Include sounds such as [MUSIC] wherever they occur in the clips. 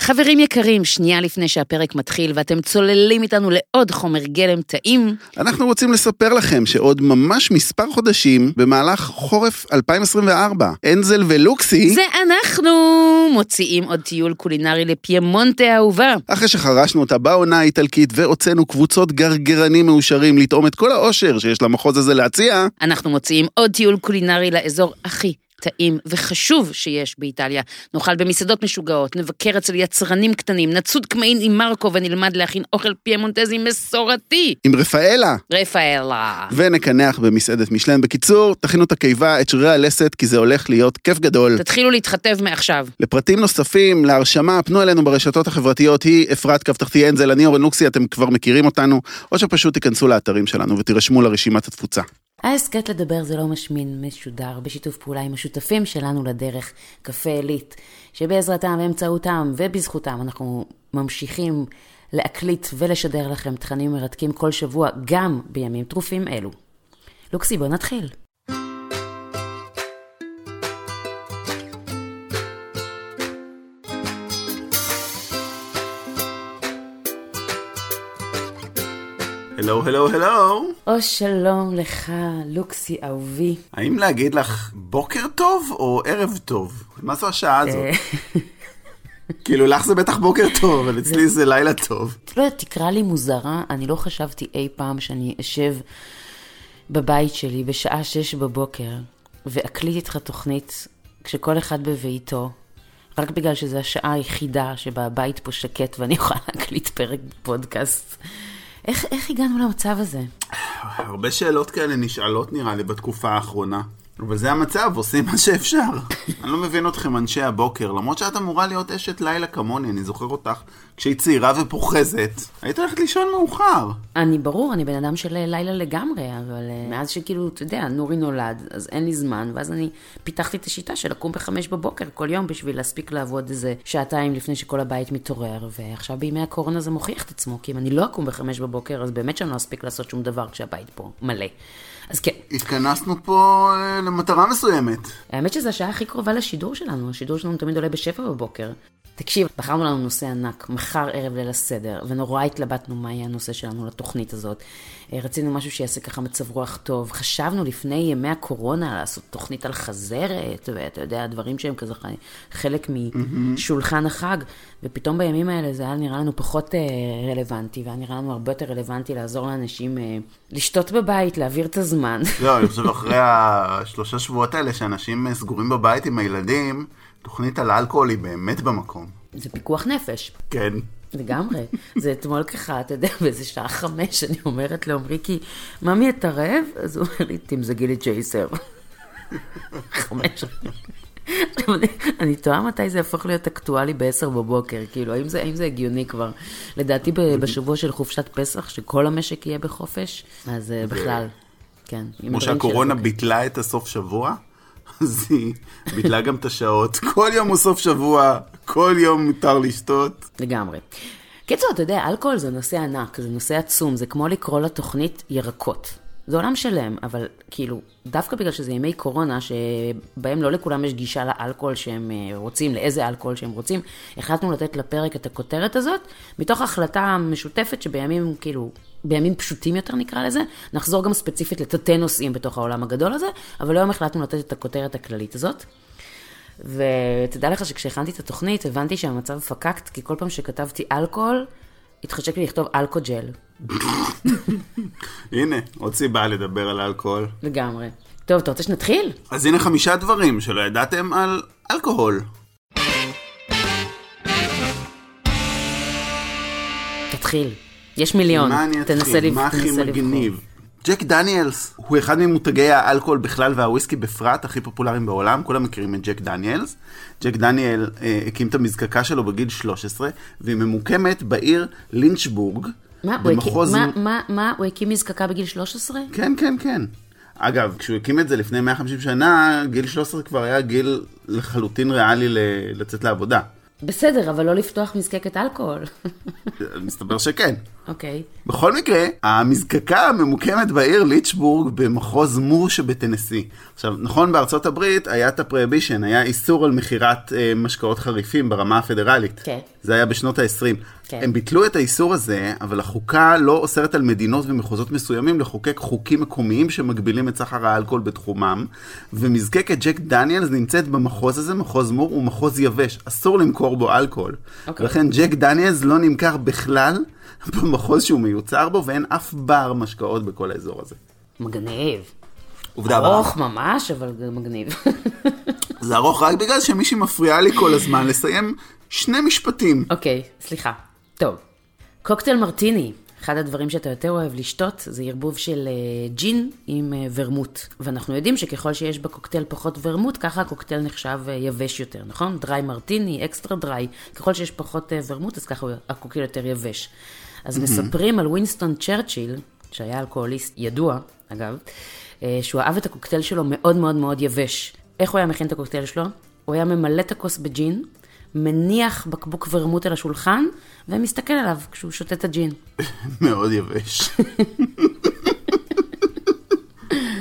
חברים יקרים, שנייה לפני שהפרק מתחיל ואתם צוללים איתנו לעוד חומר גלם טעים, אנחנו רוצים לספר לכם שעוד ממש מספר חודשים, במהלך חורף 2024, אנזל ולוקסי, זה אנחנו מוציאים עוד טיול קולינרי לפיימונטה האהובה. אחרי שחרשנו אותה בעונה האיטלקית והוצאנו קבוצות גרגרנים מאושרים לטעום את כל האושר שיש למחוז הזה להציע, אנחנו מוציאים עוד טיול קולינרי לאזור הכי טעים וחשוב שיש באיטליה. נאכל במסעדות משוגעות, נבקר אצל יצרנים קטנים, נצוד קמעין עם מרקו ונלמד להכין אוכל פיימונטזי מסורתי. עם רפאלה. רפאלה. ונקנח במסעדת משלן. בקיצור, תכינו את הקיבה, את שרירי הלסת, כי זה הולך להיות כיף גדול. תתחילו להתחתב מעכשיו. לפרטים נוספים, להרשמה, פנו אלינו ברשתות החברתיות, היא אפרת קו תחתי אנזל, אני אורן לוקסי, אתם כבר מכירים אותנו, או שפשוט תיכנסו לאתרים שלנו ותירשמו לרשימת התפוצה. ההסכת לדבר זה לא משמין משודר בשיתוף פעולה עם השותפים שלנו לדרך, קפה עילית, שבעזרתם, באמצעותם ובזכותם אנחנו ממשיכים להקליט ולשדר לכם תכנים מרתקים כל שבוע, גם בימים טרופים אלו. לוקסי, בוא נתחיל. הלו, הלו, הלו. או שלום לך, לוקסי אהובי. האם להגיד לך בוקר טוב או ערב טוב? מה זו השעה הזאת? אה, כאילו, לך זה בטח בוקר טוב, אבל אצלי זה לילה טוב. לא יודעת, תקרא לי מוזרה, אני לא חשבתי אי פעם שאני אשב בבית שלי בשעה שש בבוקר ואקליט איתך תוכנית כשכל אחד בביתו, רק בגלל שזו השעה היחידה שבה הבית פה שקט ואני יכולה להקליט פרק בפודקאסט. איך, איך הגענו למצב הזה? הרבה שאלות כאלה נשאלות נראה לי בתקופה האחרונה. אבל זה המצב, עושים מה שאפשר. אני לא מבין אתכם, אנשי הבוקר, למרות שאת אמורה להיות אשת לילה כמוני, אני זוכר אותך כשהיא צעירה ופוחזת. היית הולכת לישון מאוחר. אני ברור, אני בן אדם של לילה לגמרי, אבל אה, מאז שכאילו, אתה יודע, נורי נולד, אז אין לי זמן, ואז אני פיתחתי את השיטה של לקום בחמש בבוקר כל יום בשביל להספיק לעבוד איזה שעתיים לפני שכל הבית מתעורר, ועכשיו בימי הקורונה זה מוכיח את עצמו, כי אם אני לא אקום בחמש בבוקר, אז באמת שאני לא אספיק לעשות שום דבר כשהבית פה מלא. אז כן, התכנסנו פה אה, למטרה מסוימת. האמת שזו השעה הכי קרובה לשידור שלנו, השידור שלנו תמיד עולה בשבע בבוקר. תקשיב, בחרנו לנו נושא ענק, מחר ערב ליל הסדר, ונורא התלבטנו מה יהיה הנושא שלנו לתוכנית הזאת. אה, רצינו משהו שיעשה ככה מצב רוח טוב. חשבנו לפני ימי הקורונה לעשות תוכנית על חזרת, ואתה יודע, דברים שהם כזה חלק משולחן החג, ופתאום בימים האלה זה היה נראה לנו פחות אה, רלוונטי, והיה נראה לנו הרבה יותר רלוונטי לעזור לאנשים אה, לשתות בבית, להעביר את הזמן. [LAUGHS] לא, אני חושב אחרי השלושה שבועות האלה שאנשים סגורים בבית עם הילדים, תוכנית על אלכוהול היא באמת במקום. זה פיקוח נפש. כן. לגמרי. זה אתמול ככה, אתה יודע, באיזה שעה חמש, אני אומרת לעומרי, כי, ממי, אתה רעב? אז הוא אומר לי, תמזגי לי ג'ייסר. חמש. אני- תוהה מתי זה יהפוך להיות אקטואלי ב-10 בבוקר, כאילו, האם זה, האם זה הגיוני כבר? לדעתי ב- בשבוע של חופשת פסח, שכל המשק יהיה בחופש, אז אה, בכלל, כן. כמו שהקורונה הבוקר. ביטלה את הסוף שבוע, אז היא ביטלה גם את השעות. כל יום הוא סוף שבוע, כל יום מותר לשתות. לגמרי. קיצור, אתה יודע, אלכוהול זה נושא ענק, זה נושא עצום, זה כמו לקרוא לתוכנית ירקות. זה עולם שלם, אבל כאילו, דווקא בגלל שזה ימי קורונה, שבהם לא לכולם יש גישה לאלכוהול שהם אה, רוצים, לאיזה אלכוהול שהם רוצים, החלטנו לתת לפרק את הכותרת הזאת, מתוך החלטה משותפת שבימים, כאילו, בימים פשוטים יותר נקרא לזה, נחזור גם ספציפית לתתי נושאים בתוך העולם הגדול הזה, אבל היום החלטנו לתת את הכותרת הכללית הזאת. ותדע לך שכשהכנתי את התוכנית, הבנתי שהמצב פקקט, כי כל פעם שכתבתי אלכוהול, התחשק לי לכתוב אלכוג'ל. [LAUGHS] הנה, עוד סיבה לדבר על אלכוהול. לגמרי. טוב, אתה רוצה שנתחיל? אז הנה חמישה דברים שלא ידעתם על אלכוהול. תתחיל. יש מיליון. מה אני אתחיל? מה הכי. מגניב? ג'ק דניאלס הוא אחד ממותגי האלכוהול בכלל והוויסקי בפרט הכי פופולריים בעולם, כולם מכירים את ג'ק דניאלס. ג'ק דניאל אה, הקים את המזקקה שלו בגיל 13, והיא ממוקמת בעיר לינצ'בורג, מה, הוא הקים- במחוז... מה, מה, מה, הוא הקים מזקקה בגיל 13? כן, כן, כן. אגב, כשהוא הקים את זה לפני 150 שנה, גיל 13 כבר היה גיל לחלוטין ריאלי ל- לצאת לעבודה. בסדר, אבל לא לפתוח מזקקת אלכוהול. מסתבר שכן. אוקיי. בכל מקרה, המזקקה ממוקמת בעיר ליצ'בורג במחוז מור שבטנסי. עכשיו, נכון בארצות הברית היה את הפרויבישן, היה איסור על מכירת אה, משקאות חריפים ברמה הפדרלית. כן. זה היה בשנות ה-20. כן. הם ביטלו את האיסור הזה, אבל החוקה לא אוסרת על מדינות ומחוזות מסוימים לחוקק חוקים מקומיים שמגבילים את סחר האלכוהול בתחומם, ומזקקת ג'ק דניאלס נמצאת במחוז הזה, מחוז מור, הוא מחוז יבש, אסור למכור בו אלכוהול. אוקיי. ולכן ג'ק דניאלס לא נמכר בכלל במחוז שהוא מיוצר בו, ואין אף בר משקאות בכל האזור הזה. מגניב. עובדה הבאה. ארוך ממש, אבל מגניב. זה ארוך רק בגלל שמישהי מפריעה לי כל הזמן לסיים שני משפטים. אוקיי, סליחה. טוב. קוקטייל מרטיני. אחד הדברים שאתה יותר אוהב לשתות זה ערבוב של אה, ג'ין עם אה, ורמוט. ואנחנו יודעים שככל שיש בקוקטייל פחות ורמוט, ככה הקוקטייל נחשב אה, יבש יותר, נכון? dry martini, extra dry. ככל שיש פחות ורמוט, אז ככה הקוקטייל יותר יבש. אז מספרים על ווינסטון צ'רצ'יל, שהיה אלכוהוליסט ידוע, אגב, שהוא אהב את הקוקטייל שלו מאוד מאוד מאוד יבש. איך הוא היה מכין את הקוקטייל שלו? הוא היה ממלא את הכוס בג'ין, מניח בקבוק ורמוט על השולחן, ומסתכל עליו כשהוא שותה את הג'ין. [LAUGHS] מאוד יבש. [LAUGHS]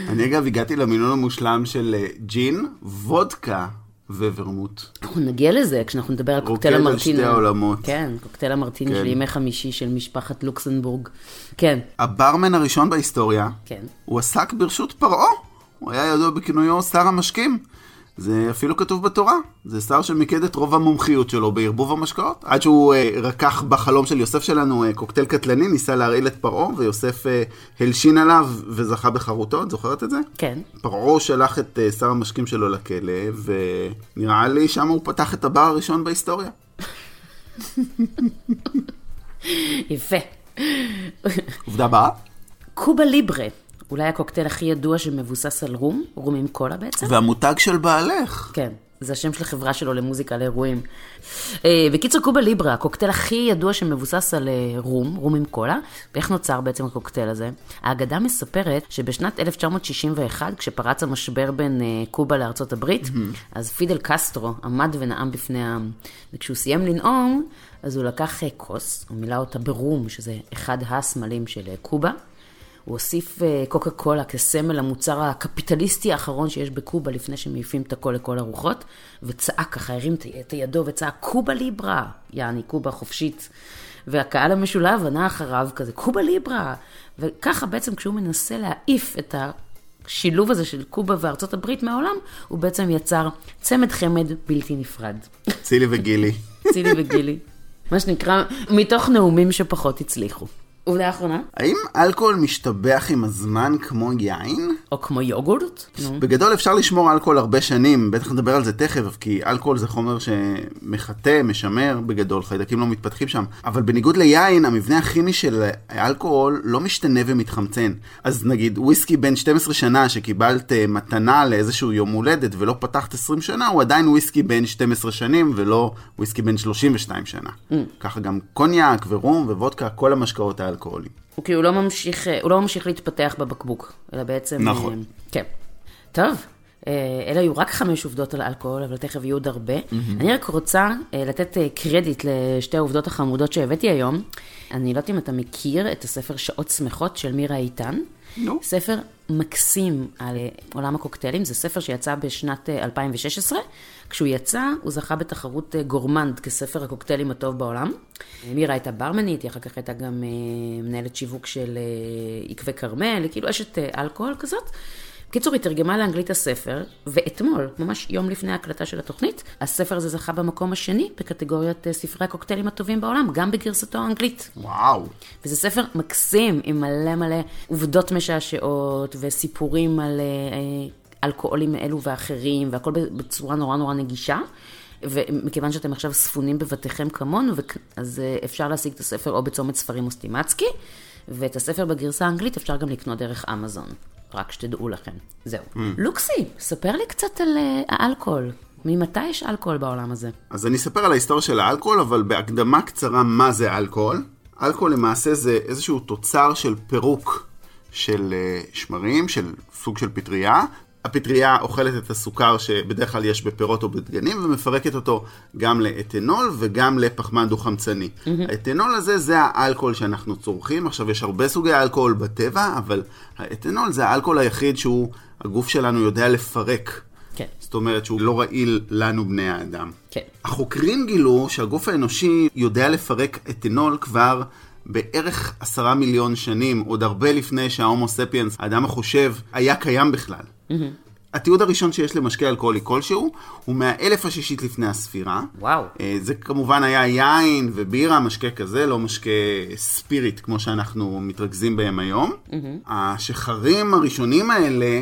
אני אגב הגעתי למינון המושלם של אה, ג'ין, וודקה וורמוט. אנחנו נגיע לזה כשאנחנו נדבר על רוקד קוקטייל על המרטיני. שתי העולמות. כן, קוקטייל המרטיני כן. של ימי חמישי של משפחת לוקסנבורג. כן, הברמן הראשון בהיסטוריה, כן. הוא עסק ברשות פרעה. הוא היה ידוע בכינויו שר המשקים. זה אפילו כתוב בתורה. זה שר שמיקד את רוב המומחיות שלו בערבוב המשקאות. עד שהוא אה, רקח בחלום של יוסף שלנו אה, קוקטייל קטלני, ניסה להרעיל את פרעה, ויוסף אה, הלשין עליו וזכה בחרותו. את זוכרת את זה? כן. פרעה שלח את אה, שר המשקים שלו לכלא, ונראה לי שם הוא פתח את הבר הראשון בהיסטוריה. [LAUGHS] יפה. עובדה הבאה. קובה ליברה, אולי הקוקטייל הכי ידוע שמבוסס על רום, רום עם קולה בעצם. והמותג של בעלך. כן, זה השם של החברה שלו למוזיקה לאירועים. אה, בקיצור, קובה ליברה, הקוקטייל הכי ידוע שמבוסס על אה, רום, רום עם קולה. ואיך נוצר בעצם הקוקטייל הזה? האגדה מספרת שבשנת 1961, כשפרץ המשבר בין אה, קובה לארצות הברית, אז פידל קסטרו עמד ונאם בפני העם. וכשהוא סיים לנאום, אז הוא לקח כוס, הוא מילא אותה ברום, שזה אחד הסמלים של קובה. הוא הוסיף אה, קוקה קולה כסמל המוצר הקפיטליסטי האחרון שיש בקובה לפני שמעיפים את הכל לכל הרוחות, וצעק ככה, הרים את ידו וצעק קובה ליברה, יעני קובה חופשית. והקהל המשולב ענה אחריו כזה, קובה ליברה. וככה בעצם כשהוא מנסה להעיף את השילוב הזה של קובה וארצות הברית מהעולם, הוא בעצם יצר צמד חמד בלתי נפרד. צילי וגילי. צילי וגילי. מה שנקרא, מתוך נאומים שפחות הצליחו. עובדה אחרונה, האם אלכוהול משתבח עם הזמן כמו יין? או כמו יוגורט. בגדול אפשר לשמור אלכוהול הרבה שנים, בטח נדבר על זה תכף, כי אלכוהול זה חומר שמחטא, משמר, בגדול, חיידקים לא מתפתחים שם. אבל בניגוד ליין, המבנה הכימי של האלכוהול לא משתנה ומתחמצן. אז נגיד וויסקי בן 12 שנה שקיבלת אה, מתנה לאיזשהו יום הולדת ולא פתחת 20 שנה, הוא עדיין וויסקי בן 12 שנים ולא וויסקי בן 32 שנה. ככה גם קוניאק ורום ווודקה, כל המשקאות האלכוהוליים. הוא כאילו לא ממשיך, הוא לא ממשיך להתפתח בבקבוק, אלא בעצם... נכון. אה, כן. טוב, אה, אלה היו רק חמש עובדות על אלכוהול, אבל תכף יהיו עוד הרבה. אני רק רוצה אה, לתת אה, קרדיט לשתי העובדות החמודות שהבאתי היום. אני לא יודעת אם אתה מכיר את הספר שעות שמחות של מירה איתן. נו. ספר מקסים על אה, עולם הקוקטיילים, זה ספר שיצא בשנת אה, 2016. כשהוא יצא, הוא זכה בתחרות אה, גורמנד כספר הקוקטיילים הטוב בעולם. אה, מירה הייתה ברמנית, היא אחר כך הייתה גם אה, מנהלת שיווק של אה, עקבי כרמל, היא כאילו אשת אה, אלכוהול כזאת. בקיצור, היא תרגמה לאנגלית הספר, ואתמול, ממש יום לפני ההקלטה של התוכנית, הספר הזה זכה במקום השני בקטגוריית אה, ספרי הקוקטיילים הטובים בעולם, גם בגרסתו האנגלית. וואו. וזה ספר מקסים, עם מלא מלא עובדות משעשעות, וסיפורים על אה, אה, אלכוהולים אלו ואחרים, והכל בצורה נורא נורא נגישה. ומכיוון שאתם עכשיו ספונים בבתיכם כמונו, אז אפשר להשיג את הספר או בצומת ספרים או סטימצקי, ואת הספר בגרסה האנגלית אפשר גם לקנות דרך אמזון. רק שתדעו לכם. זהו. לוקסי, ספר לי קצת על אה, האלכוהול. ממתי יש אלכוהול בעולם הזה? אז אני אספר על ההיסטוריה של האלכוהול, אבל בהקדמה קצרה מה זה אלכוהול. אלכוהול למעשה זה איזשהו תוצר של פירוק של אה, שמרים, של סוג של פטריה. הפטריה אוכלת את הסוכר שבדרך כלל יש בפירות או בדגנים ומפרקת אותו גם לאתנול וגם לפחמן דו-חמצני. האתנול הזה זה האלכוהול שאנחנו צורכים. עכשיו יש הרבה סוגי אלכוהול בטבע, אבל האתנול זה האלכוהול היחיד שהוא, הגוף שלנו יודע לפרק. כן. זאת אומרת שהוא לא רעיל לנו בני האדם. כן. החוקרים גילו שהגוף האנושי יודע לפרק אתנול כבר בערך עשרה מיליון שנים, עוד הרבה לפני שההומו ספיאנס, האדם החושב, היה קיים בכלל. Mm-hmm. התיעוד הראשון שיש למשקה אלכוהולי כלשהו הוא מהאלף השישית לפני הספירה. וואו. אה, זה כמובן היה יין ובירה, משקה כזה, לא משקה ספיריט כמו שאנחנו מתרכזים בהם היום. Mm-hmm. השחרים הראשונים האלה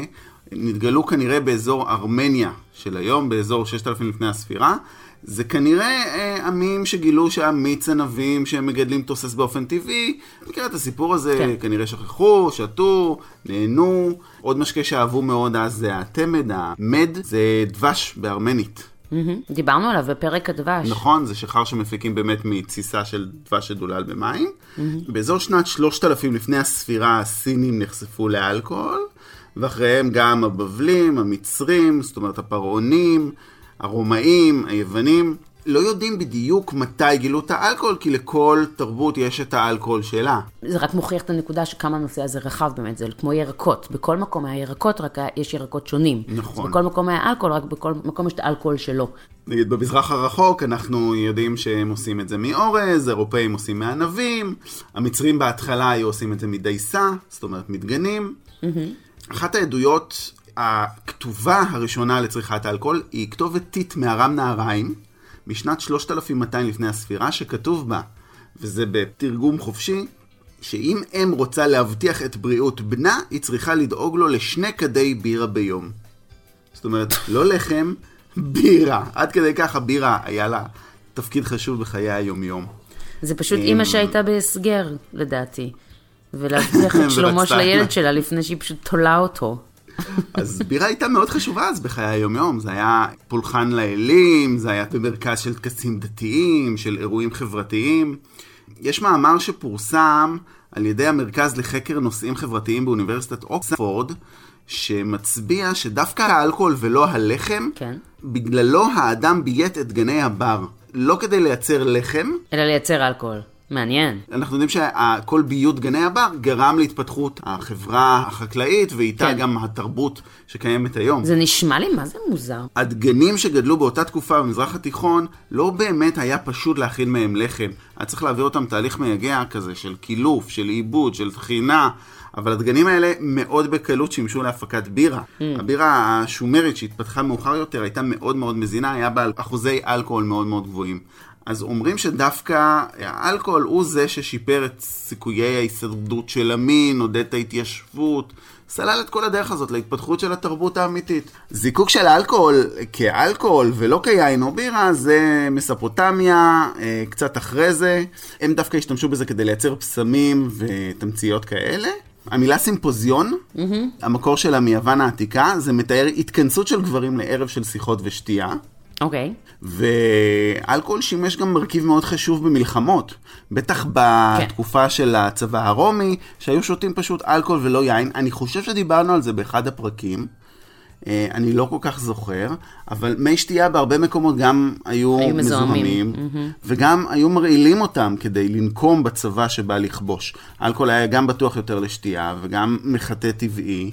נתגלו כנראה באזור ארמניה של היום, באזור 6,000 לפני הספירה. זה כנראה אה, עמים שגילו שהמיץ ענבים שהם מגדלים תוסס באופן טבעי. מכיר את הסיפור הזה, כן. כנראה שכחו, שתו, נהנו. עוד משקה שאהבו מאוד אז זה התמד, המד, זה דבש בארמנית. דיברנו עליו בפרק הדבש. נכון, זה שחר שמפיקים באמת מתסיסה של דבש שדולל במים. באזור שנת 3000 לפני הספירה הסינים נחשפו לאלכוהול, ואחריהם גם הבבלים, המצרים, זאת אומרת הפרעונים, הרומאים, היוונים. לא יודעים בדיוק מתי גילו את האלכוהול, כי לכל תרבות יש את האלכוהול שלה. זה רק מוכיח את הנקודה שכמה הנושא הזה רחב באמת, זה כמו ירקות. בכל מקום היה ירקות, רק יש ירקות שונים. נכון. בכל מקום היה אלכוהול, רק בכל מקום יש את האלכוהול שלו. נגיד במזרח הרחוק אנחנו יודעים שהם עושים את זה מאורז, אירופאים עושים מענבים, המצרים בהתחלה היו עושים את זה מדייסה, זאת אומרת מדגנים. אחת העדויות הכתובה הראשונה לצריכת האלכוהול היא כתובת טיט מארם נהריים, משנת 3200 לפני הספירה, שכתוב בה, וזה בתרגום חופשי, שאם אם רוצה להבטיח את בריאות בנה, היא צריכה לדאוג לו לשני כדי בירה ביום. זאת אומרת, לא לחם, בירה. עד כדי כך הבירה היה לה תפקיד חשוב בחיי היומיום. זה פשוט אימא שהייתה בהסגר, לדעתי. ולהבטיח את [LAUGHS] שלומו של הילד שלה לפני שהיא פשוט תולה אותו. אז בירה הייתה מאוד חשובה אז בחיי היומיום. זה היה פולחן לאלים, זה היה במרכז של טקסים דתיים, של אירועים חברתיים. יש מאמר שפורסם על ידי המרכז לחקר נושאים חברתיים באוניברסיטת אוקספורד, שמצביע שדווקא האלכוהול ולא הלחם, כן. בגללו האדם ביית את גני הבר. לא כדי לייצר לחם, אלא לייצר אלכוהול. מעניין. אנחנו יודעים שכל ביות גני הבר גרם להתפתחות החברה החקלאית, ואיתה כן. גם התרבות שקיימת היום. זה נשמע לי מה זה מוזר. הדגנים שגדלו באותה תקופה במזרח התיכון, לא באמת היה פשוט להכין מהם לחם. היה צריך להעביר אותם תהליך מייגע כזה של קילוף, של עיבוד, של טחינה. אבל הדגנים האלה מאוד בקלות שימשו להפקת בירה. הבירה השומרית שהתפתחה מאוחר יותר הייתה מאוד מאוד מזינה, היה בה אחוזי אלכוהול מאוד מאוד גבוהים. אז אומרים שדווקא האלכוהול הוא זה ששיפר את סיכויי ההישרדות של המין, עודד את ההתיישבות, סלל את כל הדרך הזאת להתפתחות של התרבות האמיתית. זיקוק של אלכוהול כאלכוהול ולא כיין או בירה זה מספוטמיה, אה, קצת אחרי זה. הם דווקא השתמשו בזה כדי לייצר פסמים ותמציות כאלה. המילה סימפוזיון, mm-hmm. המקור שלה מיוון העתיקה, זה מתאר התכנסות של גברים לערב של שיחות ושתייה. אוקיי. ואלכוהול שימש גם מרכיב מאוד חשוב במלחמות. בטח בתקופה של הצבא הרומי, שהיו שותים פשוט אלכוהול ולא יין. אני חושב שדיברנו על זה באחד הפרקים. אה, אני לא כל כך זוכר, אבל מי שתייה בהרבה מקומות גם היו, היו מזוהמים. מזוהמים, וגם היו מרעילים אותם כדי לנקום בצבא שבא לכבוש. אלכוהול היה גם בטוח יותר לשתייה, וגם מחטא טבעי,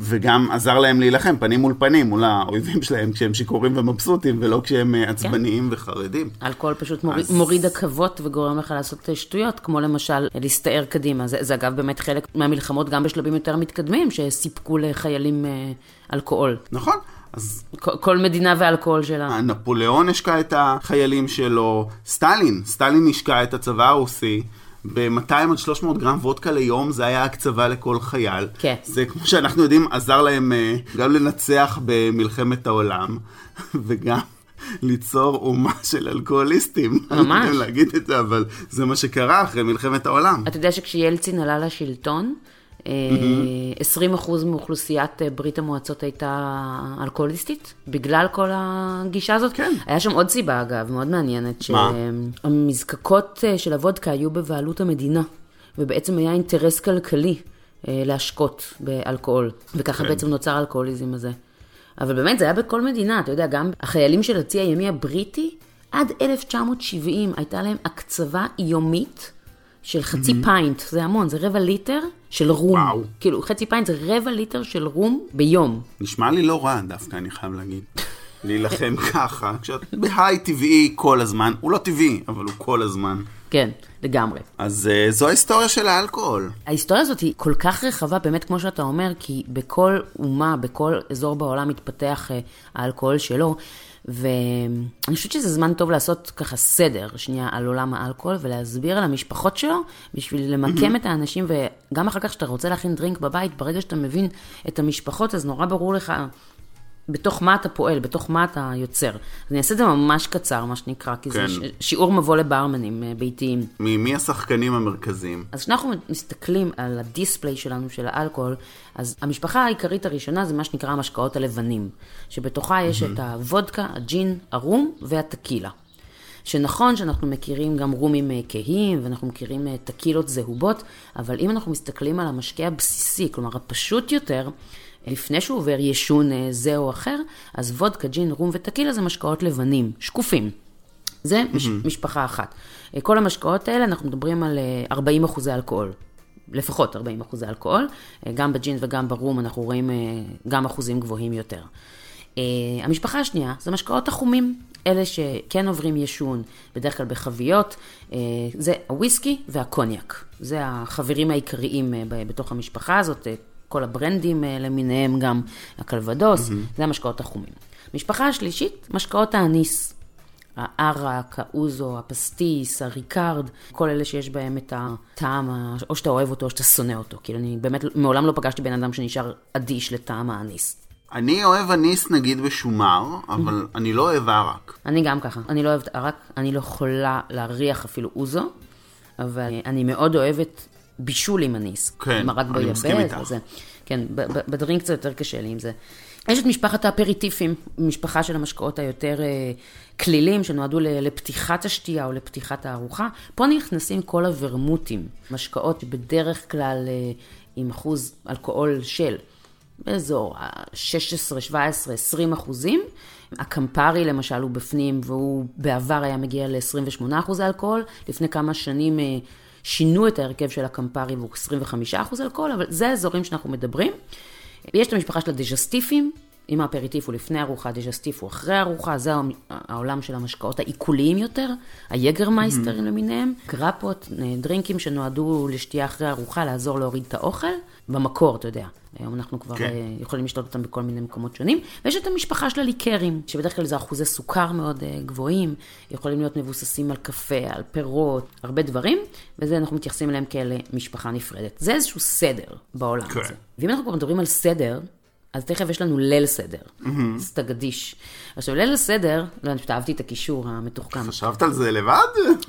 וגם עזר להם להילחם פנים מול פנים, מול האויבים שלהם, כשהם שיכורים ומבסוטים, ולא כשהם אה, עצבניים וחרדים. אלכוהול פשוט מוריד, אז- מוריד עכבות וגורם לך לעשות שטויות, כמו למשל להסתער קדימה. זה, זה אגב באמת חלק מהמלחמות, גם בשלבים יותר מתקדמים, שסיפקו לחיילים אה, אלכוהול. נכון? אז כל, כל מדינה והאלכוהול שלה. נפוליאון השקע את החיילים שלו, סטלין, סטלין השקע את הצבא הרוסי. ב-200 עד 300 גרם וודקה ליום זה היה הקצבה לכל חייל. כן. זה כמו שאנחנו יודעים עזר להם אה, גם לנצח במלחמת העולם [LAUGHS] וגם ליצור אומה של אלכוהוליסטים. [LAUGHS] אני לא ממש. יודע להגיד את זה, אבל זה מה שקרה אחרי מלחמת העולם. אתה יודע שכשילצין עלה לשלטון, אה, 20% מאוכלוסיית אה, ברית המועצות הייתה אלכוהוליסטית, בגלל כל הגישה הזאת. כן. היה שם עוד סיבה, אגב, מאוד מעניינת, מה? שהמזקקות אה, של הוודקה היו בבעלות המדינה, ובעצם היה אינטרס כלכלי אה, להשקות באלכוהול, וככה כן. בעצם נוצר האלכוהוליזם הזה. אבל באמת, זה היה בכל מדינה, אתה יודע, גם החיילים של הצי הימי הבריטי, עד 1970 הייתה להם הקצבה יומית של חצי פיינט, זה המון, זה רבע ליטר של רום. וואו. כאילו, חצי פיינט זה רבע ליטר של רום ביום. נשמע לי לא רע דווקא, אני חייב להגיד. להילחם [LAUGHS] ככה, כשאתה ב high טבעי כל הזמן, הוא לא טבעי, אבל הוא כל הזמן. כן, לגמרי. אז uh, זו ההיסטוריה של האלכוהול. ההיסטוריה הזאת היא כל כך רחבה, באמת כמו שאתה אומר, כי בכל אומה, בכל אזור בעולם מתפתח אה, האלכוהול שלו, ואני חושבת שזה זמן טוב לעשות ככה סדר, שנייה, על עולם האלכוהול, ולהסביר על המשפחות שלו, בשביל למקם את האנשים, וגם אחר כך כשאתה רוצה להכין דרינק בבית, ברגע שאתה מבין את המשפחות, אז נורא ברור לך בתוך מה אתה פועל, בתוך מה אתה יוצר. אני אעשה את זה ממש קצר, מה שנקרא, כי כן. זה ש- שיעור מבוא לברמנים אה, ביתיים. מי השחקנים המרכזיים? אז כשאנחנו מסתכלים על הדיספליי שלנו של האלכוהול, אז המשפחה העיקרית הראשונה זה מה שנקרא המשקאות הלבנים, שבתוכה יש את הוודקה, הג'ין, הרום והטקילה. שנכון שאנחנו מכירים גם רומים אה, כהים, ואנחנו מכירים אה, טקילות זהובות, אבל אם אנחנו מסתכלים על המשקה הבסיסי, כלומר הפשוט יותר, לפני שהוא עובר ישון אה, זה או אחר, אז וודקה, ג'ין, רום וטקילה זה משקאות לבנים, שקופים. זה מש, משפחה אחת. אה, כל המשקאות האלה, אנחנו מדברים על אה, 40 אחוזי אלכוהול. לפחות 40 אחוזי אלכוהול. אה, גם בג'ין וגם ברום אנחנו רואים אה, גם אחוזים גבוהים יותר. אה, המשפחה השנייה זה משקאות החומים. אלה שכן עוברים ישון, בדרך כלל בחביות, אה, זה הוויסקי והקוניאק. זה החברים העיקריים אה, בתוך המשפחה הזאת, אה, כל הברנדים אה, למיניהם, גם הקלבדוס, זה המשקאות החומים. משפחה השלישית, משקאות האניס. הערק, האוזו, הפסטיס, הריקארד, כל אלה שיש בהם את הטעם, או שאתה אוהב אותו או שאתה שונא אותו. כאילו, אני באמת מעולם לא פגשתי בן אדם שנשאר אדיש לטעם האניס. אני אוהב אניס נגיד בשומר, אבל אני לא אוהב ערק. אני גם ככה, אני לא אוהבת ערק, אני לא יכולה להריח אפילו אוזו, אבל אני מאוד אוהבת בישול עם אניס. כן, עם מרק אני מסכים איתך. וזה. כן, בדרינק קצת יותר קשה לי עם זה. יש את משפחת האפריטיפים, משפחה של המשקאות היותר אה, כלילים, שנועדו לפתיחת השתייה או לפתיחת הארוחה. פה נכנסים כל הוורמוטים, משקאות שבדרך כלל אה, עם אחוז אלכוהול של באזור ה-16, 17, 20 אחוזים. הקמפרי למשל הוא בפנים, והוא בעבר היה מגיע ל-28 אחוז אלכוהול. לפני כמה שנים אה, שינו את ההרכב של הקמפרי והוא 25 אחוז אלכוהול, אבל זה האזורים שאנחנו מדברים. יש את המשפחה של הדז'סטיפים, אם האפריטיף הוא לפני ארוחה, הדז'סטיף הוא אחרי ארוחה, זה העולם- של המשקאות העיקוליים יותר, היגרמייסטרים למיניהם, גרפות, אה, דרינקים שנועדו לשתייה אחרי ארוחה, לעזור להוריד את האוכל, במקור, אתה יודע. היום אנחנו כבר כן. אה, יכולים לשתות אותם בכל מיני מקומות שונים. ויש את המשפחה של הליקרים, שבדרך כלל זה אחוזי סוכר מאוד אה, גבוהים, יכולים להיות מבוססים על קפה, על פירות, הרבה דברים, וזה אנחנו מתייחסים אליהם כאל אה, משפחה נפרדת. זה איזשהו סדר בעולם כן. הזה. ואם אנחנו כבר מדברים על סדר, אז תכף יש לנו ליל סדר, סטגדיש. עכשיו, ליל הסדר, לא, אני פשוט אהבתי את הקישור המתוחכם. חשבת על זה לבד?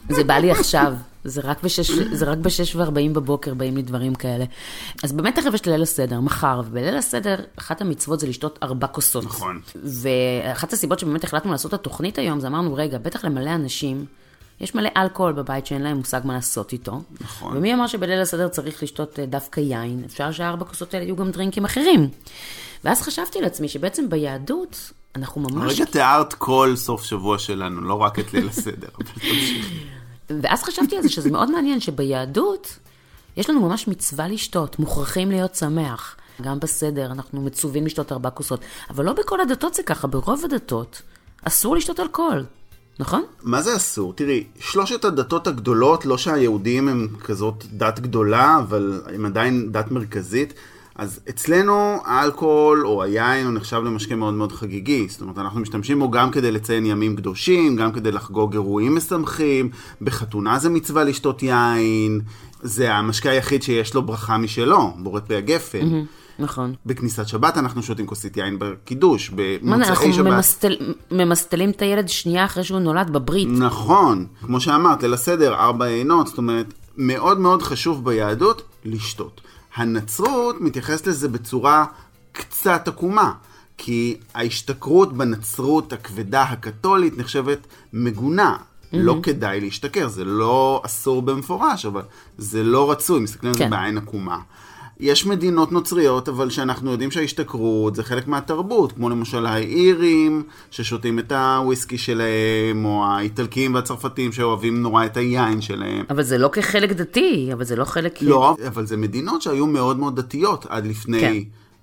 זה בא לי עכשיו, זה רק בשש, זה רק בשש וארבעים בבוקר באים לי דברים כאלה. אז באמת תכף יש ליל הסדר, מחר, ובליל הסדר, אחת המצוות זה לשתות ארבע כוסות. נכון. ואחת הסיבות שבאמת החלטנו לעשות את התוכנית היום, זה אמרנו, רגע, בטח למלא אנשים, יש מלא אלכוהול בבית שאין להם מושג מה לעשות איתו. נכון. ומי אמר שבליל הסדר צריך לשתות אה, דווקא יין? אפשר שהארבע כוסות האלה יהיו גם דרינקים אחרים. ואז חשבתי לעצמי שבעצם ביהדות, אנחנו ממש הרגע תיארת כל סוף שבוע שלנו, לא רק את ליל הסדר. ואז חשבתי על זה שזה מאוד מעניין שביהדות יש לנו ממש מצווה לשתות, מוכרחים להיות שמח. גם בסדר, אנחנו מצווים לשתות ארבע כוסות. אבל לא בכל הדתות זה ככה, ברוב הדתות אסור לשתות אלכוהול, נכון? מה זה אסור? תראי, שלושת הדתות הגדולות, לא שהיהודים הם כזאת דת גדולה, אבל הם עדיין דת מרכזית, אז אצלנו האלכוהול או היין הוא נחשב למשקה מאוד מאוד חגיגי. זאת אומרת, אנחנו משתמשים בו גם כדי לציין ימים קדושים, גם כדי לחגוג אירועים משמחים, בחתונה זה מצווה לשתות יין, זה המשקה היחיד שיש לו ברכה משלו, בורא פי הגפן. נכון. בכניסת שבת אנחנו שותים כוסית יין בקידוש, אנחנו במוצאי שבת. ממסטל, ממסטלים את הילד שנייה אחרי שהוא נולד בברית. נכון, כמו שאמרת, ליל הסדר, ארבע עינות, זאת אומרת, מאוד מאוד חשוב ביהדות לשתות. הנצרות מתייחסת לזה בצורה קצת עקומה, כי ההשתכרות בנצרות הכבדה הקתולית נחשבת מגונה. לא כדאי להשתכר, זה לא אסור במפורש, אבל זה לא רצוי, מסתכלים על זה כן. בעין עקומה. יש מדינות נוצריות, אבל שאנחנו יודעים שההשתכרות זה חלק מהתרבות, כמו למשל האירים, ששותים את הוויסקי שלהם, או האיטלקים והצרפתים שאוהבים נורא את היין שלהם. אבל זה לא כחלק דתי, אבל זה לא חלק... לא, אבל זה מדינות שהיו מאוד מאוד דתיות עד לפני כן.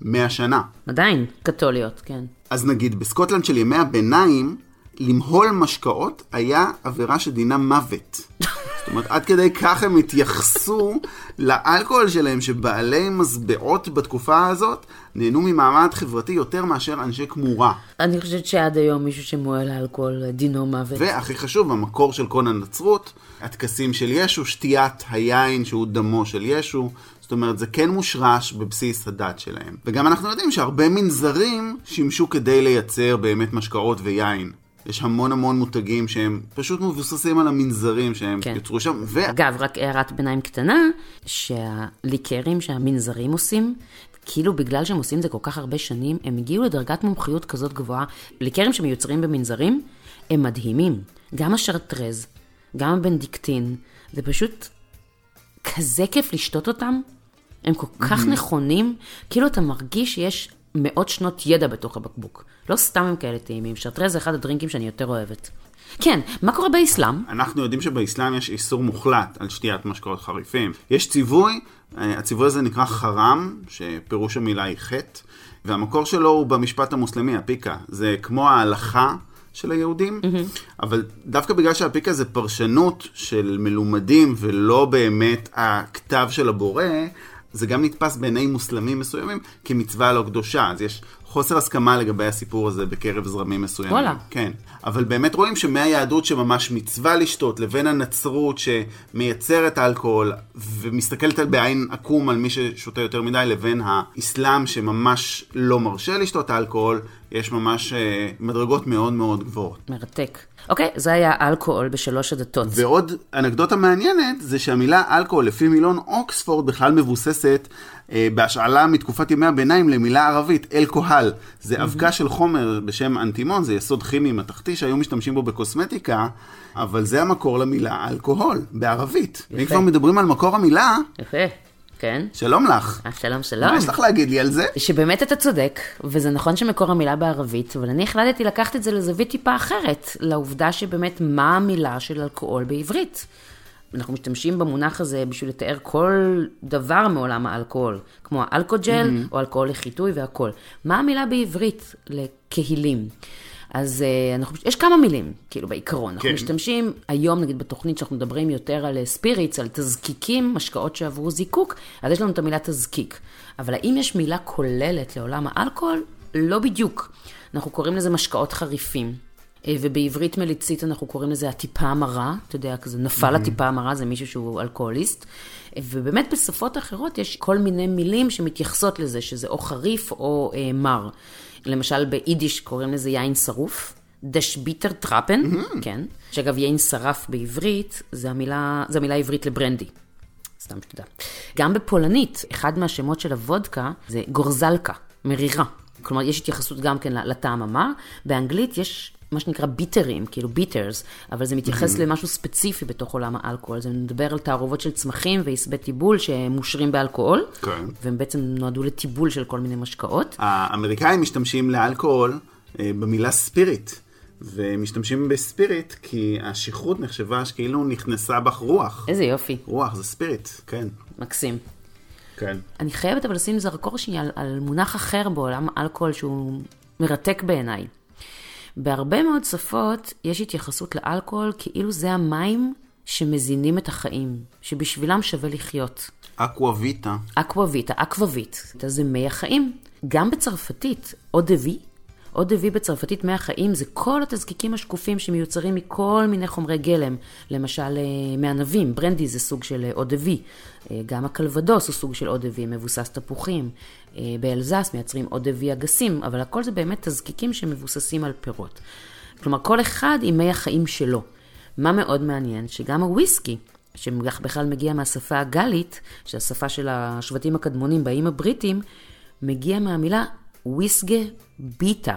100 שנה. עדיין, קתוליות, כן. אז נגיד, בסקוטלנד של ימי הביניים, למהול משקאות היה עבירה שדינה מוות. [LAUGHS] זאת אומרת, עד כדי כך הם התייחסו לאלכוהול שלהם, שבעלי מזבעות בתקופה הזאת נהנו ממעמד חברתי יותר מאשר אנשי כמורה. אני חושבת שעד היום מישהו שמועל לאלכוהול דינו מוות. והכי חשוב, המקור של כל הנצרות, הטקסים של ישו, שתיית היין שהוא דמו של ישו. זאת אומרת, זה כן מושרש בבסיס הדת שלהם. וגם אנחנו יודעים שהרבה מנזרים שימשו כדי לייצר באמת משקאות ויין. יש המון המון מותגים שהם פשוט מבוססים על המנזרים שהם כן. יוצרו שם. ו... אגב, רק הערת ביניים קטנה, שהליקרים שהמנזרים עושים, כאילו בגלל שהם עושים את זה כל כך הרבה שנים, הם הגיעו לדרגת מומחיות כזאת גבוהה. ליקרים שמיוצרים במנזרים, הם מדהימים. גם השרטרז, גם הבנדיקטין, זה פשוט כזה כיף לשתות אותם. הם כל כך נכונים, כאילו אתה מרגיש שיש מאות שנות ידע בתוך הבקבוק. לא סתם הם כאלה טעימים, שרטרז זה אחד הדרינקים שאני יותר אוהבת. כן, מה קורה באסלאם? אנחנו יודעים שבאסלאם יש איסור מוחלט על שתיית משקאות חריפים. יש ציווי, אה, הציווי הזה נקרא חרם, שפירוש המילה היא חטא, והמקור שלו הוא במשפט המוסלמי, הפיקה. זה כמו ההלכה של היהודים, אבל דווקא בגלל שהפיקה זה פרשנות של מלומדים ולא באמת הכתב של הבורא, זה גם נתפס בעיני מוסלמים מסוימים כמצווה לא קדושה. אז יש חוסר הסכמה לגבי הסיפור הזה בקרב זרמים מסוימים. וואלה. כן. אבל באמת רואים שמהיהדות שממש מצווה לשתות, לבין הנצרות שמייצרת אלכוהול ומסתכלת על בעין עקום על מי ששותה יותר מדי, לבין האסלאם שממש לא מרשה לשתות אלכוהול, יש ממש אה, מדרגות מאוד מאוד גבוהות. מרתק. אוקיי, זה היה אלכוהול בשלוש הדתות. ועוד אנקדוטה מעניינת זה שהמילה אלכוהול לפי מילון אוקספורד בכלל מבוססת בהשאלה מתקופת ימי הביניים למילה ערבית, אלכוהל. זה אבקה של חומר בשם אנטימון, זה יסוד כימי מתכתי שהיום משתמשים בו בקוסמטיקה, אבל זה המקור למילה אלכוהול, בערבית. יפה. אם כבר מדברים על מקור המילה, יפה, כן. שלום לך. אה, שלום, שלום. מה יש לך להגיד לי על זה? שבאמת אתה צודק, וזה נכון שמקור המילה בערבית, אבל אני החלטתי לקחת את זה לזווית טיפה אחרת, לעובדה שבאמת מה המילה של אלכוהול בעברית. אנחנו משתמשים במונח הזה בשביל לתאר כל דבר מעולם האלכוהול, כמו האלכוג'ל mm-hmm. או אלכוהול לחיטוי והכל. מה המילה בעברית לכהילים? אז uh, אנחנו, יש כמה מילים, כאילו בעיקרון. אנחנו כן. משתמשים היום, נגיד בתוכנית שאנחנו מדברים יותר על ספיריטס, על תזקיקים, משקאות שעברו זיקוק, אז יש לנו את המילה תזקיק. אבל האם יש מילה כוללת לעולם האלכוהול? לא בדיוק. אנחנו קוראים לזה משקאות חריפים. אה, ובעברית מליצית אנחנו קוראים לזה הטיפה המרה, אתה יודע, כזה נפל הטיפה המרה, זה מישהו שהוא אלכוהוליסט. אה, ובאמת בשפות אחרות יש כל מיני מילים שמתייחסות לזה, שזה או חריף או אה, מר. למשל ביידיש קוראים לזה יין שרוף. דשביטר טראפן, כן. שאגב, יין שרף בעברית, זה המילה, זה המילה העברית לברנדי. סתם שתדע. גם בפולנית, אחד מהשמות של הוודקה זה גורזלקה, מרירה. כלומר, יש התייחסות גם כן לטעם המר. באנגלית יש מה שנקרא ביטרים, כאילו ביטרס, אבל זה מתייחס למשהו ספציפי בתוך עולם האלכוהול. זה מדבר על תערובות של צמחים ועשבי טיבול שמושרים באלכוהול, כן. והם בעצם נועדו לטיבול של כל מיני משקאות. האמריקאים משתמשים לאלכוהול אה, במילה ספיריט. ומשתמשים בספיריט כי השכרות נחשבה שכאילו נכנסה בך רוח. איזה יופי, רוח זה ספיריט, כן. מקסים. כן. אני חייבת אבל לשים זרקור שנייה על, על מונח אחר בעולם האלכוהול שהוא מרתק בעיניי. בהרבה מאוד שפות יש התייחסות לאלכוהול כאילו זה המים שמזינים את החיים, שבשבילם שווה לחיות. אקוואביטה. אקוואביטה, אקוואבית, זה מי החיים. גם בצרפתית, או דבי, או דבי בצרפתית מי החיים זה כל התזקיקים השקופים שמיוצרים מכל מיני חומרי גלם. למשל, אה, מענבים, ברנדי זה סוג של אה, או דבי. אה, גם הקלבדוס הוא סוג של או דבי, מבוסס תפוחים. באלזס מייצרים או דבי אגסים, אבל הכל זה באמת תזקיקים שמבוססים על פירות. כלומר, כל אחד עם מי החיים שלו. מה מאוד מעניין, שגם הוויסקי, שבכלל מגיע מהשפה הגלית, שהשפה של השבטים הקדמונים, באיים הבריטים, מגיע מהמילה וויסגה ביטה,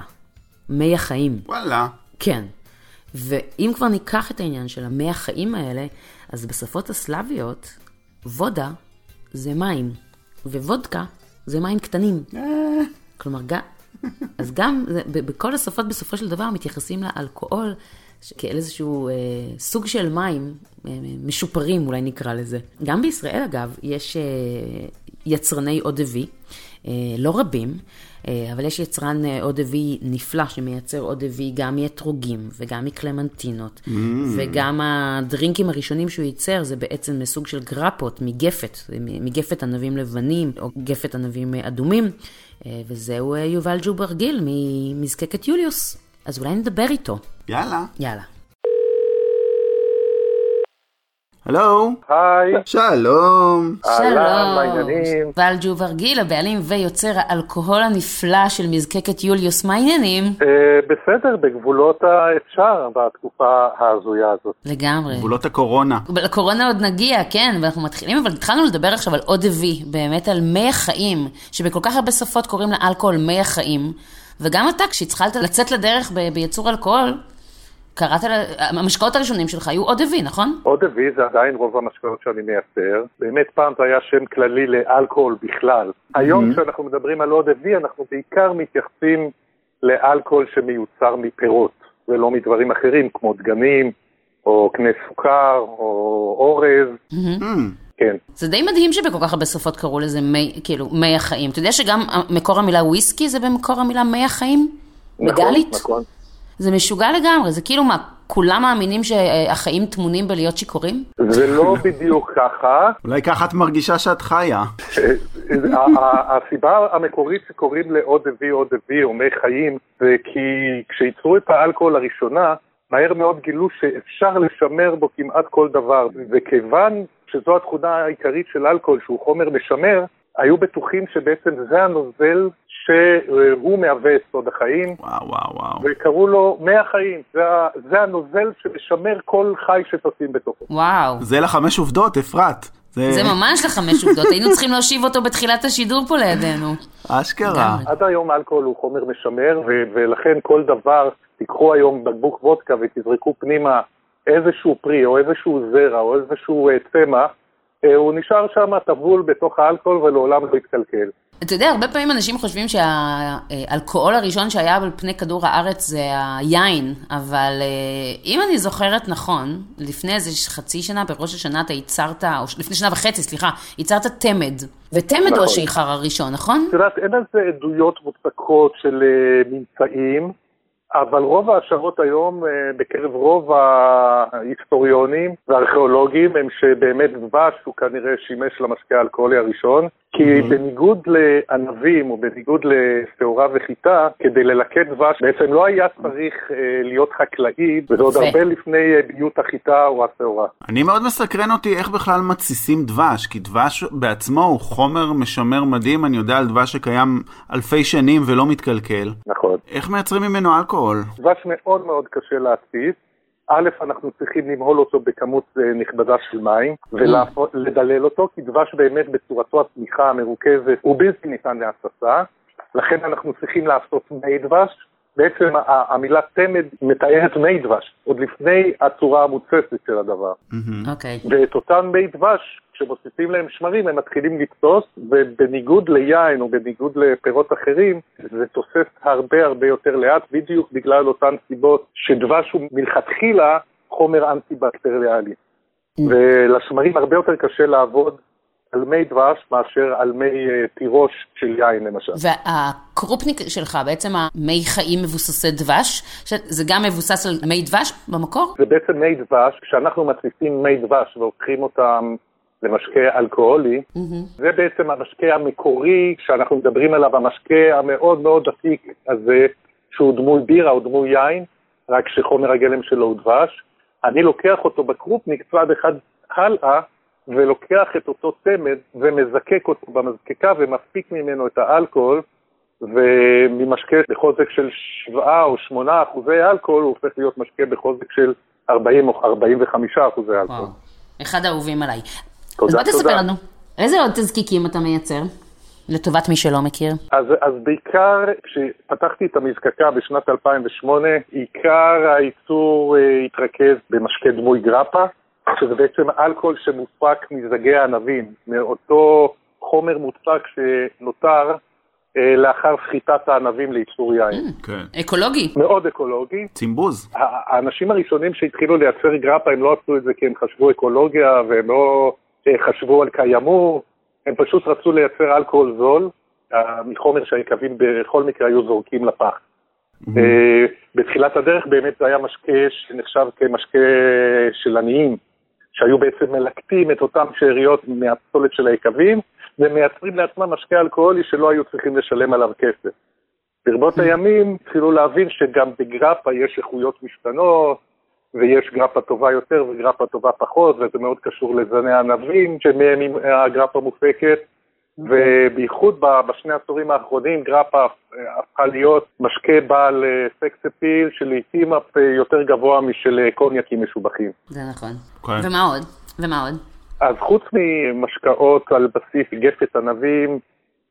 מי החיים. וואלה. כן. ואם כבר ניקח את העניין של המי החיים האלה, אז בשפות הסלאביות, וודה זה מים. ווודקה זה מים קטנים. כלומר, גם, אז גם זה- בכל השפות בסופו של דבר מתייחסים לאלכוהול כאל איזשהו אה, סוג של מים אה, משופרים, אולי נקרא לזה. גם בישראל, אגב, יש אה, יצרני אוד וי, אה, לא רבים, אה, אבל יש יצרן אה, אוד וי נפלא שמייצר אוד וי גם מאתרוגים וגם מקלמנטינות, וגם הדרינקים הראשונים שהוא ייצר זה בעצם מסוג של גרפות מגפת, מגפת ענבים לבנים או גפת ענבים אה, אדומים, אה, וזהו אה, יובל ג'וברגיל ממזקקת יוליוס. אז אולי נדבר איתו. יאללה. יאללה. הלו? היי, שלום. מה העניינים? יובל ג'וברגיל, הבעלים ויוצר האלכוהול הנפלא של מזקקת יוליוס, מה העניינים? אה, בסדר, בגבולות האפשר בתקופה ההזויה הזאת. לגמרי. גבולות הקורונה. לקורונה עוד נגיע, כן, ואנחנו מתחילים, אבל התחלנו לדבר עכשיו על עוד וי, באמת על מי החיים, שבכל כך הרבה שפות קוראים לאלכוהול מי החיים, וגם אתה, כשהתחלת לצאת לדרך ב- בייצור אלכוהול, קראת, המשקאות הראשונים שלך היו עוד וי, נכון? עוד אבי זה עדיין רוב המשקאות שאני מייצר. באמת פעם זה היה שם כללי לאלכוהול בכלל. היום כשאנחנו מדברים על עוד אבי, אנחנו בעיקר מתייחסים לאלכוהול שמיוצר מפירות, ולא מדברים אחרים כמו דגנים, או קנה סוכר, או אורז. Hmm, כן, זה די מדהים שבכל כך הרבה שפות קראו לזה מי, כאילו, מי החיים. אתה יודע שגם מקור המילה וויסקי זה במקור המילה מי החיים? נכון, בגלית? נכון. זה משוגע לגמרי, זה כאילו מה, כולם מאמינים שהחיים טמונים בלהיות שיכורים? זה לא [LAUGHS] בדיוק ככה. אולי ככה את מרגישה שאת חיה. [LAUGHS] הסיבה המקורית שקוראים לעוד אבי עוד אבי או מי חיים זה כי כשייצרו את האלכוהול לראשונה מהר מאוד גילו שאפשר לשמר בו כמעט כל דבר וכיוון שזו התכונה העיקרית של אלכוהול שהוא חומר משמר היו בטוחים שבעצם זה הנוזל שהוא מהווה את סוד החיים וואו, וואו, וואו. וקראו לו מי החיים, זה, זה הנוזל שמשמר כל חי שטסים בתוכו. וואו. זה לחמש עובדות, אפרת. זה ממש לחמש עובדות, היינו צריכים להושיב אותו בתחילת השידור פה לידינו. אשכרה. עד היום אלכוהול הוא חומר משמר, ו- ולכן כל דבר, תיקחו היום בקבוק וודקה ותזרקו פנימה איזשהו פרי או איזשהו זרע או איזשהו אה, צמח, אה, הוא נשאר שם טבול בתוך האלכוהול ולעולם לא יתקלקל. אתה יודע, הרבה פעמים אנשים חושבים שהאלכוהול הראשון שהיה על פני כדור הארץ זה היין, אבל אה, אם אני זוכרת נכון, לפני איזה חצי שנה, בראש השנה אתה ייצרת, או לפני שנה וחצי, סליחה, ייצרת תמד. ותמד הוא נכון. השיכר הראשון, נכון? את יודעת, אין על זה עדויות מוצקות של אה, ממצאים, אבל רוב ההשערות היום אה, בקרב רוב ההיסטוריונים והארכיאולוגים הם שבאמת דבש הוא כנראה שימש למשקה האלכוהולי הראשון, כי בניגוד לענבים או בניגוד לשעורה וחיטה, כדי ללקט דבש בעצם לא היה צריך אה, להיות חקלאי, וזה עוד. הרבה לפני אה, ביות החיטה או השעורה. אני מאוד מסקרן אותי איך בכלל מתסיסים דבש, כי דבש בעצמו הוא חומר משמר מדהים, אני יודע על דבש שקיים אלפי שנים ולא מתקלקל. נכון. איך מייצרים ממנו אלכוהול? דבש מאוד מאוד קשה להתסיס. א', אנחנו צריכים למהול אותו בכמות אה, נכבדה של מים ולדלל אותו, כי דבש באמת בצורתו הצמיחה המרוכזת הוא בלתי ניתן להתססה, לכן אנחנו צריכים לעשות מי דבש. בעצם המילה תמד מתארת מי דבש, עוד לפני הצורה המוצצת של הדבר. אוקיי. ואת אותם מי דבש, כשמוסיפים להם שמרים, הם מתחילים לתפוס, ובניגוד ליין או בניגוד לפירות אחרים, זה תוסס הרבה הרבה יותר לאט, בדיוק בגלל אותן סיבות שדבש הוא מלכתחילה חומר אנטי-בקטריאלי. ולשמרים הרבה יותר קשה לעבוד על מי דבש מאשר על מי אה, תירוש של יין למשל. והקרופניק שלך, בעצם המי חיים מבוססי דבש, זה גם מבוסס על מי דבש במקור? זה בעצם מי דבש, כשאנחנו מתסיסים מי דבש והופכים אותם למשקה אלכוהולי, זה בעצם המשקה המקורי שאנחנו מדברים עליו, המשקה המאוד מאוד עתיק הזה, שהוא דמוי בירה או דמוי יין, רק שחומר הגלם שלו הוא דבש. אני לוקח אותו בקרופניק צעד אחד הלאה, ולוקח את אותו צמד ומזקק אותו במזקקה ומפיק ממנו את האלכוהול, וממשקה בחוזק של 7 או 8 אחוזי אלכוהול, הוא הופך להיות משקה בחוזק של 40 או 45 אחוזי אלכוהול. אחד האהובים עליי. תודה, אז בוא תספר תודה. לנו, איזה עוד תזקיקים אתה מייצר? לטובת מי שלא מכיר. אז, אז בעיקר כשפתחתי את המזקקה בשנת 2008, עיקר הייצור אה, התרכז במשקה דמוי גרפה, שזה בעצם אלכוהול שמופק מזגי הענבים, מאותו חומר מוצק שנותר אה, לאחר סחיטת הענבים לייצור יין. כן. אקולוגי. מאוד אקולוגי. צימבוז. האנשים הראשונים שהתחילו לייצר גרפה, הם לא עשו את זה כי הם חשבו אקולוגיה והם לא אה, חשבו על קיימות, הם פשוט רצו לייצר אלכוהול זול, מחומר שהיקבים בכל מקרה היו זורקים לפח. אה, בתחילת הדרך באמת זה היה משקה שנחשב כמשקה של עניים, שהיו בעצם מלקטים את אותן שאריות מהפסולת של היקבים, ומייצרים לעצמם משקה אלכוהולי שלא היו צריכים לשלם עליו כסף. ברבות הימים התחילו להבין שגם בגרפה יש איכויות משתנות, ויש גרפה טובה יותר וגרפה טובה פחות, וזה מאוד קשור לזני ענבים שמהם הגרפה מופקת, ובייחוד בשני העשורים האחרונים גרפה הפכה להיות משקה בעל סקס אה, אפיל שלעיתים אף אה, יותר גבוה משל אה, קוניאקים משובחים. זה נכון. כן. ומה עוד? ומה עוד? אז חוץ ממשקאות על בסיס גפת ענבים,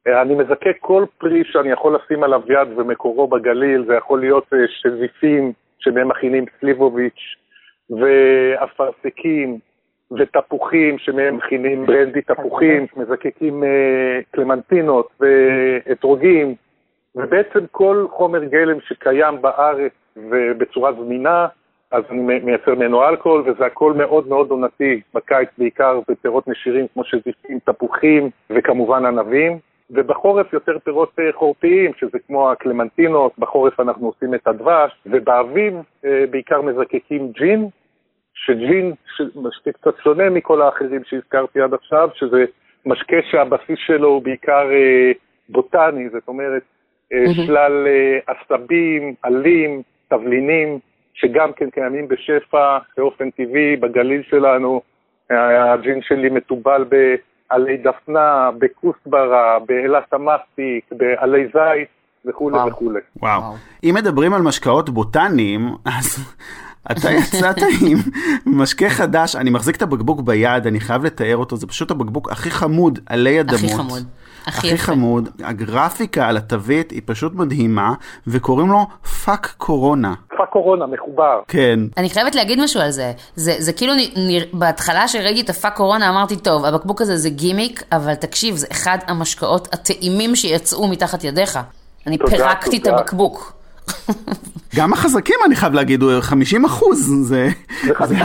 אני מזקק כל פרי שאני יכול לשים עליו יד ומקורו בגליל, זה יכול להיות שזיפים שמהם מכינים סליבוביץ', ואפרסקים, ותפוחים שמהם מכינים ברנדי תפוחים, מזקקים אה, קלמנטינות ואתרוגים, ובעצם כל חומר גלם שקיים בארץ ובצורה זמינה, אז אני מייצר ממנו אלכוהול, וזה הכל מאוד מאוד עונתי, בקיץ בעיקר בפירות נשירים כמו שזיפים, תפוחים וכמובן ענבים, ובחורף יותר פירות אה, חורפיים, שזה כמו הקלמנטינות, בחורף אנחנו עושים את הדבש, ובאביב אה, בעיקר מזקקים ג'ין, שג'ין, משקה קצת שונה מכל האחרים שהזכרתי עד עכשיו, שזה משקה שהבסיס שלו הוא בעיקר אה, בוטני, זאת אומרת, שלל עשבים, עלים, תבלינים, שגם כן קיימים בשפע באופן טבעי בגליל שלנו. הג'ין שלי מתובל בעלי דפנה, בכוסברה, באילת המסטיק, בעלי זית. וכולי וכולי. וואו. אם מדברים על משקאות בוטניים, [LAUGHS] אז אתה יצאת [LAUGHS] עם משקה חדש, אני מחזיק את הבקבוק ביד, אני חייב לתאר אותו, זה פשוט הבקבוק הכי חמוד עלי אדמות. הכי חמוד. הכי, הכי חמוד, הגרפיקה על התווית היא פשוט מדהימה, וקוראים לו Fuck Corona. Fuck Corona, מחובר. כן. אני חייבת להגיד משהו על זה. זה, זה כאילו, נ, נ, בהתחלה שראיתי את ה Fuck Corona אמרתי, טוב, הבקבוק הזה זה גימיק, אבל תקשיב, זה אחד המשקאות הטעימים שיצאו מתחת ידיך. אני תודה, פירקתי תודה. את הבקבוק. גם החזקים, אני חייב להגיד, הוא 50 אחוז, זה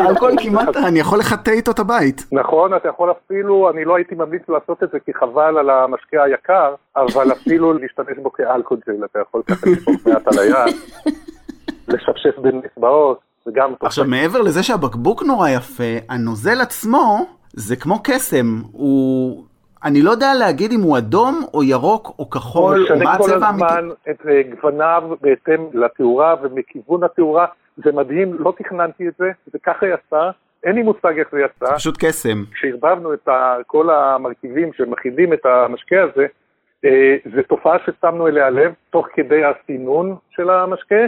אלכוהול כמעט, אני יכול לחטא איתו את הבית. נכון, אתה יכול אפילו, אני לא הייתי ממליץ לעשות את זה כי חבל על המשקה היקר, אבל אפילו להשתמש בו כאלכוג'ל, אתה יכול ככה לשפוך מעט על היד, לשפשף בין אצבעות, וגם... עכשיו, מעבר לזה שהבקבוק נורא יפה, הנוזל עצמו, זה כמו קסם, הוא אני לא יודע להגיד אם הוא אדום או ירוק או כחול, או מה הצבע האמיתי. הוא משנה כל הזמן את אה, גווניו בהתאם לתאורה ומכיוון התאורה, זה מדהים, לא תכננתי את זה, זה ככה יצא, אין לי מושג איך זה יצא. זה פשוט קסם. כשערבבנו את כל המרכיבים שמכילים את המשקה הזה, אה, זו תופעה ששמנו אליה לב תוך כדי הסינון של המשקה,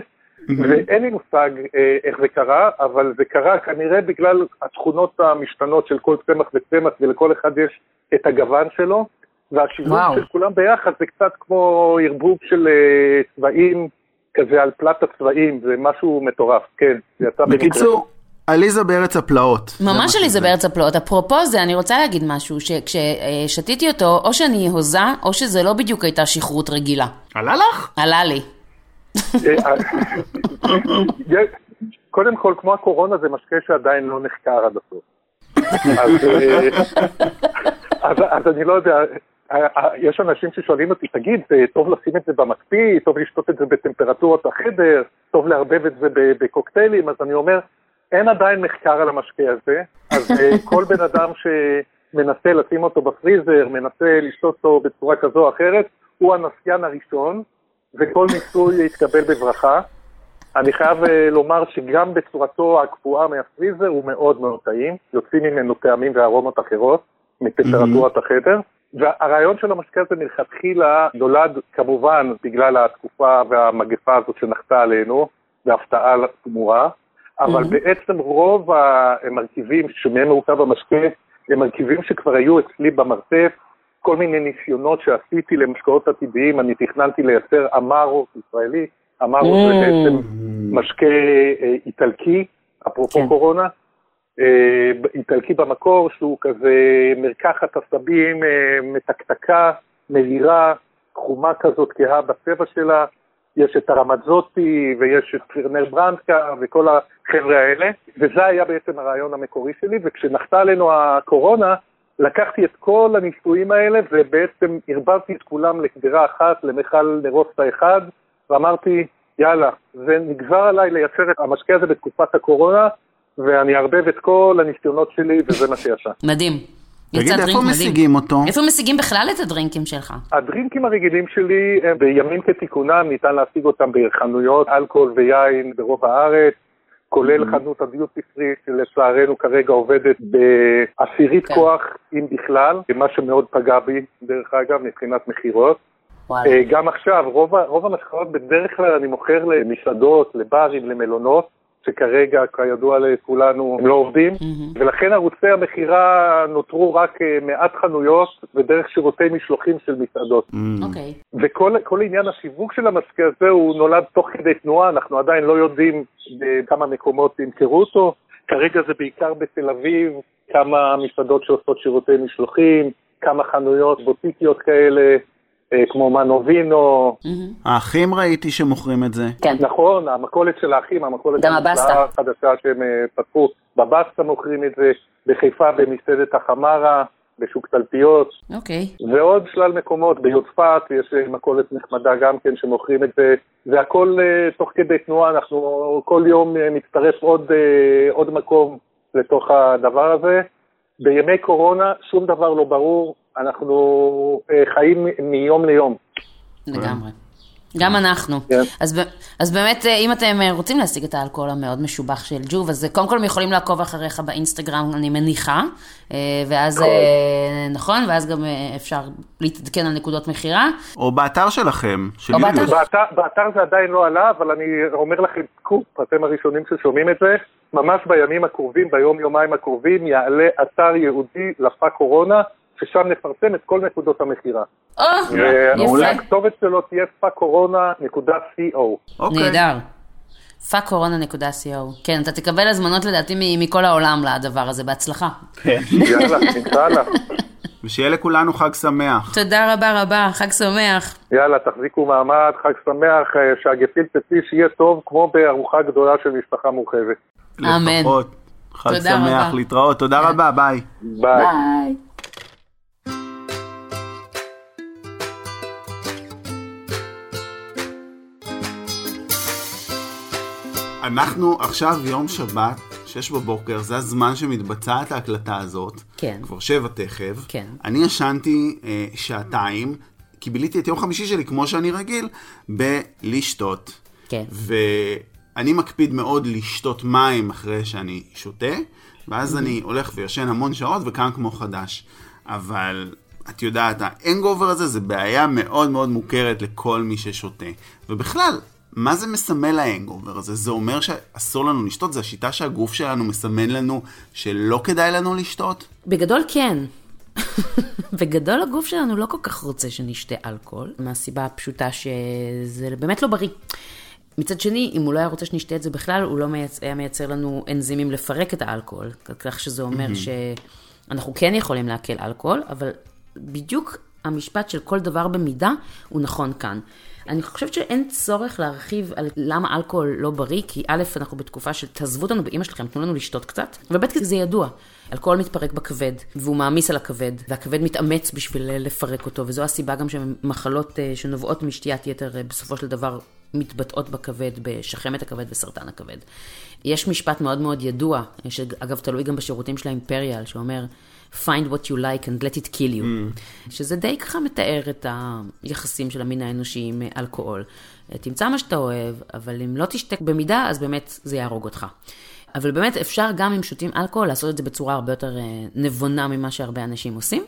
ואין לי מושג אה, איך זה קרה, אבל זה קרה כנראה בגלל התכונות המשתנות של כל צמח וצמח, ולכל אחד יש את הגוון שלו, והשילוב של כולם ביחד זה קצת כמו ערבוב של אה, צבעים כזה על פלט הצבעים, זה משהו מטורף, כן, זה יצא בקיצור, עליזה בארץ הפלאות. ממש עליזה בארץ הפלאות. אפרופו זה, אני רוצה להגיד משהו, שכששתיתי אותו, או שאני הוזה, או שזה לא בדיוק הייתה שכרות רגילה. עלה לך? עלה לי. אה, קודם כל, כמו הקורונה, זה משקה שעדיין לא נחקר עד הסוף. אז, אה, אני לא יודע, יש אנשים ששואלים אותי, תגיד, טוב לשים את זה במקפיא, טוב לשתות את זה בטמפרטורת החדר, טוב לערבב את זה בקוקטיילים, אז אני אומר, אין עדיין מחקר על המשקה הזה, אז אה, כל בן אדם שמנסה לשים אותו בפריזר, מנסה לשתות אותו בצורה כזו או אחרת, הוא הנסיין הראשון, וכל ניסוי יתקבל בברכה. אני חייב אה, לומר שגם בצורתו הקפואה מהפריזר הוא מאוד מאוד טעים, יוצאים ממנו טעמים וארומות אחרות מטמפרטורת החדר. והרעיון של המשקה הזה מלכתחילה נולד כמובן בגלל התקופה והמגפה הזאת שנחתה עלינו, בהפתעה תמורה, אבל בעצם רוב המרכיבים שמהם מורכב המשקה הם מרכיבים שכבר היו אצלי במרתף, כל מיני ניסיונות שעשיתי למשקאות עתידיים, אני תכננתי לייצר אמרו ישראלי, אמרו זה בעצם משקה אה, איטלקי, אפרופו כן. קורונה, אה, איטלקי במקור, שהוא כזה מרקחת עשבים אה, מתקתקה, מהירה, חומה כזאת כהה בצבע שלה. יש את הרמזוטי ויש את פירנר ברנדקה וכל החבר'ה האלה, וזה היה בעצם הרעיון המקורי שלי, וכשנחתה עלינו הקורונה, לקחתי את כל הניסויים האלה ובעצם ערבבתי את כולם לקדרה אחת, למכל נרוסטה אחד, ואמרתי, יאללה, זה נגזר עליי לייצר את המשקה הזה בתקופת הקורונה, ואני אערבב את כל הניסיונות שלי, וזה מה שיצא. מדהים. תגיד, איפה מדהים. משיגים אותו? איפה משיגים בכלל את הדרינקים שלך? הדרינקים הרגילים שלי, הם בימים כתיקונם, ניתן להשיג אותם בחנויות אלכוהול ויין ברוב הארץ, כולל חנות הדיוטי פרי, שלצערנו כרגע עובדת בעשירית כן. כוח, אם בכלל, מה שמאוד פגע בי, דרך אגב, מבחינת מכירות. אה, גם עכשיו, רוב, רוב המשקאות בדרך כלל אני מוכר למסעדות, לברים, למלונות, שכרגע, כידוע לכולנו, הם לא עובדים, ולכן ערוצי המכירה נותרו רק אה, מעט חנויות ודרך שירותי משלוחים של מסעדות. Mm. אוקיי. וכל כל עניין השיווק של המשקה הזה הוא נולד תוך כדי תנועה, אנחנו עדיין לא יודעים בכמה מקומות ימכרו אותו. כרגע זה בעיקר בתל אביב, כמה מסעדות שעושות שירותי משלוחים, כמה חנויות בוטיקיות כאלה, אה, כמו מנובינו, האחים ראיתי שמוכרים את זה. כן. נכון, המכולת של האחים, המכולת גם המופלאה הבסטה. החדשה שהם אה, פתחו, בבסטה מוכרים את זה, בחיפה במסעדת החמרה, בשוק תלפיות. אוקיי. ועוד שלל מקומות, ביודפת יש אה, מכולת נחמדה גם כן שמוכרים את זה, זה הכל אה, תוך כדי תנועה, אנחנו כל יום אה, מצטרף עוד, אה, עוד מקום לתוך הדבר הזה. בימי קורונה שום דבר לא ברור, אנחנו אה, חיים מיום ליום. לגמרי. גם אנחנו. כן. אז, באמת, אה, אם אתם אה, רוצים להשיג את האלכוהול המאוד משובח של ג'וב, אז קודם כל הם יכולים לעקוב אחריך באינסטגרם, אני מניחה, ואז, נכון. נכון, ואז גם אפשר להתעדכן על נקודות מכירה. או באתר שלכם, של או באתר. יוליוס. באתר, באתר זה עדיין לא עלה, אבל אני אומר לכם סקופ, אתם הראשונים ששומעים את זה, ממש בימים הקרובים, ביום-יומיים הקרובים, יעלה אתר ייעודי לפא קורונה, ששם נפרסם את כל נקודות המכירה. או, ואולי יפה, הכתובת שלו תהיה פאקורונה.co. אוקיי. נהדר. פאקורונה.co. כן, אתה תקבל הזמנות לדעתי מ- מכל העולם לדבר הזה, בהצלחה. כן. יאללה, אינשאללה. [LAUGHS] ושיהיה לכולנו חג שמח. תודה רבה רבה, חג שמח. יאללה, תחזיקו מעמד, חג שמח, אה, שהגפילטע פיש יהיה טוב כמו בארוחה גדולה של משפחה מורחבת. אמן. לפחות. חג שמח, תודה רבה. להתראות. תודה רבה, bye. Bye. Bye. אנחנו עכשיו יום שבת, שש בבוקר, זה הזמן שמתבצעת ההקלטה הזאת. כן. כבר שבע תכף. כן. אני ישנתי אה, שעתיים, כי ביליתי את יום חמישי שלי, כמו שאני רגיל, בלשתות. כן. ואני מקפיד מאוד לשתות מים אחרי שאני שותה, ואז אני הולך וישן המון שעות וקם כמו חדש. אבל את יודעת, האנגובר הזה זה בעיה מאוד מאוד מוכרת לכל מי ששותה. ובכלל, מה זה מסמל האנגובר הזה? זה אומר שאסור לנו לשתות? זו השיטה שהגוף שלנו מסמן לנו שלא כדאי לנו לשתות? בגדול כן. [LAUGHS] בגדול הגוף שלנו לא כל כך רוצה שנשתה אלכוהול, מהסיבה הפשוטה שזה באמת לא בריא. מצד שני, אם הוא לא היה רוצה שנשתה את זה בכלל, הוא לא מייצ... היה מייצר לנו אנזימים לפרק את האלכוהול. כך שזה אומר שאנחנו כן יכולים לעכל אלכוהול, אבל בדיוק המשפט של כל דבר במידה הוא נכון כאן. אני חושבת שאין צורך להרחיב על למה אלכוהול לא בריא, כי א', אנחנו בתקופה של תעזבו אותנו באמא שלכם, תנו לנו לשתות קצת, וב', כי זה ידוע. אלכוהול מתפרק בכבד, והוא מעמיס על הכבד, והכבד מתאמץ בשביל אה, לפרק אותו, וזו הסיבה גם שמחלות אה, שנובעות משתיית יתר אה, בסופו של דבר מתבטאות בכבד, בשחמת הכבד וסרטן הכבד. יש משפט מאוד מאוד ידוע, שאגב תלוי גם בשירותים של האימפריאל, שאומר, find what you like and let it kill you, mm. שזה די ככה מתאר את היחסים של המין האנושי עם אלכוהול. תמצא מה שאתה אוהב, אבל אם לא תשתה במידה, אז באמת זה יהרוג אותך. אבל באמת אפשר גם אם שותים אלכוהול לעשות את זה בצורה הרבה יותר אה, נבונה ממה שהרבה אנשים עושים.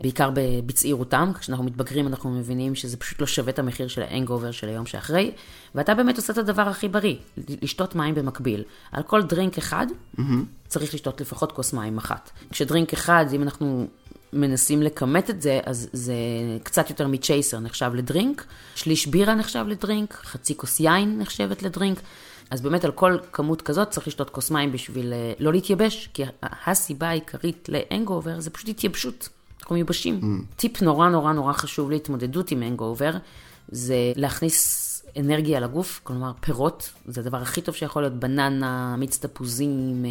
בעיקר בצעירותם, כשאנחנו מתבגרים אנחנו מבינים שזה פשוט לא שווה את המחיר של האנגובר של היום שאחרי, ואתה באמת עושה את הדבר הכי בריא, לשתות מים במקביל. על כל דרינק אחד mm-hmm. צריך לשתות לפחות כוס מים אחת. כשדרינק אחד, אם אנחנו מנסים לכמת את זה, אז זה קצת יותר מצ'ייסר נחשב לדרינק, שליש בירה נחשב לדרינק, חצי כוס יין נחשבת לדרינק. אז באמת על כל כמות כזאת צריך לשתות כוס מים בשביל אה, לא להתייבש, כי הסיבה העיקרית להנגאובר זה פשוט התייבשות. אנחנו מיובשים. Mm. טיפ נורא נורא נורא חשוב להתמודדות עם הנגאובר, זה להכניס אנרגיה לגוף, כלומר פירות, זה הדבר הכי טוב שיכול להיות, בננה, מיץ תפוזים, אה,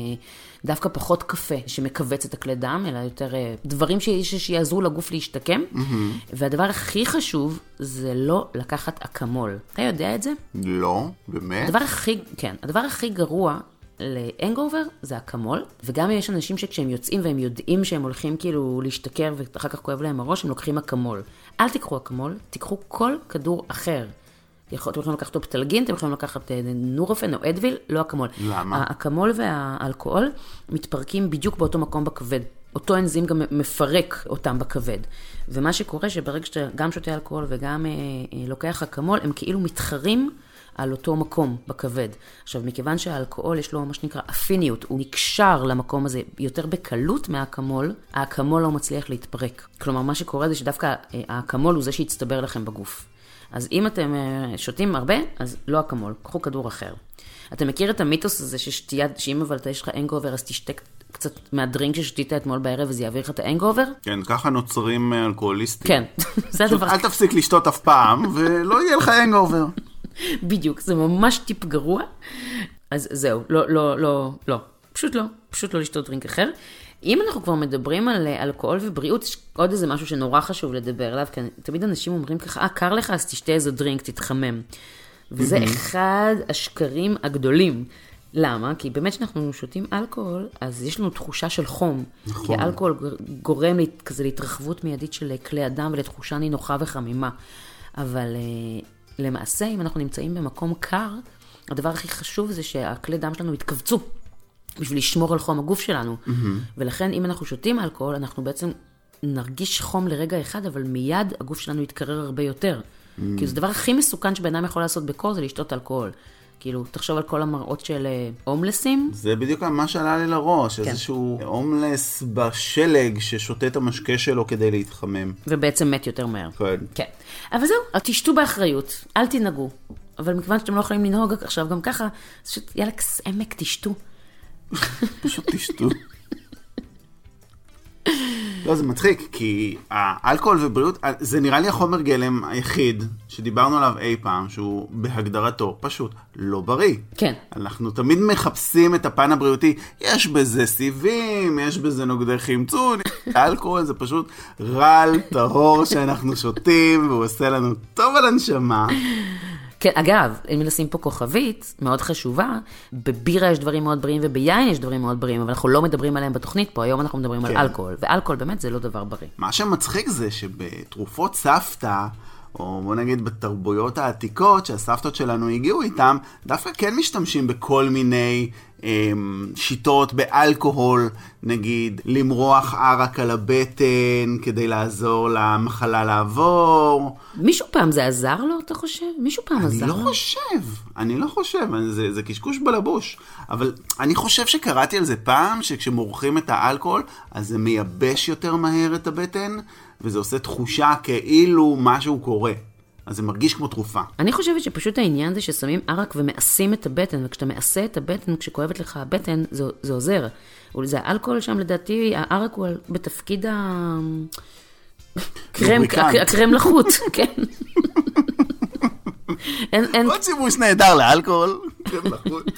דווקא פחות קפה שמכווץ את הכלי דם, אלא יותר אה, דברים ש... שיעזרו לגוף להשתקם. Mm-hmm. והדבר הכי חשוב זה לא לקחת אקמול. אתה יודע את זה? לא, באמת? הדבר הכי, כן, הדבר הכי גרוע להנגאובר זה אקמול, וגם יש אנשים שכשהם יוצאים והם יודעים שהם הולכים כאילו להשתכר ואחר כך כואב להם הראש, הם לוקחים אקמול. אל תיקחו אקמול, תיקחו כל כדור אחר. יכול, אתם יכולים לקחת אופטלגין, אתם יכולים לקחת אה, נורופן או אדוויל, לא אקמול. למה? האקמול והאלכוהול מתפרקים בדיוק באותו מקום בכבד. אותו אנזים גם מפרק אותם בכבד. ומה שקורה שברגע שאתה גם שותה אלכוהול וגם אה, אה, לוקח אקמול, הם כאילו מתחרים על אותו מקום בכבד. עכשיו, מכיוון שהאלכוהול יש לו מה שנקרא אפיניות, הוא נקשר למקום הזה יותר בקלות מהאקמול, האקמול לא מצליח להתפרק. כלומר, מה שקורה זה שדווקא אה, האקמול הוא זה שהצטבר לכם בגוף. אז אם אתם אה, שותים הרבה, אז לא אקמול, קחו כדור אחר. אתה מכיר את המיתוס הזה ששתייה, שאם אבל יש לך אנגובר, אז תשתה קצת מהדרינק ששתית אתמול בערב וזה יעביר לך את האנגובר? כן, ככה נוצרים אה, אלכוהוליסטים. כן, [LAUGHS] זה הדבר. אל תפסיק לשתות אף פעם, ולא יהיה לך אנגובר. בדיוק, זה ממש טיפ גרוע. אז זהו, לא, לא, לא, לא. פשוט לא, פשוט לא לשתות דרינק אחר. אם אנחנו כבר מדברים על אה, אלכוהול ובריאות, יש עוד איזה משהו שנורא חשוב לדבר עליו, כי תמיד אנשים אומרים ככה, אה, קר לך, אז תשתה איזה דרינק, תתחמם. וזה אחד השקרים הגדולים. למה? כי באמת כשאנחנו שותים אלכוהול, אז יש לנו תחושה של חום. נכון. כי אלכוהול גורם כזה להתרחבות מיידית של אה, כלי הדם ולתחושה נינוחה וחמימה. אבל אה, למעשה, אם אנחנו נמצאים במקום קר, הדבר הכי חשוב זה שהכלי דם שלנו יתכווצו. בשביל לשמור על חום הגוף שלנו. Mm-hmm. ולכן, אם אנחנו שותים אלכוהול, אנחנו בעצם נרגיש חום לרגע אחד, אבל מיד הגוף שלנו יתקרר הרבה יותר. Mm-hmm. כי זה הדבר הכי מסוכן שבן אדם יכול לעשות בקור, זה לשתות אלכוהול. כאילו, תחשוב על כל המראות של אה, הומלסים. זה בדיוק מה שעלה לי לראש, כן. איזשהו הומלס בשלג ששותה את המשקה שלו כדי להתחמם. ובעצם מת יותר מהר. כן. כן. אבל זהו, תשתו באחריות, אל תנהגו. אבל מכיוון שאתם לא יכולים לנהוג עכשיו גם ככה, אז פשוט יאללה, עמק, תשתו. פשוט תשתו. [LAUGHS] לא, זה מצחיק, כי האלכוהול ובריאות, זה נראה לי החומר גלם היחיד שדיברנו עליו אי פעם, שהוא בהגדרתו פשוט לא בריא. כן. אנחנו תמיד מחפשים את הפן הבריאותי, יש בזה סיבים, יש בזה נוגדי חמצון, [LAUGHS] האלכוהול זה פשוט רעל טהור שאנחנו שותים, והוא עושה לנו טוב על הנשמה. כן, אגב, אם נשים פה כוכבית מאוד חשובה, בבירה יש דברים מאוד בריאים וביין יש דברים מאוד בריאים, אבל אנחנו לא מדברים עליהם בתוכנית פה, היום אנחנו מדברים כן. על אלכוהול, ואלכוהול באמת זה לא דבר בריא. מה שמצחיק זה שבתרופות סבתא, או בוא נגיד בתרבויות העתיקות שהסבתות שלנו הגיעו איתם, דווקא כן משתמשים בכל מיני שיטות באלכוהול, נגיד למרוח ערק על הבטן כדי לעזור למחלה לעבור. מישהו פעם זה עזר לו, אתה חושב? מישהו פעם עזר לא לו? אני לא חושב, אני לא חושב, זה, זה קשקוש בלבוש. אבל אני חושב שקראתי על זה פעם, שכשמורחים את האלכוהול, אז זה מייבש יותר מהר את הבטן, וזה עושה תחושה כאילו משהו קורה. אז זה מרגיש כמו תרופה. אני חושבת שפשוט העניין זה ששמים ערק ומאסים את הבטן, וכשאתה מאסה את הבטן, כשכואבת לך הבטן, זה, זה עוזר. זה האלכוהול שם, לדעתי, הערק הוא בתפקיד ה... קרם, הקרם לחוט, [LAUGHS] כן. אין, אין... עוד שימוש נהדר לאלכוהול, קרם לחוט.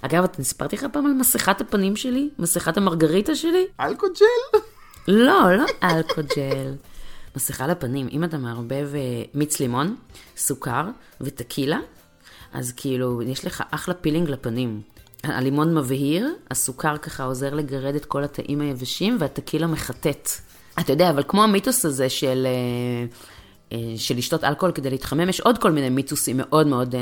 אגב, אתה סיפרתי לך פעם על מסכת הפנים שלי? מסכת המרגריטה שלי? אלכוג'ל? לא, לא אלכוג'ל. מסכה לפנים, אם אתה מערבב אה, מיץ לימון, סוכר וטקילה, אז כאילו, יש לך אחלה פילינג לפנים. הלימון מבהיר, הסוכר ככה עוזר לגרד את כל התאים היבשים, והטקילה מחטט. אתה יודע, אבל כמו המיתוס הזה של, אה, אה, של לשתות אלכוהול כדי להתחמם, יש עוד כל מיני מיתוסים מאוד מאוד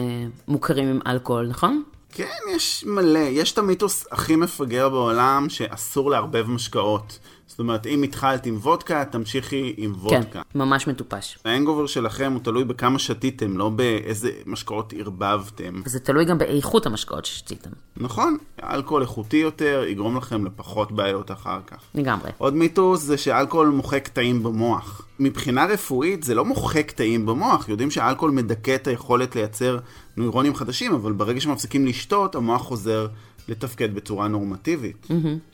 מוכרים עם אלכוהול, נכון? כן, יש מלא. יש את המיתוס הכי מפגר בעולם, שאסור לערבב משקאות. זאת אומרת, אם התחלת עם וודקה, תמשיכי עם כן, וודקה. כן, ממש מטופש. ההנגובר שלכם הוא תלוי בכמה שתיתם, לא באיזה משקאות ערבבתם. זה תלוי גם באיכות המשקאות ששתיתם. נכון, אלכוהול איכותי יותר יגרום לכם לפחות בעיות אחר כך. לגמרי. עוד מיתוס זה שאלכוהול מוחק תאים במוח. מבחינה רפואית זה לא מוחק תאים במוח, יודעים שאלכוהול מדכא את היכולת לייצר נוירונים חדשים, אבל ברגע שמפסיקים לשתות, המוח חוזר לתפקד בצורה נורמטיבית.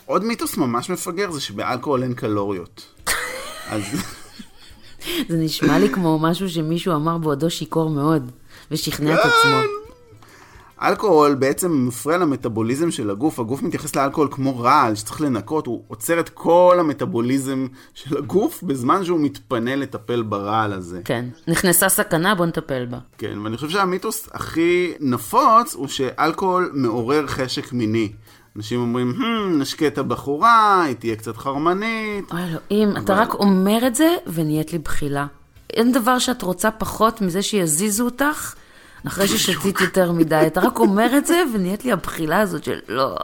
עוד מיתוס ממש מפגר זה שבאלכוהול אין קלוריות. [LAUGHS] אז זה נשמע לי כמו משהו שמישהו אמר בעודו שיכור מאוד, ושכנע את עצמו. אלכוהול בעצם מפריע למטאבוליזם של הגוף, הגוף מתייחס לאלכוהול כמו רעל שצריך לנקות, הוא עוצר את כל המטאבוליזם של הגוף בזמן שהוא מתפנה לטפל ברעל הזה. כן. נכנסה סכנה, בוא נטפל בה. כן, ואני חושב שהמיתוס הכי נפוץ הוא שאלכוהול מעורר חשק מיני. אנשים אומרים, "הם, נשקה את הבחורה, היא תהיה קצת חרמנית. אוי אלוהים, אתה אבל- רק אומר את זה ונהיית לי בחילה. אין דבר שאת רוצה פחות מזה שיזיזו אותך אחרי ששתית יותר מדי. אתה רק אומר את זה ונהיית לי הבחילה הזאת של לא,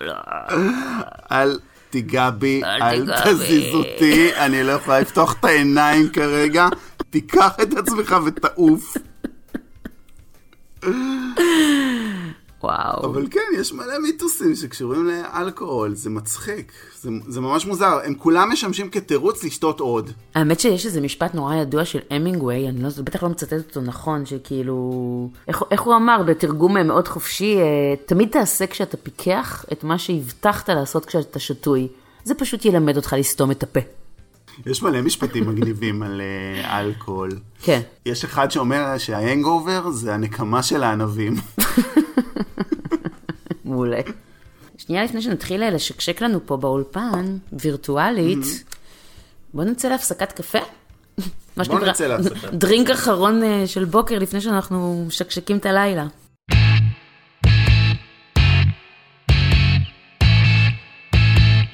לא. אל תיגע בי, אל תזיז. אותי, אני לא יכולה לפתוח את העיניים כרגע. תיקח את עצמך ותעוף. וואו. אבל כן, יש מלא מיתוסים שקשורים לאלכוהול, זה מצחיק. זה, זה ממש מוזר, הם כולם משמשים כתירוץ לשתות עוד. האמת שיש איזה משפט נורא ידוע של המינגווי, אני לא, בטח לא מצטט אותו נכון, שכאילו... איך, איך הוא אמר בתרגום מאוד חופשי, אה, תמיד תעשה כשאתה פיקח את מה שהבטחת לעשות כשאתה שתוי. זה פשוט ילמד אותך לסתום את הפה. יש מלא משפטים מגניבים על אה, אלכוהול. כן. יש אחד שאומר שההנגאובר זה הנקמה של הענבים. [LAUGHS] מעולה. שנייה לפני שנתחיל לשקשק לנו פה באולפן, וירטואלית, בוא נצא להפסקת קפה. [LAUGHS] מה להפסקת. [LAUGHS] דרינק אחרון אה, של בוקר לפני שאנחנו משקשקים את הלילה.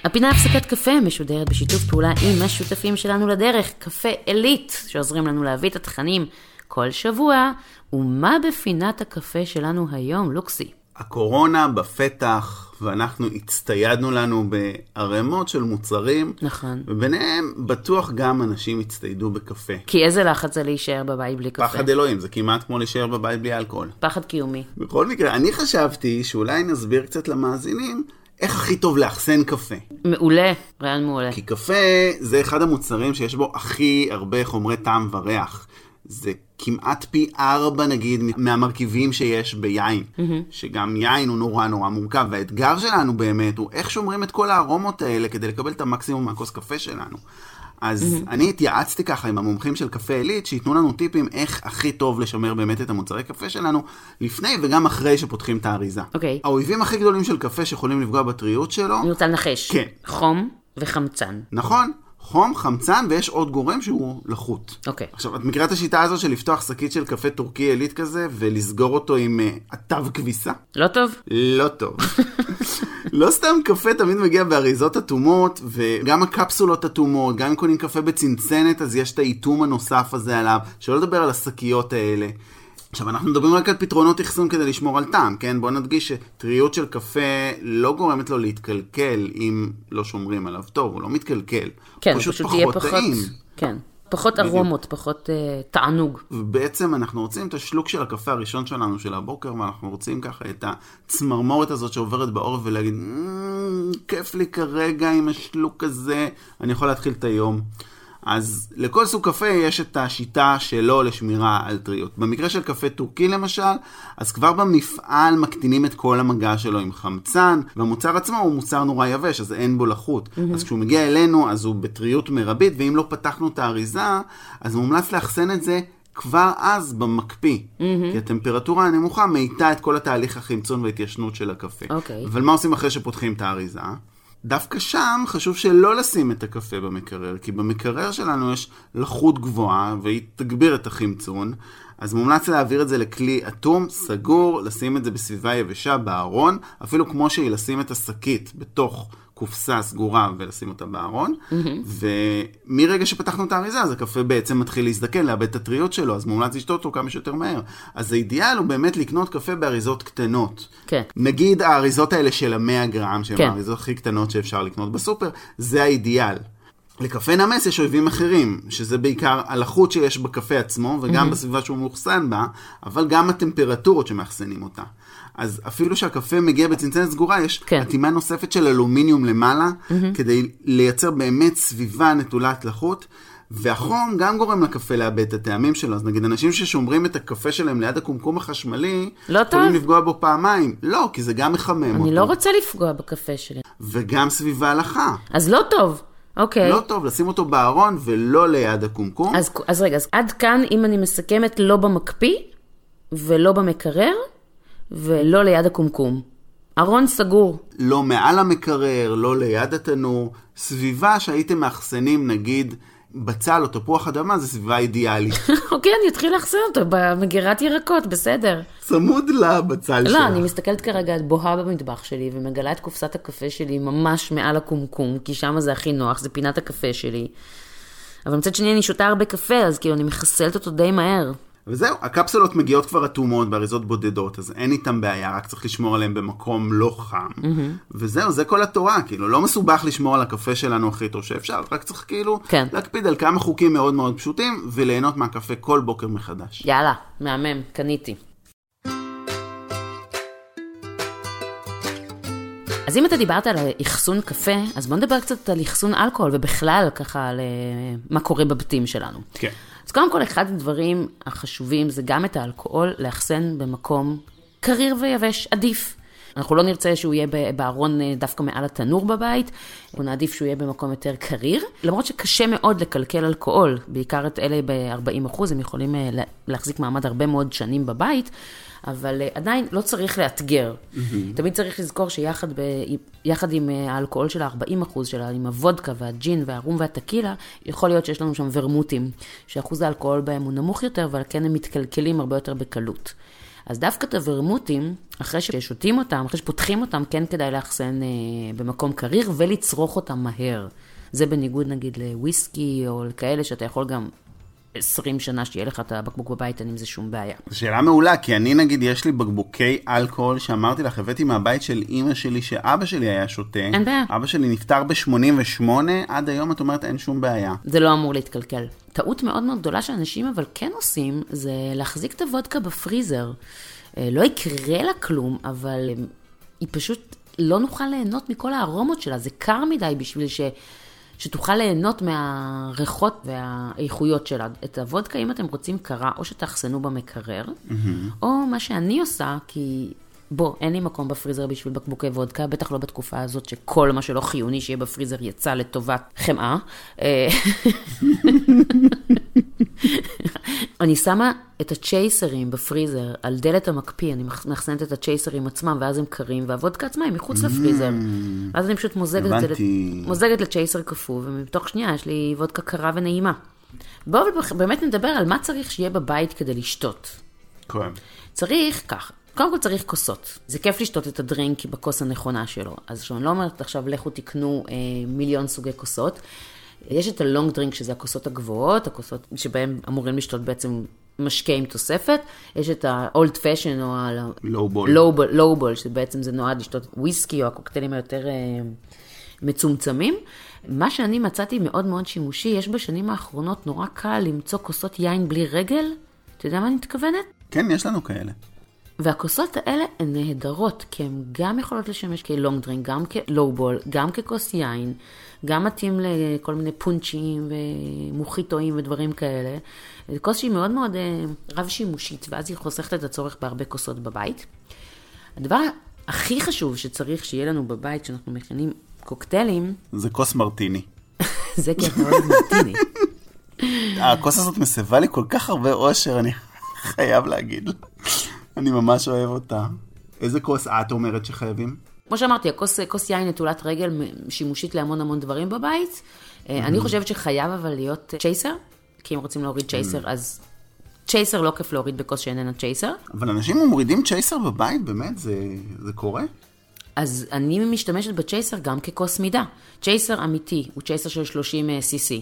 הפינה הפסקת קפה משודרת בשיתוף פעולה עם השותפים שלנו לדרך, קפה עילית, שעוזרים לנו להביא את התכנים כל שבוע. ומה בפינת הקפה שלנו היום, לוקסי? הקורונה בפתח, ואנחנו הצטיידנו לנו בערימות של מוצרים. נכון. וביניהם בטוח גם אנשים הצטיידו בקפה. כי איזה לחץ זה להישאר בבית בלי קפה. פחד אלוהים, זה כמעט כמו להישאר בבית בלי אלכוהול. פחד קיומי. בכל מקרה, אני חשבתי שאולי נסביר קצת למאזינים איך הכי טוב לאחסן קפה. מעולה, רעיון מעולה. כי קפה זה אחד המוצרים שיש בו הכי הרבה חומרי טעם וריח. זה כמעט פי ארבע נגיד מהמרכיבים שיש ביין, שגם יין הוא נורא נורא מורכב, והאתגר שלנו באמת הוא איך שומרים את כל הארומות האלה כדי לקבל את המקסימום מהכוס קפה שלנו. אז אני התייעצתי ככה עם המומחים של קפה עילית, שייתנו לנו טיפים איך הכי טוב לשמר באמת את המוצרי קפה שלנו, לפני וגם אחרי שפותחים את האריזה. אוקיי. האויבים הכי גדולים של קפה שיכולים לפגוע בטריות שלו, אני רוצה לנחש. כן. חום וחמצן. נכון, חום, חמצן, ויש עוד גורם שהוא לחות. אוקיי. עכשיו, את מכירה את השיטה הזו של לפתוח שקית של קפה טורקי עילית כזה, ולסגור אותו עם uh, עטב כביסה? לא טוב? לא טוב. לא סתם קפה תמיד מגיע באריזות אטומות, וגם הקפסולות אטומות, גם אם קונים קפה בצנצנת, אז יש את האיתום הנוסף הזה עליו, שלא לדבר על השקיות האלה. עכשיו, אנחנו מדברים רק על פתרונות אחסון כדי לשמור על טעם, כן? בואו נדגיש שטריות של קפה לא גורמת לו להתקלקל אם לא שומרים עליו טוב, הוא לא מתקלקל. כן, הוא פשוט יהיה פחות... טעים. כן. פחות ארומות, פחות אה, תענוג. ובעצם אנחנו רוצים את השלוק של הקפה הראשון שלנו של הבוקר, ואנחנו רוצים ככה את הצמרמורת הזאת שעוברת בעורף ולהגיד, "מ, כיף לי כרגע עם השלוק הזה, אני יכול להתחיל את היום. אז לכל סוג קפה יש את השיטה שלו לשמירה על טריות. במקרה של קפה טורקי למשל, אז כבר במפעל מקטינים את כל המגע שלו עם חמצן, והמוצר עצמו הוא מוצר נורא יבש, אז אין בו לחות. Mm-hmm. אז כשהוא מגיע אלינו, אז הוא בטריות מרבית, ואם לא פתחנו את האריזה, אז מומלץ לאחסן את זה כבר אז במקפיא. Mm-hmm. כי הטמפרטורה הנמוכה מאיטה את כל התהליך החמצון וההתיישנות של הקפה. אוקיי. אבל מה עושים אחרי שפותחים את האריזה? דווקא שם חשוב שלא לשים את הקפה במקרר, כי במקרר שלנו יש לחות גבוהה והיא תגביר את החמצון, אז מומלץ להעביר את זה לכלי אטום, סגור, לשים את זה בסביבה יבשה, בארון, אפילו כמו שהיא לשים את השקית בתוך קופסה סגורה ולשים אותה בארון, ומרגע שפתחנו את האריזה, אז הקפה בעצם מתחיל להזדקן, לאבד את הטריות שלו, אז מומלץ לשתות אותו כמה שיותר מהר. אז האידיאל הוא באמת לקנות קפה באריזות קטנות. כן. נגיד האריזות האלה של המאה גרם, שהן כן. האריזות הכי קטנות שאפשר לקנות בסופר, זה האידיאל. לקפה נמס יש אויבים אחרים, שזה בעיקר הלחות שיש בקפה עצמו, וגם בסביבה שהוא מאוחסן בה, אבל גם הטמפרטורות שמאחסנים אותה. אז אפילו שהקפה מגיע בצנצנת סגורה, יש כן. אטימה נוספת של אלומיניום למעלה, כדי לייצר באמת סביבה נטולת לחות. והחום גם גורם לקפה לאבד את הטעמים שלו. אז נגיד אנשים ששומרים את הקפה שלהם ליד הקומקום החשמלי, לא יכולים טוב. לפגוע בו פעמיים. לא, כי זה גם מחמם אותו. אני לא רוצה לפגוע בקפה שלי. וגם סביב ההלכה. אז לא טוב. אוקיי. לא טוב לשים אותו בארון ולא ליד הקומקום. אז, אז רגע, אז עד כאן, אם אני מסכמת, לא במקפיא, ולא במקרר, ולא ליד הקומקום. ארון סגור. לא מעל המקרר, לא ליד התנור. סביבה שהייתם מאחסנים, נגיד, בצל או תפוח אדמה, זה סביבה אידיאלית. [LAUGHS] אוקיי, אני אתחיל לאחסן אותו במגירת ירקות, בסדר. צמוד לבצל שלך. לא, אני מסתכלת כרגע, את בוהה במטבח שלי, ומגלה את קופסת הקפה שלי ממש מעל הקומקום, כי שם זה הכי נוח, זה פינת הקפה שלי. אבל מצד שני, אני שותה הרבה קפה, אז כאילו, אני מחסלת אותו די מהר. וזהו, הקפסולות מגיעות כבר אטומות באריזות בודדות, אז אין איתם בעיה, רק צריך לשמור עליהם במקום לא חם. וזהו, זה כל התורה, כאילו, לא מסובך לשמור על הקפה שלנו הכי טוב שאפשר, רק צריך כאילו כן. להקפיד על כמה חוקים מאוד מאוד פשוטים, וליהנות מהקפה כל בוקר מחדש. יאללה, מהמם, קניתי. אז אם אתה דיברת על אחסון קפה, אז בוא נדבר קצת על אחסון אלכוהול, ובכלל ככה על אה, מה קורה בבתים שלנו. כן. אז קודם כל, אחד הדברים החשובים זה גם את האלכוהול לאחסן במקום קריר ויבש, עדיף. אנחנו לא נרצה שהוא יהיה בארון אה, דווקא מעל התנור בבית, אנחנו נעדיף שהוא יהיה במקום יותר קריר. למרות שקשה מאוד לקלקל אלכוהול, בעיקר את אלה ב-40 הם יכולים אה, לה- להחזיק מעמד הרבה מאוד שנים בבית, אבל אה, עדיין לא צריך לאתגר. תמיד צריך לזכור שיחד ב, יחד עם אה, האלכוהול של ה-40 שלה, עם הוודקה והג'ין והרום והטקילה, יכול להיות שיש לנו שם ורמוטים, שאחוז האלכוהול בהם הוא נמוך יותר, אבל כן הם מתקלקלים הרבה יותר בקלות. אז דווקא את הוורמוטים, אחרי ששותים אותם, אחרי שפותחים אותם, כן כדאי לאחסן אה, במקום קריר ולצרוך אותם מהר. זה בניגוד נגיד לוויסקי או לכאלה שאתה יכול גם 20 שנה שיהיה לך את הבקבוק בבית, אין עם זה שום בעיה. זו שאלה מעולה, כי אני נגיד, יש לי בקבוקי אלכוהול שאמרתי לך, הבאתי מהבית של אימא שלי, שאבא שלי היה שותה. אין בעיה. אבא שלי נפטר ב-88, עד היום את אומרת אין שום בעיה. זה לא אמור להתקלקל. טעות מאוד מאוד גדולה שאנשים אבל כן עושים, זה להחזיק את הוודקה בפריזר. אה, לא יקרה לה כלום, אבל אה, היא פשוט, לא נוכל ליהנות מכל הארומות שלה, זה קר מדי בשביל ש... שתוכל ליהנות מהריחות והאיכויות שלה. את הוודקה, אם אתם רוצים קרה, או שתאחסנו במקרר, או מה שאני עושה, כי בוא, אין לי מקום בפריזר בשביל בקבוקי וודקה, בטח לא בתקופה הזאת שכל מה שלא חיוני שיהיה בפריזר יצא לטובת חמאה. [LAUGHS] אני שמה את הצ'ייסרים בפריזר על דלת המקפיא, אני מאחסנת את הצ'ייסרים עצמם, ואז הם קרים, והוודקה עצמה היא מחוץ לפריזר. ואז אני פשוט מוזגת את זה, מוזגת לצ'ייסר קפוא, ומתוך שנייה יש לי וודקה קרה ונעימה. בואו באמת נדבר על מה צריך שיהיה בבית כדי לשתות. כן. צריך ככה, קודם כל צריך כוסות. זה כיף לשתות את הדרינק בכוס הנכונה שלו. אז שאני לא אומרת עכשיו לכו תקנו אה, מיליון סוגי כוסות. יש את ה long drink, שזה הכוסות הגבוהות, הכוסות שבהן אמורים לשתות בעצם משקה עם תוספת. יש את ה-old fashion או ה... lowball. lowball, lowball, שבעצם זה נועד לשתות וויסקי או הקוקטיילים היותר אה, מצומצמים. מה שאני מצאתי מאוד מאוד שימושי, יש בשנים האחרונות נורא קל למצוא כוסות יין בלי רגל. אתה יודע מה אני מתכוונת? כן, יש לנו כאלה. והכוסות האלה הן נהדרות, כי הן גם יכולות לשמש כ long drink, גם כ lowball, גם ככוס יין, גם מתאים לכל מיני פונצ'ים ומוחיטואים ודברים כאלה. זו כוס שהיא מאוד מאוד אה, רב-שימושית, ואז היא חוסכת את הצורך בהרבה כוסות בבית. הדבר הכי חשוב שצריך שיהיה לנו בבית כשאנחנו מכינים קוקטיילים, זה כוס מרטיני. [LAUGHS] זה כי את מאוד מרטיני. [LAUGHS] הכוס הזאת מסבה לי כל כך הרבה אושר, אני חייב להגיד. אני ממש אוהב אותה. איזה כוס את אומרת שחייבים? כמו שאמרתי, הכוס כוס יין נטולת רגל שימושית להמון המון דברים בבית. אה, אני חושבת שחייב אבל להיות צ'ייסר, כי אם רוצים להוריד צ'ייסר, אז צ'ייסר לא כיף להוריד בכוס שאיננה צ'ייסר. אבל אנשים מורידים צ'ייסר בבית, באמת? זה, זה קורה? אז אני משתמשת בצ'ייסר גם ככוס מידה. צ'ייסר אמיתי הוא צ'ייסר של 30 cc,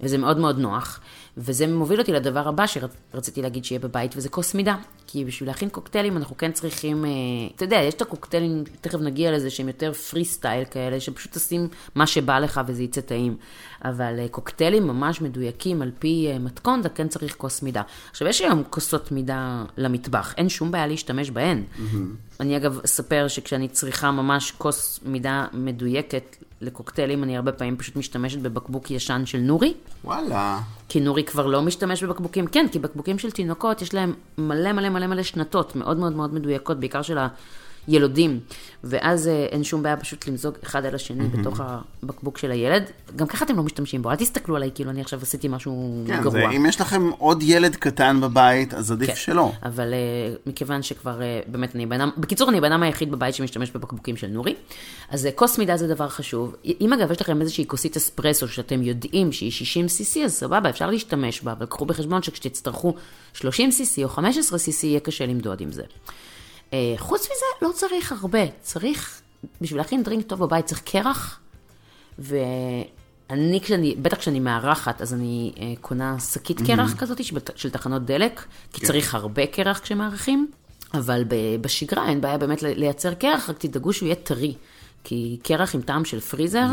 וזה מאוד מאוד נוח. וזה מוביל אותי לדבר הבא שרציתי להגיד שיהיה בבית, וזה כוס מידה. כי בשביל להכין קוקטיילים אנחנו כן צריכים, אה, אתה יודע, יש את הקוקטיילים, תכף נגיע לזה, שהם יותר פרי סטייל כאלה, שפשוט תשים מה שבא לך וזה יצא טעים. אבל אה, קוקטיילים ממש מדויקים על פי אה, מתכון, אתה כן צריך כוס מידה. עכשיו, יש היום כוסות מידה למטבח, אין שום בעיה להשתמש בהן. Mm-hmm. אני אגב אספר שכשאני צריכה ממש כוס מידה מדויקת לקוקטיילים, אני הרבה פעמים פשוט משתמשת בבקבוק ישן של נורי. וואלה. כי נורי כבר לא משתמש בבקבוקים. כן, כי בקבוקים של תינוקות יש להם מלא מלא מלא מלא שנתות מאוד מאוד מאוד מדויקות, בעיקר של ילודים, ואז אה, אין שום בעיה פשוט למזוג אחד על השני mm-hmm. בתוך הבקבוק של הילד. גם ככה אתם לא משתמשים בו, אל תסתכלו עליי כאילו אני עכשיו עשיתי משהו כן, גרוע. זה, אם יש לכם עוד ילד קטן בבית, אז עדיף כן, שלא. אבל uh, מכיוון שכבר, uh, באמת, אני בנם, בקיצור, אני הבנם היחיד בבית שמשתמש בבקבוקים של נורי. אז uh, כוס מידה זה דבר חשוב. אם אגב יש לכם איזושהי כוסית אספרסו שאתם יודעים שהיא 60 cc, אז סבבה, אפשר להשתמש בה, אבל קחו בחשבון שכשתצטרכו 30 cc או 15 cc, יהיה קשה למדוד עם זה. אה, חוץ מזה, לא צריך הרבה. צריך, בשביל להכין דרינק טוב בבית, צריך קרח. ואני, כשאני, בטח כשאני מארחת, אז אני אה, קונה שקית קרח כזאת של, של תחנות דלק, כי כן. צריך הרבה קרח כשמארחים. אבל בשגרה אין בעיה באמת לייצר קרח, רק תדאגו שהוא יהיה טרי. כי קרח עם טעם של פריזר.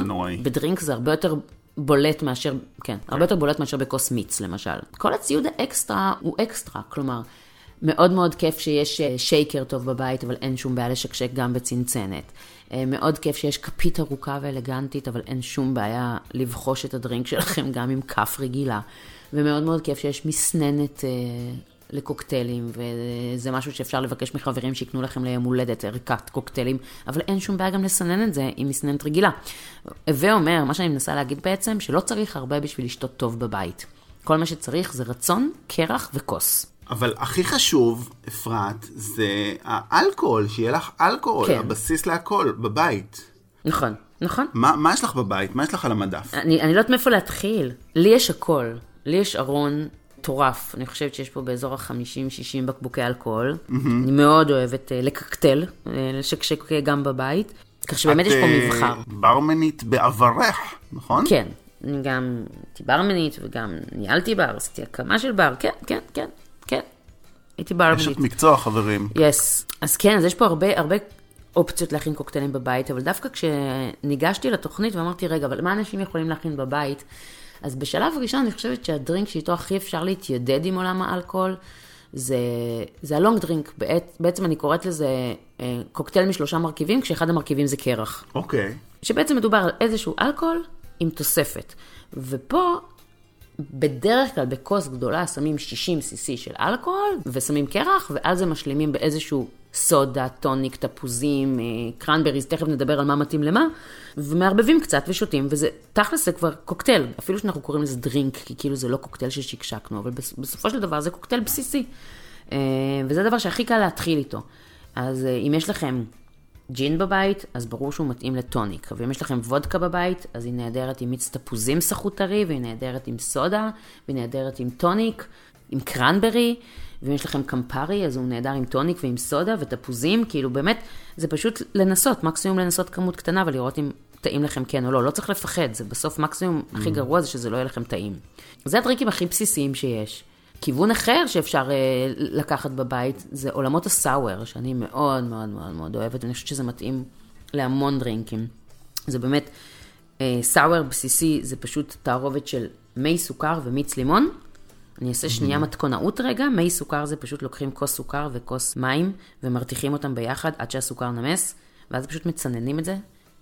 בדרינק זה הרבה יותר בולט מאשר, כן, הרבה יותר בולט מאשר בכוס מיץ למשל. כל הציוד האקסטרה הוא אקסטרה, כלומר, מאוד מאוד כיף שיש אה, שייקר טוב בבית, אבל אין שום בעיה לשקשק גם בצנצנת. אה, מאוד כיף שיש כפית ארוכה ואלגנטית, אבל אין שום בעיה לבחוש את הדרינק [LAUGHS] שלכם גם עם כף רגילה. ומאוד מאוד כיף שיש מסננת אה, לקוקטיילים, וזה משהו שאפשר לבקש מחברים שיקנו לכם ליום הולדת, ערכת קוקטיילים, אבל אין שום בעיה גם לסנן את זה עם מסננת רגילה. ואומר, מה שאני מנסה להגיד בעצם, שלא צריך הרבה בשביל לשתות טוב בבית. כל מה שצריך זה רצון, קרח וכוס. אבל הכי חשוב, אפרת, זה האלכוהול, שיהיה לך אלכוהול, כן. הבסיס להכל, בבית. נכון, נכון. מה, מה יש לך בבית? מה יש לך על המדף? אני, אני לא יודעת מאיפה להתחיל. לי יש הכל. לי יש ארון מטורף. אני חושבת שיש פה באזור ה-50-60 בקבוקי אלכוהול. Mm-hmm. אני מאוד אוהבת uh, לקקטל, uh, לשקשק גם בבית. כך שבאמת יש פה אה, מבחר. את ברמנית בעברך, נכון? כן. אני גם הייתי ברמנית וגם ניהלתי בר, עשיתי הקמה של בר, כן, כן, כן. כן, הייתי ברמנית. אשת מקצוע, חברים. יס. Yes. אז כן, אז יש פה הרבה, הרבה אופציות להכין קוקטיילים בבית, אבל דווקא כשניגשתי לתוכנית ואמרתי, רגע, אבל מה אנשים יכולים להכין בבית? אז בשלב הראשון אני חושבת שהדרינק שאיתו הכי אפשר להתיידד עם עולם האלכוהול, זה, זה ה long drink. בעת, בעצם אני קוראת לזה אה, קוקטייל משלושה מרכיבים, כשאחד המרכיבים זה קרח. אוקיי. Okay. שבעצם מדובר על איזשהו אלכוהול עם תוספת. ופה בדרך כלל בכוס גדולה שמים 60 cc של אלכוהול ושמים קרח, ועל זה משלימים באיזשהו סודה, טוניק, תפוזים, אה, cranberries, תכף נדבר על מה מתאים למה, ומערבבים קצת ושותים, וזה, תכלס זה כבר קוקטייל, אפילו שאנחנו קוראים לזה דרינק, כי כאילו זה לא קוקטייל ששקשקנו, אבל בסופו של דבר זה קוקטייל בסיסי. אה, וזה הדבר שהכי קל להתחיל איתו. אז אה, אם יש לכם ג'ין בבית, אז ברור שהוא מתאים לטוניק. ואם יש לכם וודקה בבית, אז היא נהדרת עם מיץ תפוזים סחוט טרי, והיא נהדרת עם סודה, והיא נהדרת עם טוניק, עם cranberry. ואם יש לכם קמפרי, אז הוא נהדר עם טוניק ועם סודה ותפוזים, כאילו באמת, זה פשוט לנסות, מקסימום לנסות כמות קטנה ולראות אם טעים לכם כן או לא. לא צריך לפחד, זה בסוף מקסימום mm. הכי גרוע זה שזה לא יהיה לכם טעים. זה הטריקים הכי בסיסיים שיש. כיוון אחר שאפשר uh, לקחת בבית זה עולמות הסאואר, שאני מאוד מאוד מאוד מאוד אוהבת, ואני חושבת שזה מתאים להמון דרינקים. זה באמת, uh, סאואר בסיסי זה פשוט תערובת של מי סוכר ומיץ לימון. אני אעשה שנייה mm-hmm. מתכונאות רגע, מי סוכר זה פשוט לוקחים כוס סוכר וכוס מים ומרתיחים אותם ביחד עד שהסוכר נמס, ואז פשוט מצננים את זה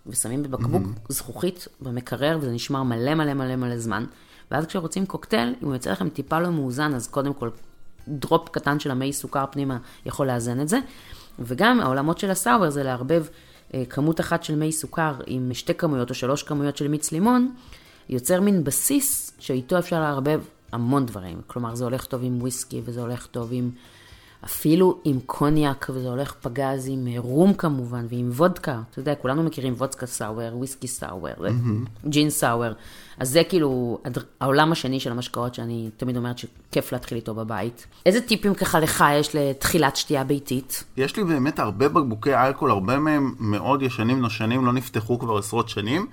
ושמים בבקבוק mm-hmm. זכוכית במקרר וזה נשמר מלא מלא מלא מלא זמן. ואז כשרוצים קוקטייל, אם הוא יוצא לכם טיפה לא מאוזן, אז קודם כל drop קטן של המי סוכר פנימה יכול לאזן את זה. וגם העולמות של ה sour זה לערבב אה, כמות אחת של מי סוכר עם שתי כמויות או שלוש כמויות של מיץ לימון, יוצר מין בסיס שאיתו אפשר לערבב המון דברים. כלומר, זה הולך טוב עם וויסקי וזה הולך טוב עם... אפילו עם קוניאק, וזה הולך פגז עם אה, רום כמובן, ועם וודקה. אתה יודע, כולנו מכירים וודקה sour, וויסקי sour, mm-hmm. ג'ין sour. אז זה כאילו העולם השני של המשקאות שאני תמיד אומרת שכיף להתחיל איתו בבית. איזה טיפים ככה לך יש לתחילת שתייה ביתית? יש לי באמת הרבה בקבוקי אלכוהול, הרבה מהם מאוד ישנים נושנים, לא נפתחו כבר עשרות שנים.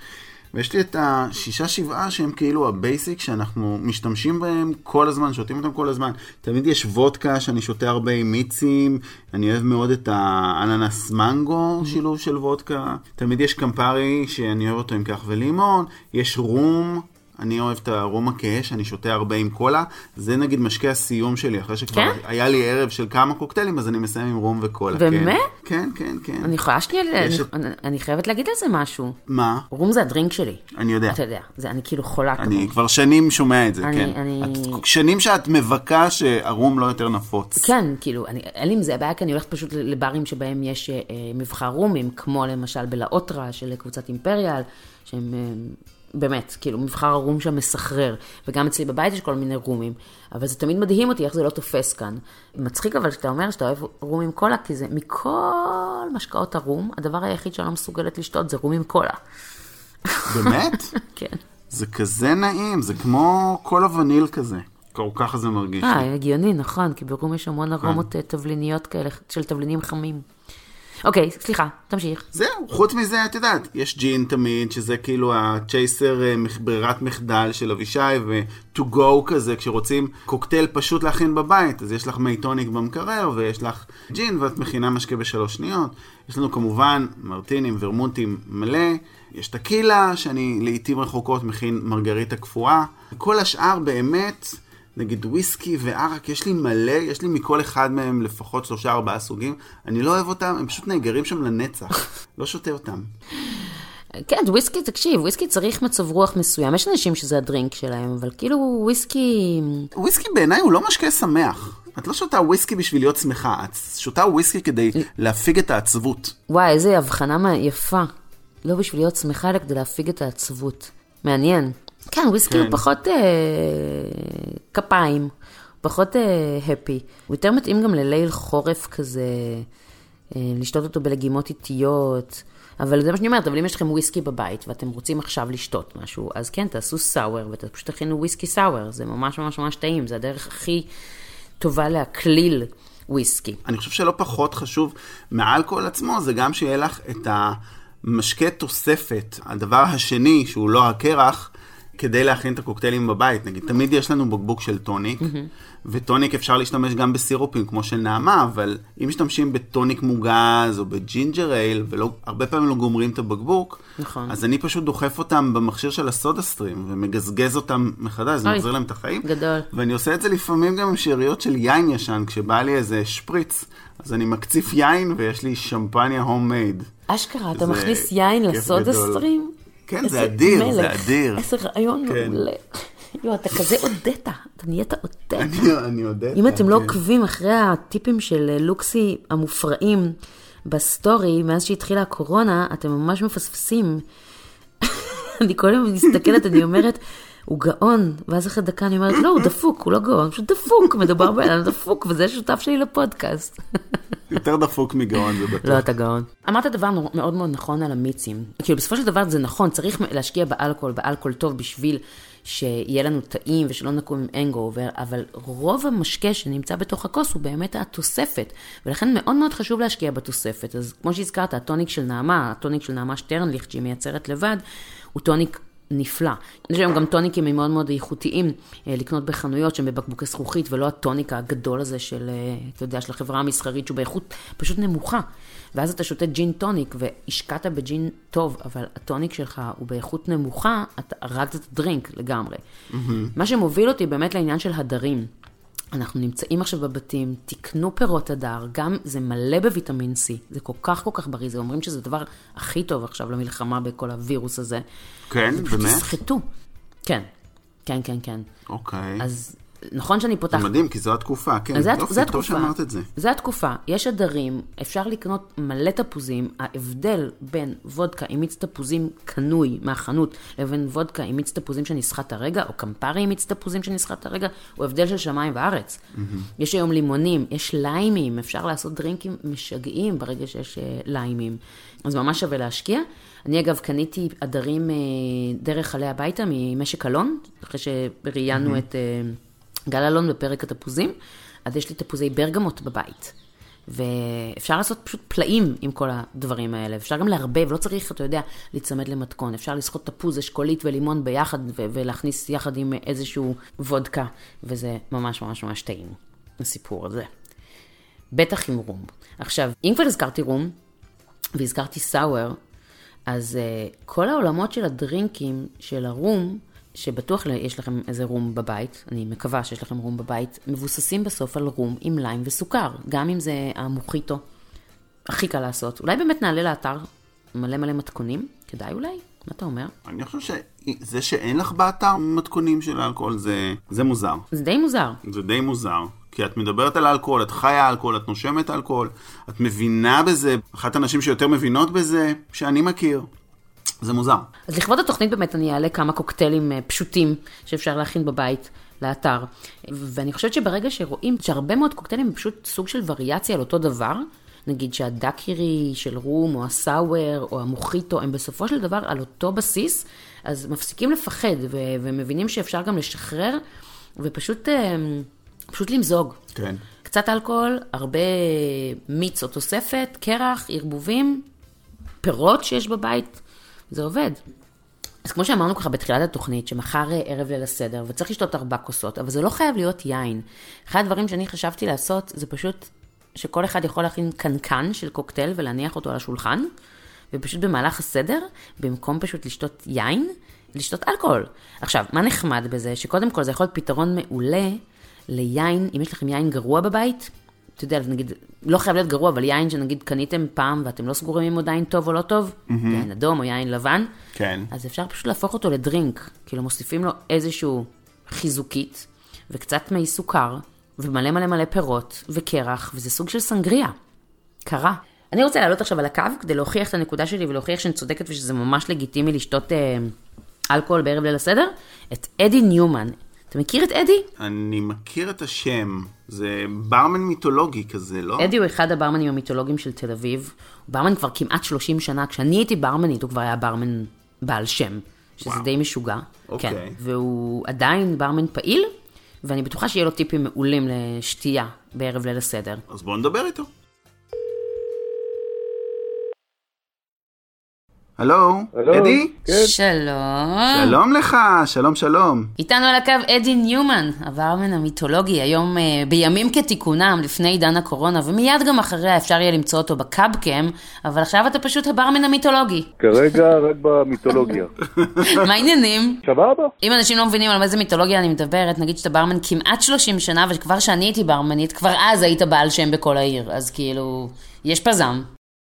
ויש לי את השישה שבעה שהם כאילו ה basic שאנחנו משתמשים בהם כל הזמן, שותים אותם כל הזמן. תמיד יש וודקה שאני שותה הרבה עם מיצים, אני אוהב מאוד את האננס מנגו, שילוב של וודקה. תמיד יש קמפרי שאני אוהב אותו עם קרח ולימון, יש רום. אני אוהב את הרום הכהה, שאני שותה הרבה עם קולה. זה נגיד משקה הסיום שלי, אחרי שכבר כן? היה לי ערב של כמה קוקטיילים, אז אני מסיים עם רום וקולה. באמת? כן, כן, כן. אני יכולה שנייה, יש- אני, אני חייבת להגיד על זה משהו. מה? רום זה הדרינק שלי. אני יודע. אתה יודע, זה, אני כאילו חולת אני רום. כבר שנים שומע את זה, אני- כן. אני- את, שנים שאת מבכה שהרום לא יותר נפוץ. כן, כאילו, אני, אין לי עם זה בעיה, כי אני הולכת פשוט לברים שבהם יש אה, מבחר רומים, כמו למשל בלאוטרה של קבוצת אימפריאל, שהם אה, באמת, כאילו, מבחר הרום שם מסחרר. וגם אצלי בבית יש כל מיני רומים, אבל זה תמיד מדהים אותי איך זה לא תופס כאן. מצחיק אבל שאתה אומר שאתה אוהב רום עם קולה, כי זה מכל משקאות הרום, הדבר היחיד שאני לא מסוגלת לשתות זה רום עם קולה. באמת? [LAUGHS] כן. זה כזה נעים, זה כמו כל הווניל כזה. כל- ככה זה מרגיש. אה. הגיוני, נכון, כי ברום יש המון כן. ארומות אה, תבליניות כאלה, של תבלינים חמים. אוקיי, סליחה, תמשיך. זהו, חוץ מזה, את יודעת, יש ג'ין תמיד, שזה כאילו הצ'ייסר אה, ברירת מחדל של אבישי, ו-to go כזה, כשרוצים קוקטייל פשוט להכין בבית, אז יש לך מי טוניק במקרר, ויש לך ג'ין, ואת מכינה משקה בשלוש שניות. יש לנו כמובן מרטינים, ורמונטים מלא, יש טקילה, שאני לעיתים רחוקות מכין מרגריטה קפואה. כל השאר באמת... נגיד וויסקי וערק, יש לי מלא, יש לי מכל אחד מהם לפחות שלושה ארבעה סוגים. אני לא אוהב אותם, הם פשוט נאגרים שם לנצח. [LAUGHS] לא שותה אותם. כן, וויסקי, תקשיב, וויסקי צריך מצב רוח מסוים. יש אנשים שזה הדרינק שלהם, אבל כאילו וויסקי... וויסקי בעיניי הוא לא משקה שמח. את לא שותה וויסקי בשביל להיות שמחה, את שותה וויסקי כדי להפיג את העצבות. וואי, איזה הבחנה יפה. לא בשביל להיות שמחה, אלא כדי להפיג את העצבות. מעניין. כן, וויסקי כן. הוא פחות אה, כפיים, פחות הפי. הוא יותר מתאים גם לליל חורף כזה, אה, לשתות אותו בלגימות איטיות. אבל זה מה שאני אומרת, אבל אם יש לכם וויסקי בבית ואתם רוצים עכשיו לשתות משהו, אז כן, תעשו סאואר ופשוט תכינו וויסקי סאואר, זה ממש ממש ממש טעים, זה הדרך הכי טובה להקליל וויסקי. אני חושב שלא פחות חשוב מהאלכוהול עצמו, זה גם שיהיה לך את המשקה תוספת, הדבר השני, שהוא לא הקרח, כדי להכין את הקוקטיילים בבית. נגיד, תמיד יש לנו בקבוק של טוניק, וטוניק אפשר להשתמש גם בסירופים כמו של נעמה, אבל אם משתמשים בטוניק מוגז או ב ginger ale, והרבה פעמים לא גומרים את הבקבוק, נכון. אז אני פשוט דוחף אותם במכשיר של הסודה סטרים, ומגזגז אותם מחדש, זה מחזיר להם את החיים. גדול. ואני עושה את זה לפעמים גם עם שאריות של יין ישן, כשבא לי איזה שפריץ, אז אני מקציף יין ויש לי שמפניה homemade. אשכרה, אתה מכניס יין לסודה. סטרים? כן, זה אדיר, זה מלך, אדיר. איזה רעיון כן. מעולה. יואו, אתה כזה הודית, אתה נהיית הודית. אני, אני יודע. אם אתם לא כן. עוקבים אחרי הטיפים של אה, לוקסי המופרעים בסטורי, מאז שהתחילה הקורונה, אתם ממש מפספסים. [LAUGHS] אני כל הזמן מסתכלת, אני אומרת, הוא גאון, ואז אחרי דקה אני אומרת, לא, הוא דפוק, הוא לא גאון, פשוט דפוק, מדובר באדם דפוק, וזה השותף שלי לפודקאסט. יותר דפוק מגאון, זה בטוח. לא, אתה גאון. אמרת דבר מאוד מאוד נכון על המיצים. כאילו, בסופו של דבר זה נכון, צריך להשקיע באלכוהול, באלכוהול טוב, בשביל שיהיה לנו טעים ושלא נקום עם הנגאובר, אבל רוב המשקה שנמצא בתוך הכוס הוא באמת התוספת, ולכן מאוד מאוד חשוב להשקיע בתוספת. אז כמו שהזכרת, הטוניק של נעמה, הטוניק של נעמה שטרנליכט, שהיא מייצרת לבד, הוא טוניק נפלא. יש היום גם טוניקים מאוד מאוד איכותיים אה, לקנות בחנויות שהם בבקבוקי זכוכית, ולא הטוניק הגדול הזה של, אה, אתה יודע, של החברה המסחרית, שהוא באיכות פשוט נמוכה. ואז אתה שותה ג'ין טוניק, והשקעת בג'ין טוב, אבל הטוניק שלך הוא באיכות נמוכה, אתה הרגת את הדרינק לגמרי. מה שמוביל אותי באמת לעניין של הדרים. אנחנו נמצאים עכשיו בבתים, תקנו פירות הדר, גם זה מלא בוויטמין C, זה כל כך כל כך בריא, זה אומרים שזה הדבר הכי טוב עכשיו למלחמה בכל הווירוס הזה. כן, פשוט באמת? תסחטו. כן, כן, כן, כן. אוקיי. אז נכון שאני פותחת... זה מדהים, כי זו התקופה, כן. זה, יופי, זה טוב התקופה. שאמרת את זה. זה התקופה. יש הדרים, אפשר לקנות מלא תפוזים. ההבדל בין וודקה עם מיץ תפוזים קנוי מהחנות לבין וודקה עם מיץ תפוזים שנסחט הרגע, או קמפרי עם מיץ תפוזים שנסחט הרגע, הוא הבדל של שמיים וארץ. יש היום לימונים, יש ליימים, אפשר לעשות דרינקים משגעים ברגע שיש אה, ליימים. אז ממש שווה להשקיע. אני אגב קניתי הדרים אה, דרך עלי הביתה ממשק אלון, אחרי שראיינו את... גל אלון בפרק התפוזים, אז יש לי תפוזי ברגמוט בבית. ואפשר לעשות פשוט פלאים עם כל הדברים האלה. אפשר גם לערבב, לא צריך, אתה יודע, להיצמד למתכון. אפשר לסחוט תפוז, אשכולית ולימון ביחד, ו- ולהכניס יחד עם איזשהו וודקה, וזה ממש ממש ממש טעים, הסיפור הזה. בטח עם רום. עכשיו, אם כבר הזכרתי רום, והזכרתי סאואר, אז uh, כל העולמות של הדרינקים של הרום, שבטוח יש לכם איזה רום בבית, אני מקווה שיש לכם רום בבית, מבוססים בסוף על רום עם ליים וסוכר, גם אם זה המוחיטו. הכי קל לעשות. אולי באמת נעלה לאתר מלא מלא מתכונים? כדאי אולי? מה אתה אומר? אני חושב שזה שאין לך באתר מתכונים של אלכוהול זה, זה מוזר. זה די מוזר. זה די מוזר. כי את מדברת על אלכוהול, את חיה אלכוהול, את נושמת אלכוהול, את מבינה בזה, אחת הנשים שיותר מבינות בזה, שאני מכיר. זה מוזר. אז לכבוד התוכנית באמת אני אעלה כמה קוקטיילים אה, פשוטים שאפשר להכין בבית לאתר. ואני חושבת שברגע שרואים שהרבה מאוד קוקטיילים הם פשוט סוג של וריאציה על אותו דבר, נגיד שהדקירי של רום או הסאואר או המוחיטו הם בסופו של דבר על אותו בסיס, אז מפסיקים לפחד ו- ומבינים שאפשר גם לשחרר ופשוט אה, פשוט למזוג. כן. קצת אלכוהול, הרבה מיץ או תוספת, קרח, ערבובים, פירות שיש בבית, זה עובד. אז כמו שאמרנו ככה בתחילת התוכנית, שמחר אה, ערב ליל הסדר, וצריך לשתות ארבע כוסות, אבל זה לא חייב להיות יין. אחד הדברים שאני חשבתי לעשות, זה פשוט שכל אחד יכול להכין קנקן של קוקטייל ולהניח אותו על השולחן, ופשוט במהלך הסדר, במקום פשוט לשתות יין, לשתות אלכוהול. עכשיו, מה נחמד בזה? שקודם כל זה יכול להיות פתרון מעולה ליין, אם יש לכם יין גרוע בבית, אתה יודע, נגיד, לא חייב להיות גרוע, אבל יין שנגיד קניתם פעם ואתם לא סגורים אם הוא עדיין טוב או לא טוב, mm-hmm. יין אדום או יין לבן, כן. אז אפשר פשוט להפוך אותו לדרינק. כאילו מוסיפים לו איזשהו חיזוקית, וקצת מי סוכר, ומלא מלא מלא פירות, וקרח, וזה סוג של סנגריה. קרה. אני רוצה לעלות עכשיו על הקו כדי להוכיח את הנקודה שלי ולהוכיח שאני צודקת ושזה ממש לגיטימי לשתות אה, אלכוהול בערב ליל הסדר, את אדי ניומן. אתה מכיר את אדי? אני מכיר את השם, זה ברמן מיתולוגי כזה, לא? אדי הוא אחד הברמנים המיתולוגיים של תל אביב. הוא ברמן כבר כמעט 30 שנה, כשאני הייתי ברמנית הוא כבר היה ברמן בעל שם, שזה וואו. די משוגע. אוקיי. כן, והוא עדיין ברמן פעיל, ואני בטוחה שיהיה לו טיפים מעולים לשתייה בערב ליל הסדר. אז בואו נדבר איתו. הלו, אדי? כן. שלום. שלום לך, שלום שלום. איתנו על הקו אדי ניומן, הברמן המיתולוגי, היום אה, בימים כתיקונם, לפני עידן הקורונה, ומיד גם אחריה אפשר יהיה למצוא אותו בקאבקם, אבל עכשיו אתה פשוט הברמן המיתולוגי. כרגע רק במיתולוגיה. [LAUGHS] מה העניינים? סבבה? אם אנשים לא מבינים על איזה מיתולוגיה אני מדברת, נגיד שאתה ברמן כמעט 30 שנה, וכבר שאני הייתי ברמנית, כבר אז היית בעל שם בכל העיר, אז כאילו, יש פזם.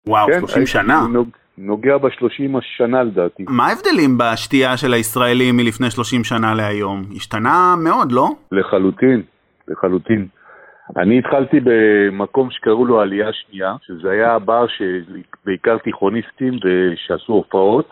וואו, כן, 30 הייתי שנה. נוג- נוגע בשלושים השנה לדעתי. מה ההבדלים בשתייה של הישראלים מלפני 30 שנה להיום? השתנה מאוד, לא? לחלוטין, לחלוטין. אני התחלתי במקום שקראו לו עלייה שנייה, שזה היה בר שבעיקר תיכוניסטים ושעשו הופעות.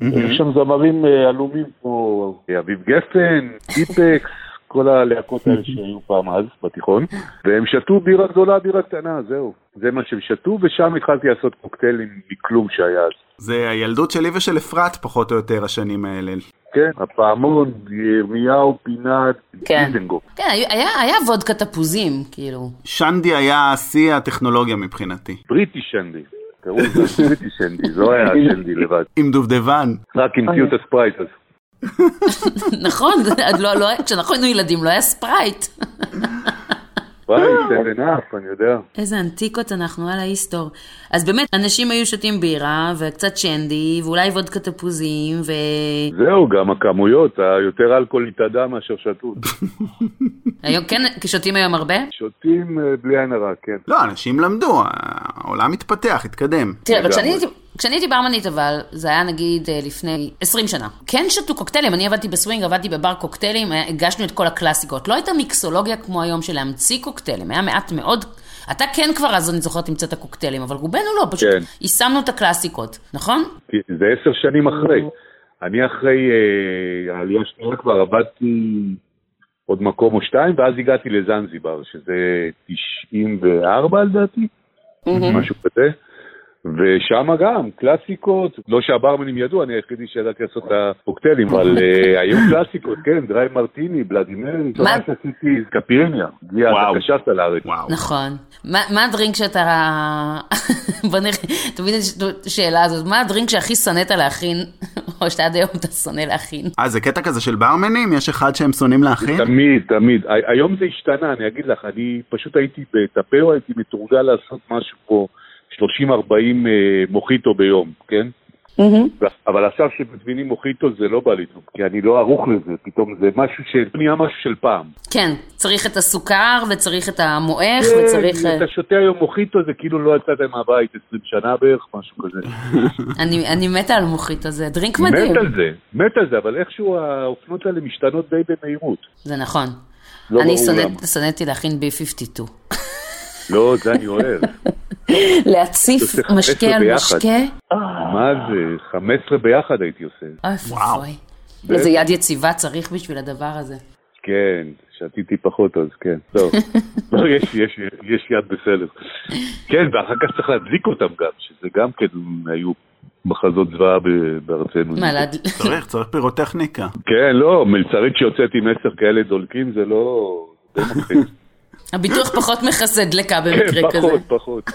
יש שם זמרים אה, עלומים כמו אה, אביב גפן, טיפקס, כל הלהקות האלה [LAUGHS] שהיו פעם אז בתיכון, והם שתו בירה גדולה, בירה קטנה, זהו. זה מה שהם שתו, ושם התחלתי לעשות קוקטיילים מכלום שהיה אז. זה הילדות שלי ושל אפרת, פחות או יותר, השנים האלה. כן, הפעמון, ירמיהו, פינת, כן. דיזנגוף. כן, היה, היה, היה וודקה תפוזים, כאילו. שנדי היה שיא הטכנולוגיה מבחינתי. בריטי שנדי. קראו לזה בריטי שנדי, זה לא היה [LAUGHS] שנדי לבד. עם דובדבן. רק המציאו את הספרייט אז. [LAUGHS] נכון, עד לא, לא, כשאנחנו היינו ילדים לא היה ספרייט. ספרייט, סבן אפ, אני יודע. איזה אנטיקות אנחנו על ההיסטור. אז באמת, אנשים היו שותים בירה, וקצת שנדי, ואולי וודקה תפוזים, ו... זהו, גם הכמויות, היותר אלכוהול התאדה מאשר שתות. [LAUGHS] היום, כן, שותים היום הרבה? שותים אה, בלי עין הרע, כן. לא, אנשים למדו, העולם התפתח, התקדם. תראה, אבל כשאני. הייתי... כשאני הייתי ברמנית אבל, זה היה נגיד אה, לפני 20 שנה. כן שתו קוקטיילים, אני עבדתי בסווינג, עבדתי בבר קוקטיילים, אה, הגשנו את כל הקלאסיקות. לא הייתה מיקסולוגיה כמו היום של להמציא קוקטיילים, היה מעט מאוד. אתה כן כבר אז, אני זוכרת, המצאת קוקטיילים, אבל רובנו לא, פשוט כן. יישמנו את הקלאסיקות, נכון? זה עשר שנים אחרי. אני אחרי אה, העלייה השנייה כבר עבדתי עוד מקום או שתיים, ואז הגעתי לזנזיבר, שזה 94 לדעתי, משהו כזה. ושם גם, קלאסיקות, לא שהברמנים ידעו, אני היחידי שידעתי לעשות את הקוקטיילים, אבל אה, [LAUGHS] היו קלאסיקות, כן, dry martini, Bloody Mary, מה? שעשיתי קייפיריניה, הגיעה וואו. הקשת לארץ. נכון. מה הדרינק שאתה... [LAUGHS] בוא נראה, תמיד יש את השאלה הזאת, מה הדרינק שהכי שנאת להכין, [LAUGHS] או שעד היום אתה שונא להכין? אה, זה קטע כזה של ברמנים? יש אחד שהם שונאים להכין? תמיד, תמיד. היום זה השתנה, אני אגיד לך, אני פשוט הייתי בטפאו, הייתי מתורגל לעשות משהו פה 30-40 אה, מוחיטו ביום, כן? אבל עכשיו שמזמינים מוחיטו זה לא בא לי טוב, כי אני לא ערוך לזה, פתאום זה משהו שנהיה משהו של פעם. כן, צריך את הסוכר, וצריך את המועך, כן, וצריך... אה, אתה שותה היום מוחיטו, זה כאילו לא יצאת מהבית 20 שנה בערך, משהו כזה. [LAUGHS] אני, אני מתה על מוחיטו, זה דרינק מדהים. מת על זה, מת על זה, אבל איכשהו האופנות האלה משתנות די במהירות. זה נכון. לא אני ברור שונאת- למה. שנאתי להכין B52. לא, זה אני אוהב. להציף עושה 15 משקה על. משקה? מה זה? 15 ביחד הייתי עושה. אוי. איזה יד יציבה צריך בשביל הדבר הזה. כן, שתיתי פחות אז, כן. טוב. [LAUGHS] לא, יש, יש, יש יד בסדר. כן, ואחר כך צריך להדליק אותם גם, שזה גם כן היו מחזות זוועה בארצנו. מה, להד... צריך, צריך פירוטכניקה. כן, לא, מלצרית שיוצאת עם עשר כאלה דולקים זה לא... [LAUGHS] הביטוח פחות מכסה דלקה במקרה כזה. פחות, פחות.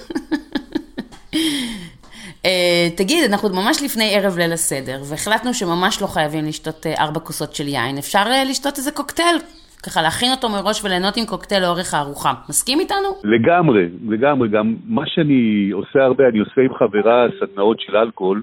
אה, תגיד, אנחנו ממש לפני ערב ליל הסדר, והחלטנו שממש לא חייבים לשתות אה, ארבע כוסות של יין. אפשר אה, לשתות איזה קוקטייל, ככה להכין אותו מראש וליהנות עם קוקטייל לאורך הארוחה. מסכים איתנו? לגמרי, לגמרי. גם מה שאני עושה הרבה, אני עושה עם חברה סדנאות של אלכוהול,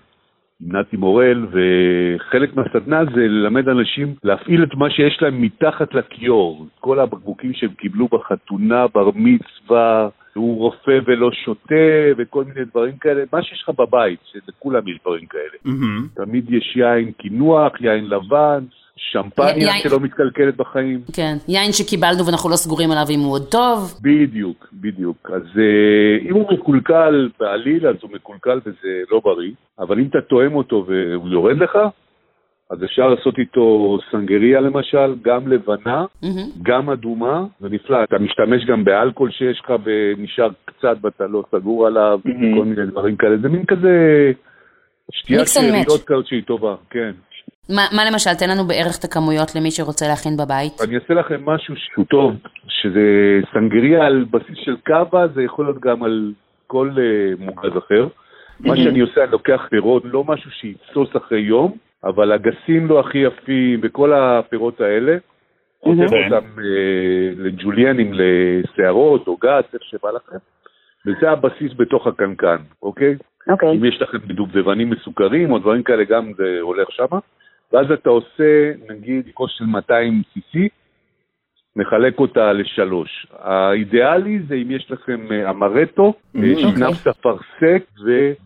נתי מורל, וחלק מהסדנה זה ללמד אנשים להפעיל את מה שיש להם מתחת לכיור. כל הבקבוקים שהם קיבלו בחתונה, בר מצווה, הוא רופא ולא שותה, וכל מיני דברים כאלה. מה שיש לך בבית, שלכולם יש דברים כאלה. מהמם. תמיד יש יין קינוח, יין לבן, שמפניה יין- שלא מתקלקלת בחיים. כן. יין שקיבלנו ואנחנו לא סגורים עליו אם הוא עוד טוב. בדיוק, בדיוק. אז uh, אם הוא מקולקל בעליל, אז הוא מקולקל וזה לא בריא, אבל אם אתה תואם אותו והוא יורד לך, אז אפשר לעשות איתו סנגריה למשל, גם לבנה, מהמם. גם אדומה, זה נפלא. אתה משתמש גם באלכוהול שיש לך ונשאר קצת ואתה לא סגור עליו, כל מיני דברים כאלה. זה מין כזה match. שאריות כזאת שהיא טובה, כן. מה, מה למשל, תן לנו בערך את הכמויות למי שרוצה להכין בבית. אני אעשה לכם משהו שהוא טוב, שזה סנגריה על בסיס של קאבה, זה יכול להיות גם על כל uh, מוגז אחר. מה שאני עושה, אני לוקח פירות, לא משהו שיתסוס אחרי יום, אבל אגסים לא הכי יפים וכל הפירות האלה, כן. אותם uh, לג'וליינים, לשערות או גס, איך שבא לכם, וזה הבסיס בתוך הקנקן, אוקיי? אוקיי. אם יש לכם דובדבנים מסוכרים או דברים כאלה, גם זה הולך שמה. ואז אתה עושה, נגיד, כוס של 200 cc, מחלק אותה לשלוש. האידיאלי זה אם יש לכם אה, אמרטו, שנפס אפרסק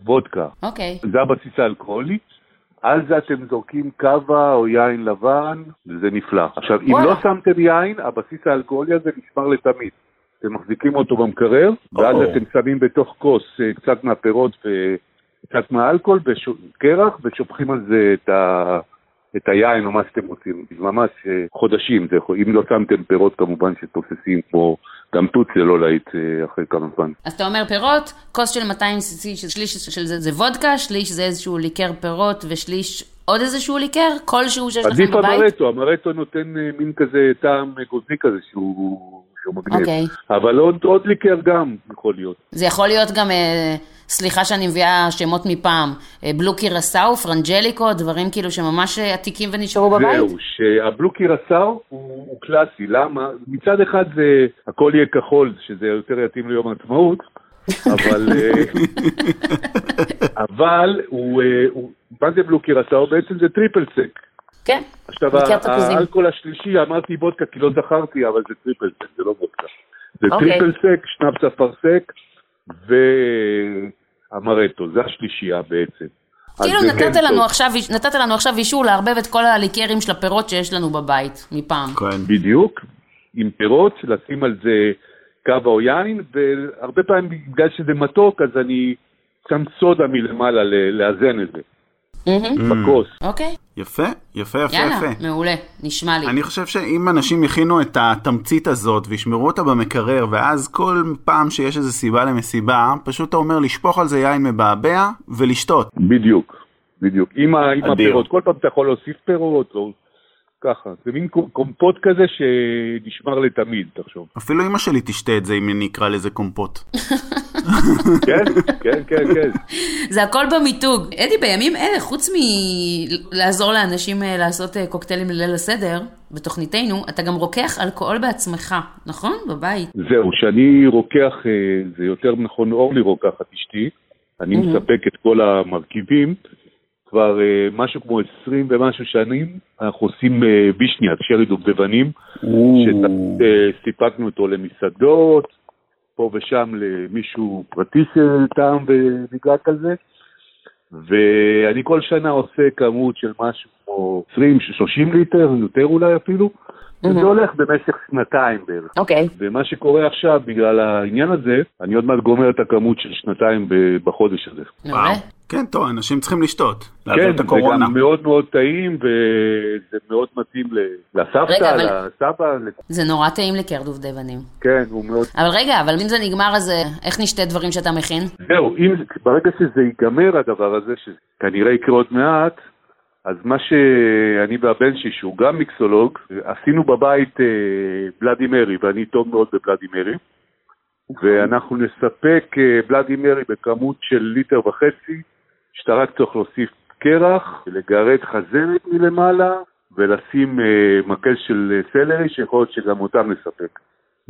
ווודקה. אוקיי. זה הבסיס האלכוהולי. על זה אתם זורקים קאבה או יין לבן, וזה נפלא. עכשיו, אם. לא שמתם יין, הבסיס האלכוהולי הזה נשמר לתמיד. אתם מחזיקים אותו במקרר, ואז. אתם שמים בתוך כוס אה, קצת מהפירות וקצת מהאלכוהול, קרח, ושופכים על זה את, ה... את היין או מה שאתם רוצים. ממש אה, חודשים, זה. אם לא שמתם פירות כמובן שתוססים כמו גם תות זה לא להיט אה, אחרי כמה זמן. אז אתה אומר פירות, כוס של 200 cc, שליש של זה זה וודקה, שליש זה איזשהו ליקר פירות, ושליש עוד איזשהו ליקר, כלשהו שיש לכם עדיף בבית. המרטו, המרטו נותן אה, מין כזה טעם גוזי כזה שהוא, שהוא מגניב. אוקיי. אבל עוד, עוד ליקר גם יכול להיות. זה יכול להיות גם, אה, סליחה שאני מביאה שמות מפעם, אה, בלו קירסאו, פרנג'ליקו, דברים כאילו שממש אה, עתיקים ונשארו בבית? זהו, שהבלו קירסאו הוא, הוא קלאסי, למה? מצד אחד זה הכל יהיה כחול, שזה יותר יתאים ליום העצמאות, [LAUGHS] אבל, אה, אבל הוא, הוא, מה זה blue curaçao? בעצם זה triple sec. כן, עכשיו. האלכוהול השלישי, אמרתי וודקה כי לא זכרתי, אבל זה triple sec, זה לא וודקה. זה אוקיי. triple sec, שנאפס אפרסק ואמרטו, זה השלישייה בעצם. כאילו נתת כן לנו. עכשיו, נתת לנו עכשיו אישור לערבב את כל הליקרים של הפירות שיש לנו בבית, מפעם. כן. בדיוק, עם פירות, לשים על זה קאווה או יין, והרבה פעמים בגלל שזה מתוק, אז אני שם סודה מלמעלה לאזן את זה. בכוס. אוקיי, יפה, יפה, יפה, יאללה, יפה. מעולה, נשמע לי. אני חושב שאם אנשים יכינו את התמצית הזאת וישמרו אותה במקרר, ואז כל פעם שיש איזו סיבה למסיבה, פשוט אתה אומר לשפוך על זה יין מבעבע ולשתות. בדיוק, בדיוק. עם, עם. הפירות, כל פעם אתה יכול להוסיף פירות, או ככה. זה מין קומ- קומפוט כזה שנשמר לתמיד, תחשוב. אפילו אמא שלי תשתה את זה אם אני אקרא לזה קומפוט. [LAUGHS] כן, כן, כן, כן. זה הכל במיתוג. אדי, בימים אלה, חוץ מלעזור לאנשים אה, לעשות אה, קוקטיילים לליל הסדר, בתוכניתנו, אתה גם רוקח אלכוהול בעצמך, נכון? בבית. זהו, שאני רוקח, אה, זה יותר נכון אורלי רוקחת אשתי, אני מספק את כל המרכיבים. כבר אה, משהו כמו 20 ומשהו שנים, אנחנו עושים אה, בישניאק, שרי דובדבנים, שסיפקנו אותו למסעדות, פה ושם למישהו פרטי שטעם ונדלק על זה. ואני כל שנה עושה כמות של משהו כמו 20-30 ליטר, יותר אולי אפילו, וזה הולך במשך שנתיים בערך. אוקיי. ומה שקורה עכשיו, בגלל העניין הזה, אני עוד מעט גומר את הכמות של שנתיים בחודש הזה. מעולה. כן, טוב, אנשים צריכים לשתות. לעזוב כן, את זה הקורונה. גם מאוד מאוד טעים, וזה מאוד מתאים לסבתא, אבל- לסבא, זה נורא טעים לקר דובדבנים. כן, הוא מאוד... אבל רגע, אבל אם זה נגמר, אז אה, איך נשתה דברים שאתה מכין? זהו, אם, ברגע שזה ייגמר הדבר הזה, שכנראה יקרה עוד מעט, אז מה שאני והבן שלי, שהוא גם מיקסולוג, עשינו בבית אה, בלאדי מרי, ואני טוב מאוד בבלאדי מרי, ואנחנו נספק אה, בלאדי מרי בכמות של ליטר וחצי, שאתה רק צריך להוסיף קרח, לגרד חזרת מלמעלה, ולשים אה, מקל של אה, סלרי, שיכול להיות שגם אותם נספק.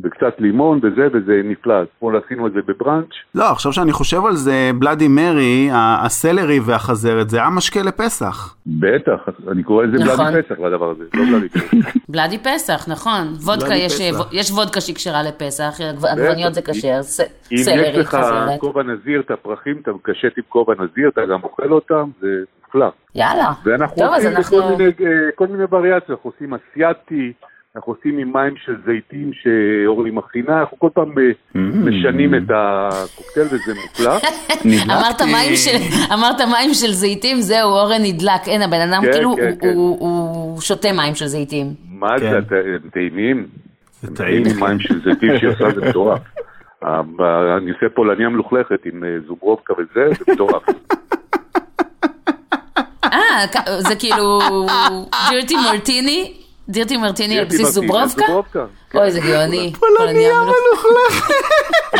וקצת לימון וזה, וזה נפלא. אז אתמול עשינו את זה בבראנץ', לא, עכשיו שאני חושב על זה, בלאדי מרי, ה- הסלרי והחזרת, זה היה משקה לפסח. בטח, אני קורא לזה נכון. בלאדי פסח לדבר הזה, לא בלאדי פסח. [LAUGHS] בלאדי פסח, נכון. וודקה, יש, פסח. יש וודקה שהיא כשרה לפסח, עגבניות זה כשר, ס- אם יש סלרי, לך חזרת. כובע נזיר, את הפרחים, אתה מקשט עם כובע נזיר, אתה גם אוכל אותם, זה נפלא. יאללה. ואנחנו טוב, אז עושים אנחנו... כל מיני, אה, כל מיני וריאציות, אנחנו עושים אסיאתי, אנחנו עושים עם מים של זיתים שאורלי מכינה, אנחנו כל פעם אה, משנים את הקוקטייל וזה מופלא. [LAUGHS] אמרת מים של, אמרת מים של זיתים, זהו, אורן נדלק. אין, הבן אדם כן, כאילו, כן, הוא- כן. הוא שותה מים של זיתים. מה. זה, הם טעימים? זה הם טעים. טעימים מים של זיתים שהיא עושה, זה מטורף. [LAUGHS] אני עושה פולניה מלוכלכת עם אה, זוברובקה וזה, זה מטורף. אה, זה כאילו דירטי מרטיני? דירטי מרטיני על בסיס זוברובקה? אוי, זה גאוני. פולניה מלוכלכת.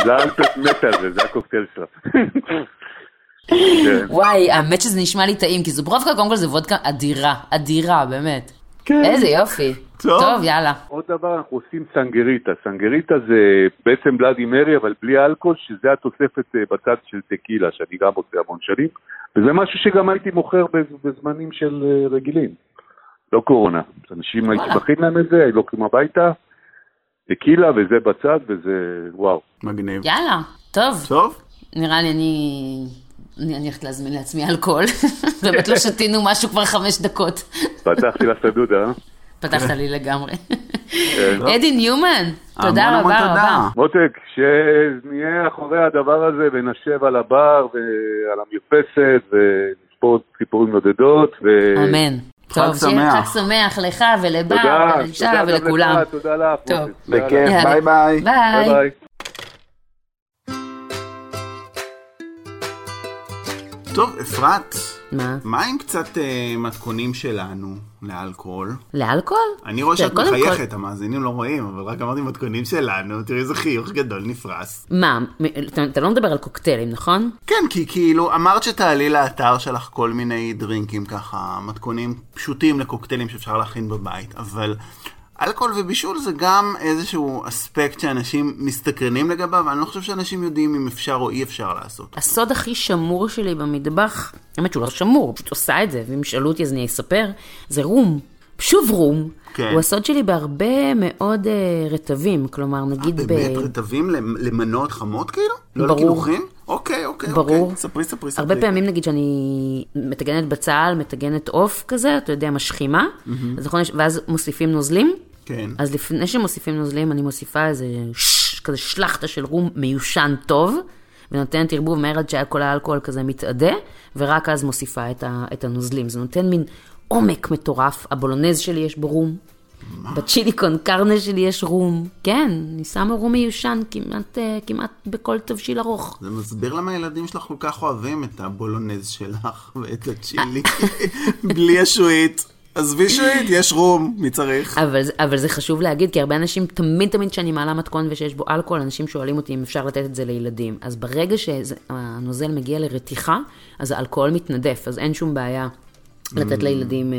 זה אלפת מתה על זה, זה הקוקטייל שלה. כן. וואי, האמת שזה נשמע לי טעים, כי זוברובקה קודם כל זה וודקה אדירה, אדירה, באמת. כן. איזה יופי. טוב. טוב, יאללה. עוד דבר, אנחנו עושים סנגריטה. סנגריטה זה בעצם בלאדי מרי, אבל בלי אלכוהול, שזה התוספת אה, בצד של טקילה, שאני גם עושה המון שנים, וזה משהו שגם הייתי מוכר בז- בזמנים של אה, רגילים. לא קורונה. אנשים. מכין להם את זה, היו לוקחים הביתה, טקילה וזה בצד, וזה וואו. מגניב. יאללה. טוב, טוב, נראה לי אני... אני הולכת להזמין לעצמי אלכוהול. [LAUGHS] באמת לא שתינו משהו כבר חמש דקות. פתחתי לה את הדודה, אה? פתחת לי לגמרי. כן. [LAUGHS] אדי ניומן, תודה רבה תודה. רבה. מותק, שנהיה אחורי הדבר הזה ונשב על הבר ועל המרפסת ונספור סיפורים נודדות. ו... אמן. טוב, שיהיה שמח. חג שמח לך ולבר תודה, ולאישה ולכולם. לך, תודה לך. תודה לך. בכיף. ביי ביי. ביי. טוב, אפרת, מה? מה עם קצת אה, מתכונים שלנו לאלכוהול? לאלכוהול? אני רואה שאת קודם כל- מחייכת, המאזינים לא רואים, אבל רק אמרתי מתכונים שלנו, תראי איזה חיוך גדול נפרס. מה, אתה- אתה לא מדבר על קוקטיילים, נכון? כן, כי כאילו, אמרת שתעלי לאתר שלך כל מיני דרינקים ככה, מתכונים פשוטים לקוקטיילים שאפשר להכין בבית, אבל אלכוהול ובישול זה גם איזשהו אספקט שאנשים מסתקרנים לגביו, ואני לא חושב שאנשים יודעים אם אפשר או אי אפשר לעשות. הסוד הכי שמור שלי במטבח, האמת שהוא לא שמור, פשוט עושה את זה, ואם ישאלו אותי אז אני אספר, זה רום. שוב רום. כן. הוא הסוד שלי בהרבה מאוד אה, רטבים, כלומר נגיד ב... באמת רטבים למ- למנות חמות כאילו? לא ברור. לקילוחים? אוקיי, אוקיי, ברור. אוקיי. ספרי, ספרי, ספרי. הרבה פעמים נגיד שאני מטגנת בצל, מטגנת עוף כזה, אתה יודע, משחימה, אז נכון, ואז מוסיפים נוזלים. כן. אז לפני שמוסיפים נוזלים, אני מוסיפה איזה ש... כזה שלחטה של רום מיושן טוב, ונותנת ערבוב מהר עד שכל האלכוהול כזה מתאדה, ורק אז מוסיפה את, ה, את הנוזלים. זה נותן מין עומק מטורף. הבולונז שלי יש בו רום. בצ'ילי קון קרנה שלי יש רום. כן, אני שמה רום מיושן כמעט, אה, כמעט בכל תבשיל ארוך. זה מסביר למה הילדים שלך כל כך אוהבים את הבולונז שלך [LAUGHS] ואת הצ'ילי. [LAUGHS] בלי השועית. עזבי שועית, יש רום, מי צריך? אבל, אבל זה חשוב להגיד, כי הרבה אנשים, תמיד תמיד כשאני מעלה מתכון ושיש בו אלכוהול, אנשים שואלים אותי אם אפשר לתת את זה לילדים. אז ברגע שהנוזל מגיע לרתיחה, אז האלכוהול מתנדף, אז אין שום בעיה לתת לילדים אה,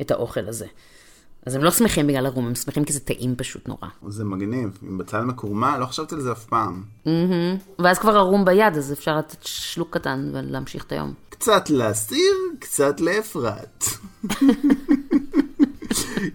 את האוכל הזה. אז הם לא שמחים בגלל הרום, הם שמחים כי זה טעים פשוט נורא. זה מגניב. עם בצל מקורמה, לא חשבתי על זה אף פעם. ואז כבר הרום ביד, אז אפשר לתת שלוק קטן ולהמשיך את היום. קצת לאסיר, קצת לאפרת.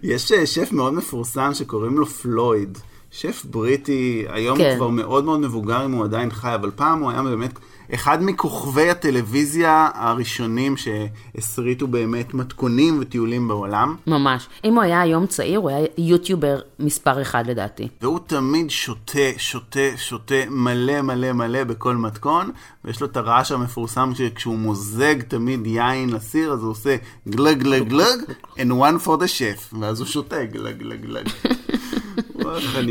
יש אה, שף מאוד מפורסם שקוראים לו פלויד. שף בריטי, היום כן. הוא כבר מאוד מאוד מבוגר אם הוא עדיין חי, אבל פעם הוא היה באמת אחד מכוכבי הטלוויזיה הראשונים שהסריטו באמת מתכונים וטיולים בעולם. ממש. אם הוא היה היום צעיר, הוא היה יוטיובר מספר אחד לדעתי. והוא תמיד שותה, שותה, שותה מלא מלא מלא בכל מתכון, ויש לו את הרעש המפורסם שכשהוא מוזג תמיד יין לסיר, אז הוא עושה גלג גלג גלג, and one for the chef, ואז הוא שותה גלג גלג גלג.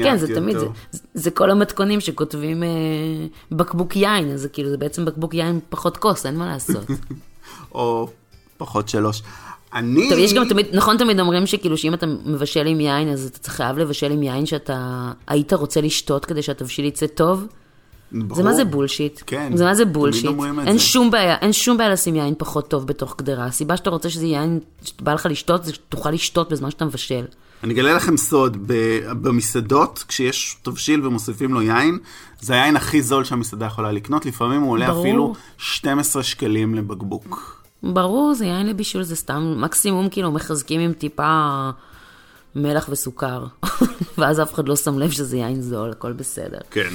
כן, זה תמיד, זה. זה כל המתכונים שכותבים אה, בקבוק יין, אז זה כאילו, זה בעצם בקבוק יין פחות כוס, אין מה לעשות. [LAUGHS] או פחות שלוש. אני... טוב, יש גם תמיד, נכון תמיד אומרים שכאילו שאם אתה מבשל עם יין, אז אתה חייב לבשל עם יין שאתה היית רוצה לשתות כדי שהתבשיל יצא טוב. ברור. זה מה זה בולשיט. כן, זה מה זה תמיד בולשיט. אומרים את אין זה. שום בעיה, אין שום בעיה לשים יין פחות טוב בתוך גדרה. הסיבה שאתה רוצה שזה יין, שבא לך לשתות, זה שתוכל לשתות בזמן שאתה מבשל. אני אגלה לכם סוד, במסעדות, כשיש תבשיל ומוסיפים לו יין, זה היין הכי זול שהמסעדה יכולה לקנות, לפעמים הוא עולה ברור. אפילו 12 שקלים לבקבוק. ברור, זה יין לבישול, זה סתם מקסימום כאילו מחזקים עם טיפה מלח וסוכר. [LAUGHS] ואז אף אחד לא שם לב שזה יין זול, הכל בסדר. כן.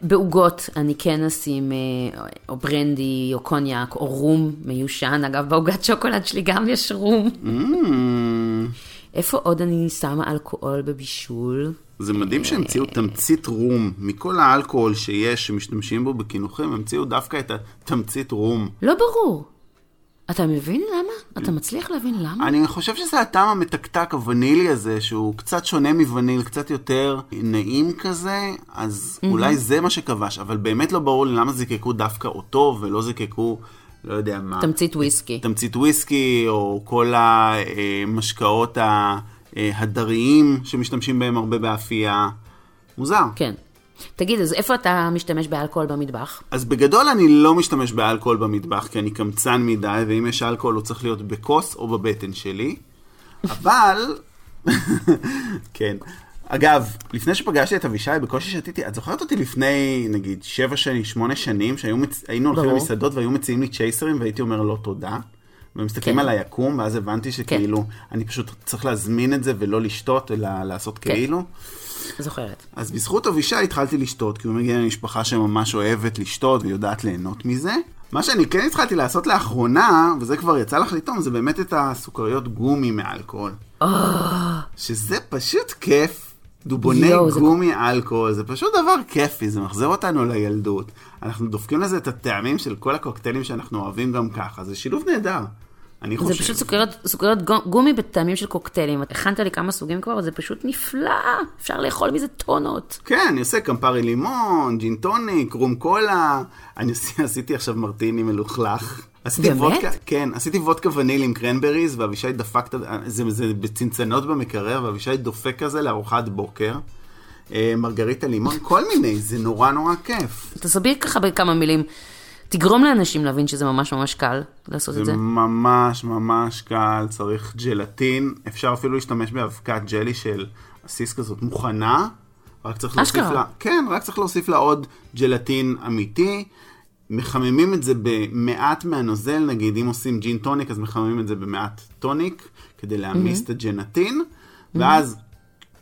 בעוגות אני כן אשים אה, או ברנדי או קוניאק או רום מיושן. אגב, בעוגת שוקולד שלי גם יש רום. Mm, איפה עוד אני שמה אלכוהול בבישול? זה מדהים שהמציאו תמצית רום. מכל האלכוהול שיש, שמשתמשים בו בקינוחים, המציאו דווקא את התמצית רום. לא ברור. אתה מבין למה? אתה מצליח להבין למה? אני חושב שזה הטעם המתקתק הוונילי הזה, שהוא קצת שונה מווניל, קצת יותר נעים כזה, אז אולי זה מה שכבש, אבל באמת לא ברור לי למה זיקקו דווקא אותו, ולא זיקקו, לא יודע מה, תמצית וויסקי. תמצית וויסקי, או כל המשקאות ההדריים שמשתמשים בהם הרבה באפייה. מוזר. כן. תגיד, אז איפה אתה משתמש באלכוהול במטבח? אז בגדול אני לא משתמש באלכוהול במטבח, כי אני קמצן מדי, ואם יש אלכוהול הוא צריך להיות בכוס או בבטן שלי. אבל, [LAUGHS] כן. אגב, לפני שפגשתי את אבישי, בקושי שתיתי, את זוכרת אותי לפני, נגיד, שבע שנים, שמונה שנים, שהיינו הולכים ברור. למסעדות והיו מציעים לי צ'ייסרים, והייתי אומר לא תודה. ומסתכלים כן. על היקום, ואז הבנתי שכאילו, אני פשוט צריך להזמין את זה ולא לשתות, אלא לעשות כן. כאילו. זוכרת. אז בזכות אבישי התחלתי לשתות, כי הוא מגיע ממשפחה שממש אוהבת לשתות ויודעת ליהנות מזה. מה שאני כן התחלתי לעשות לאחרונה, וזה כבר יצא לך לטעום, זה באמת את הסוכריות גומי מאלכוהול. שזה פשוט כיף. דובוני זה- גומי אלכוהול, זה פשוט דבר כיפי, זה מחזיר אותנו לילדות. אנחנו דופקים לזה את הטעמים של כל הקוקטיילים שאנחנו אוהבים גם ככה, זה שילוב נהדר. אני חושב. זה פשוט סוכריות גו- גומי בטעמים של קוקטיילים. הכנת לי כמה סוגים כבר, זה פשוט נפלא. אפשר לאכול מזה טונות. כן, אני עושה קמפרי לימון, ג'ין טוניק, רום קולה. אני עושה, [LAUGHS] עשיתי עכשיו מרטיני מלוכלך. עשיתי באמת? וודקה, כן, עשיתי וודקה וניל עם קרנבריז, ואבישי דפק. זה, זה בצנצנות במקרר, ואבישי דופק כזה לארוחת בוקר. אה, מרגריטה לימון, כל מיני, זה נורא נורא כיף. תסביר ככה בכמה מילים. תגרום לאנשים להבין שזה ממש ממש קל לעשות זה את זה. ממש ממש קל, צריך ג'לטין, אפשר אפילו להשתמש באבקת ג'לי של עסיס כזאת מוכנה, רק צריך להוסיף אשכרה. לה, כן, רק צריך להוסיף לה עוד ג'לטין אמיתי, מחממים את זה במעט מהנוזל, נגיד אם עושים ג'ין טוניק, אז מחממים את זה במעט טוניק, כדי להעמיס את הג'נטין, ואז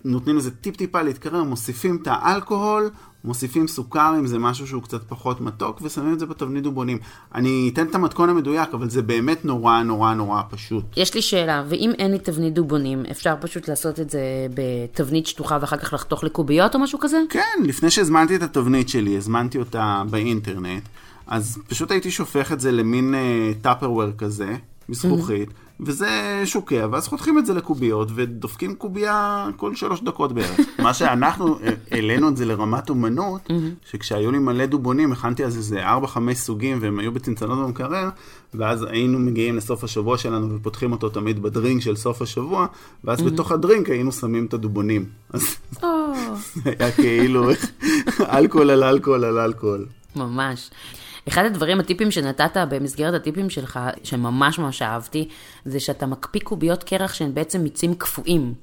נותנים לזה טיפ-טיפה להתקרר, מוסיפים את האלכוהול, מוסיפים סוכר אם זה משהו שהוא קצת פחות מתוק, ושמים את זה בתבנית דובונים. אני אתן את המתכון המדויק, אבל זה באמת נורא נורא נורא פשוט. יש לי שאלה, ואם אין לי תבנית דובונים, אפשר פשוט לעשות את זה בתבנית שטוחה ואחר כך לחתוך לקוביות או משהו כזה? כן, לפני שהזמנתי את התבנית שלי, הזמנתי אותה באינטרנט, אז פשוט הייתי שופך את זה למין טאפרוור uh, כזה, מזכוכית. Mm-hmm. וזה שוקע, ואז חותכים את זה לקוביות, ודופקים קובייה כל שלוש דקות בערך. [LAUGHS] מה שאנחנו העלינו את זה לרמת אומנות, שכשהיו לי מלא דובונים, הכנתי אז איזה ארבע, חמש סוגים, והם היו בצנצנות במקרר, ואז היינו מגיעים לסוף השבוע שלנו ופותחים אותו תמיד בדרינק של סוף השבוע, ואז בתוך הדרינק היינו שמים את הדובונים. אז זה היה כאילו [LAUGHS] אלכוהול על אלכוהול על אלכוהול. ממש. אחד הדברים, הטיפים שנתת במסגרת הטיפים שלך, שממש ממש אהבתי, זה שאתה מקפיא קוביות קרח שהן בעצם מיצים קפואים.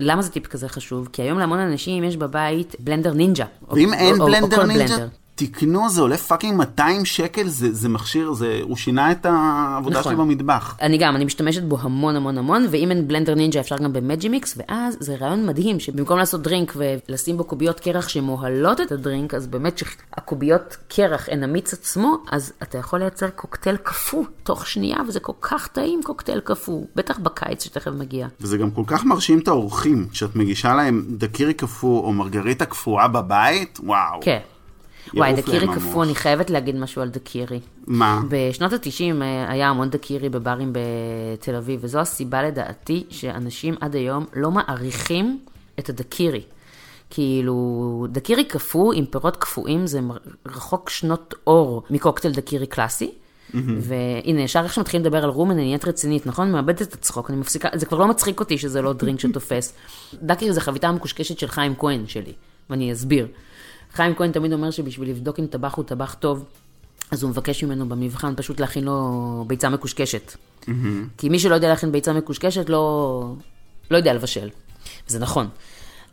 למה זה טיפ כזה חשוב? כי היום להמון אנשים יש בבית בלנדר נינג'ה. ואם או, אין או, בלנדר או נינג'ה, בלנדר. תקנו, זה עולה fucking 200 שקל, זה, זה מכשיר, זה, הוא שינה את העבודה נכון. שלי במטבח. אני גם, אני משתמשת בו המון המון המון, ואם אין בלנדר נינג'ה אפשר גם במג'ימיקס, ואז זה רעיון מדהים, שבמקום לעשות דרינק ולשים בו קוביות קרח שמוהלות את הדרינק, אז באמת שהקוביות קרח הן המיץ עצמו, אז אתה יכול לייצר קוקטייל קפוא תוך שנייה, וזה כל כך טעים קוקטייל קפוא, בטח בקיץ שתכף מגיע. וזה גם כל כך מרשים את האורחים, כשאת מגישה להם דקירי קפוא או מרגריטה קפואה בבית, וואו. כן. וואי, דקירי קפוא, אני חייבת להגיד משהו על דקירי. מה? בשנות ה-90 היה המון דקירי בברים בתל אביב, וזו הסיבה לדעתי שאנשים עד היום לא מעריכים את הדקירי. כאילו, דקירי קפוא עם פירות קפואים זה רחוק שנות אור מקוקטייל דקירי קלאסי. Mm-hmm. והנה, ישר איך שמתחילים לדבר על רומן, אני נהיית רצינית, נכון? מאבדת את הצחוק, אני מפסיקה, זה כבר לא מצחיק אותי שזה לא דרינק שתופס. דקירי זה חביתה המקושקשת של חיים כהן שלי, ואני אסביר. חיים כהן תמיד אומר שבשביל לבדוק אם טבח הוא טבח טוב, אז הוא מבקש ממנו במבחן פשוט להכין לו ביצה מקושקשת. Mm-hmm. כי מי שלא יודע להכין ביצה מקושקשת לא, לא יודע לבשל. וזה נכון.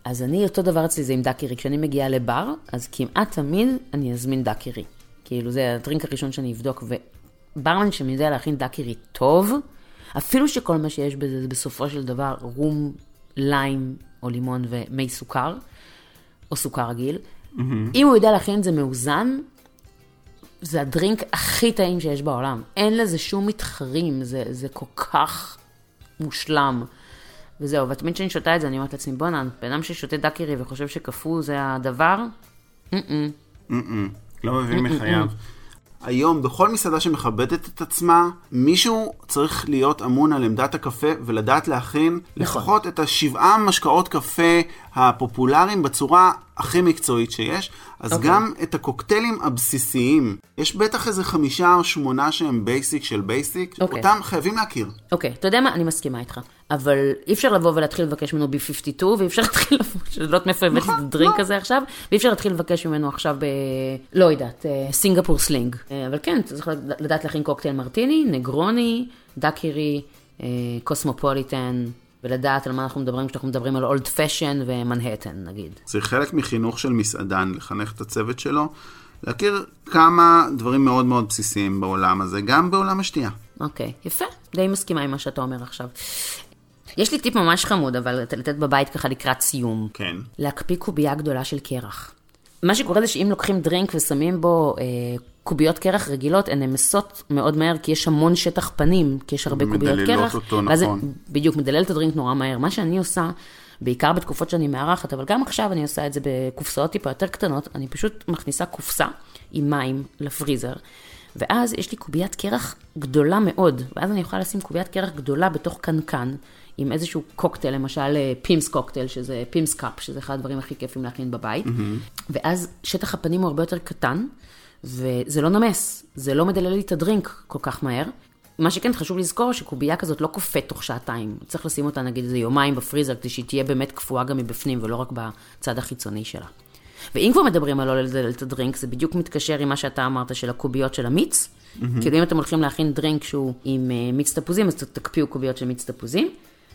אז אני, אותו דבר אצלי זה עם דקירי. כשאני מגיעה לבר, אז כמעט תמיד אני אזמין דקירי. כאילו, זה הדרינק הראשון שאני אבדוק. וברמן שיודע להכין דקירי טוב, אפילו שכל מה שיש בזה זה בסופו של דבר רום, ליים או לימון ומי סוכר, או סוכר רגיל, Mm-hmm. אם הוא יודע להכין את זה מאוזן, זה הדרינק הכי טעים שיש בעולם. אין לזה שום מתחרים, זה, זה כל כך מושלם. וזהו, ותמיד כשאני שותה את זה, אני אומרת לעצמי, בואנה, בן אדם ששותה דקירי וחושב שקפוא זה הדבר, לא מבין מחייו. היום, בכל מסעדה שמכבדת את עצמה, מישהו צריך להיות אמון על עמדת הקפה ולדעת להכין נכון. לפחות את השבעה משקאות קפה הפופולריים בצורה הכי מקצועית שיש. אז okay. אוקיי. גם את הקוקטיילים הבסיסיים, יש בטח איזה חמישה או שמונה שהם basic של basic, okay. אותם חייבים להכיר. אוקיי, okay. אתה יודע מה? אני מסכימה איתך. אבל אי אפשר לבוא ולהתחיל לבקש ממנו ב-52, ואי אפשר להתחיל [LAUGHS] שאני לא יודעת מאיפה הבאתי את נכון, הדרינק לא. הזה עכשיו, ואי אפשר להתחיל לבקש ממנו עכשיו ב... לא יודעת, אה, Singapore Sling. אה, אבל כן, צריך לדעת להכין קוקטייל מרטיני, נגרוני, דאיקירי, אה, קוסמופוליטן. ולדעת על מה אנחנו מדברים כשאנחנו מדברים על old fashioned ומנהטן, נגיד. זה חלק מחינוך של מסעדן, לחנך את הצוות שלו, להכיר כמה דברים מאוד מאוד בסיסיים בעולם הזה, גם בעולם השתייה. אוקיי, יפה, די מסכימה עם מה שאתה אומר עכשיו. יש לי טיפ ממש חמוד, אבל לתת בבית ככה לקראת סיום. כן. להקפיא קובייה גדולה של קרח. מה שקורה זה שאם לוקחים דרינק ושמים בו אה, קוביות קרח רגילות, הן נמסות מאוד מהר, כי יש המון שטח פנים, כי יש הרבה קוביות קרח. מדללות אותו, נכון. בדיוק, מדלל את הדרינק נורא מהר. מה שאני עושה, בעיקר בתקופות שאני מארחת, אבל גם עכשיו אני עושה את זה בקופסאות טיפה יותר קטנות, אני פשוט מכניסה קופסה עם מים לפריזר. ואז יש לי קוביית קרח גדולה מאוד, ואז אני יכולה לשים קוביית קרח גדולה בתוך קנקן, עם איזשהו קוקטייל, למשל Pimm's אה, קוקטייל, שזה Pimm's Cup, שזה אחד הדברים הכי כיפים להכין בבית, mm-hmm. ואז שטח הפנים הוא הרבה יותר קטן, וזה לא נמס, זה לא מדלל לי את הדרינק כל כך מהר. מה שכן חשוב לזכור, שקובייה כזאת לא קופאת תוך שעתיים. צריך לשים אותה נגיד איזה יומיים בפריזר, כדי שהיא תהיה באמת קפואה גם מבפנים, ולא רק בצד החיצוני שלה. ואם כבר מדברים על לא לדלל את הדרינק, זה בדיוק מתקשר עם מה שאתה אמרת של הקוביות של המיץ. Mm-hmm. כאילו אם אתם הולכים להכין דרינק שהוא עם uh, מיץ תפוזים, אז תקפיאו קוביות של מיץ תפוזים.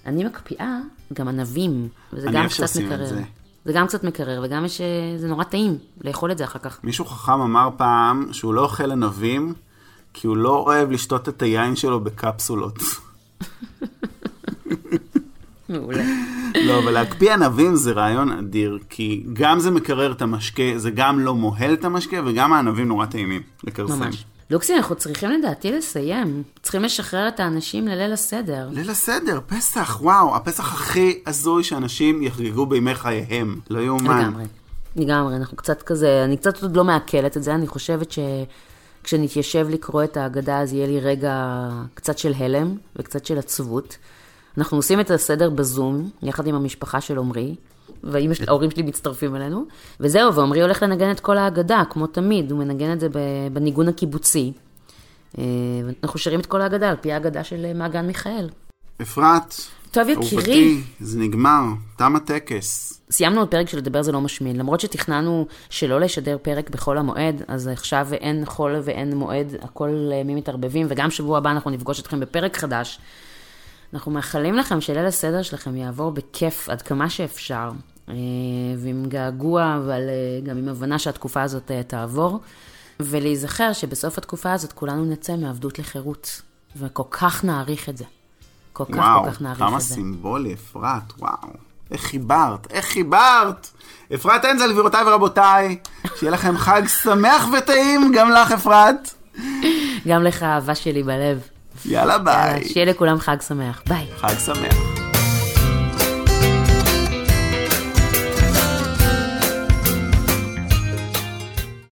אני מקפיאה גם ענבים, וזה גם קצת מקרר. זה. זה גם קצת מקרר, וגם יש, אה, זה נורא טעים לאכול את זה אחר כך. מישהו חכם אמר פעם שהוא לא אוכל ענבים, כי הוא לא אוהב לשתות את היין שלו בקפסולות. [LAUGHS] מעולה. לא, אבל להקפיא ענבים זה רעיון אדיר, כי גם זה מקרר את המשקה, זה גם לא מוהל את המשקה, וגם הענבים נורא טעימים לכרסם. ממש. לוקסי, אנחנו צריכים לדעתי לסיים. צריכים לשחרר את האנשים לליל הסדר. ליל הסדר, פסח, וואו, הפסח הכי הזוי שאנשים יחגגו בימי חייהם. לא יאומן. לגמרי. לגמרי, אנחנו קצת כזה, אני קצת עוד לא מעכלת את זה, אני חושבת שכשנתיישב לקרוא את ההגדה, אז יהיה לי רגע קצת של הלם וקצת של עצבות. אנחנו עושים את הסדר בזום, יחד עם המשפחה של עמרי, וההורים שלי מצטרפים אלינו, וזהו, ועמרי הולך לנגן את כל ההגדה, כמו תמיד, הוא מנגן את זה בניגון הקיבוצי. אה, אנחנו שרים את כל ההגדה על פי ההגדה של אה, מעגן מיכאל. אפרת, טוב, יקירי. זה נגמר, תם הטקס. סיימנו עוד פרק של לדבר זה לא משמין. למרות שתכננו שלא לשדר פרק בחול המועד, אז עכשיו אין חול ואין מועד, הכל ימים מתערבבים, וגם שבוע הבא אנחנו נפגוש אתכם בפרק חדש. אנחנו מאחלים לכם שליל הסדר שלכם יעבור בכיף עד כמה שאפשר, אה, ועם געגוע, אבל אה, גם עם הבנה שהתקופה הזאת אה, תעבור, ולהיזכר שבסוף התקופה הזאת כולנו נצא מעבדות לחירות, וכל כך נעריך את זה. כל כך וואו, כל כך נעריך את כמה זה. סימבולי, אפרת, וואו. איך חיברת, איך חיברת. אפרת אנזל, גבירותיי ורבותיי, שיהיה לכם חג שמח וטעים, גם לך, אפרת. גם לך, אהבה שלי בלב. יאללה, יאללה, ביי. שיהיה לכולם חג שמח. ביי. חג שמח.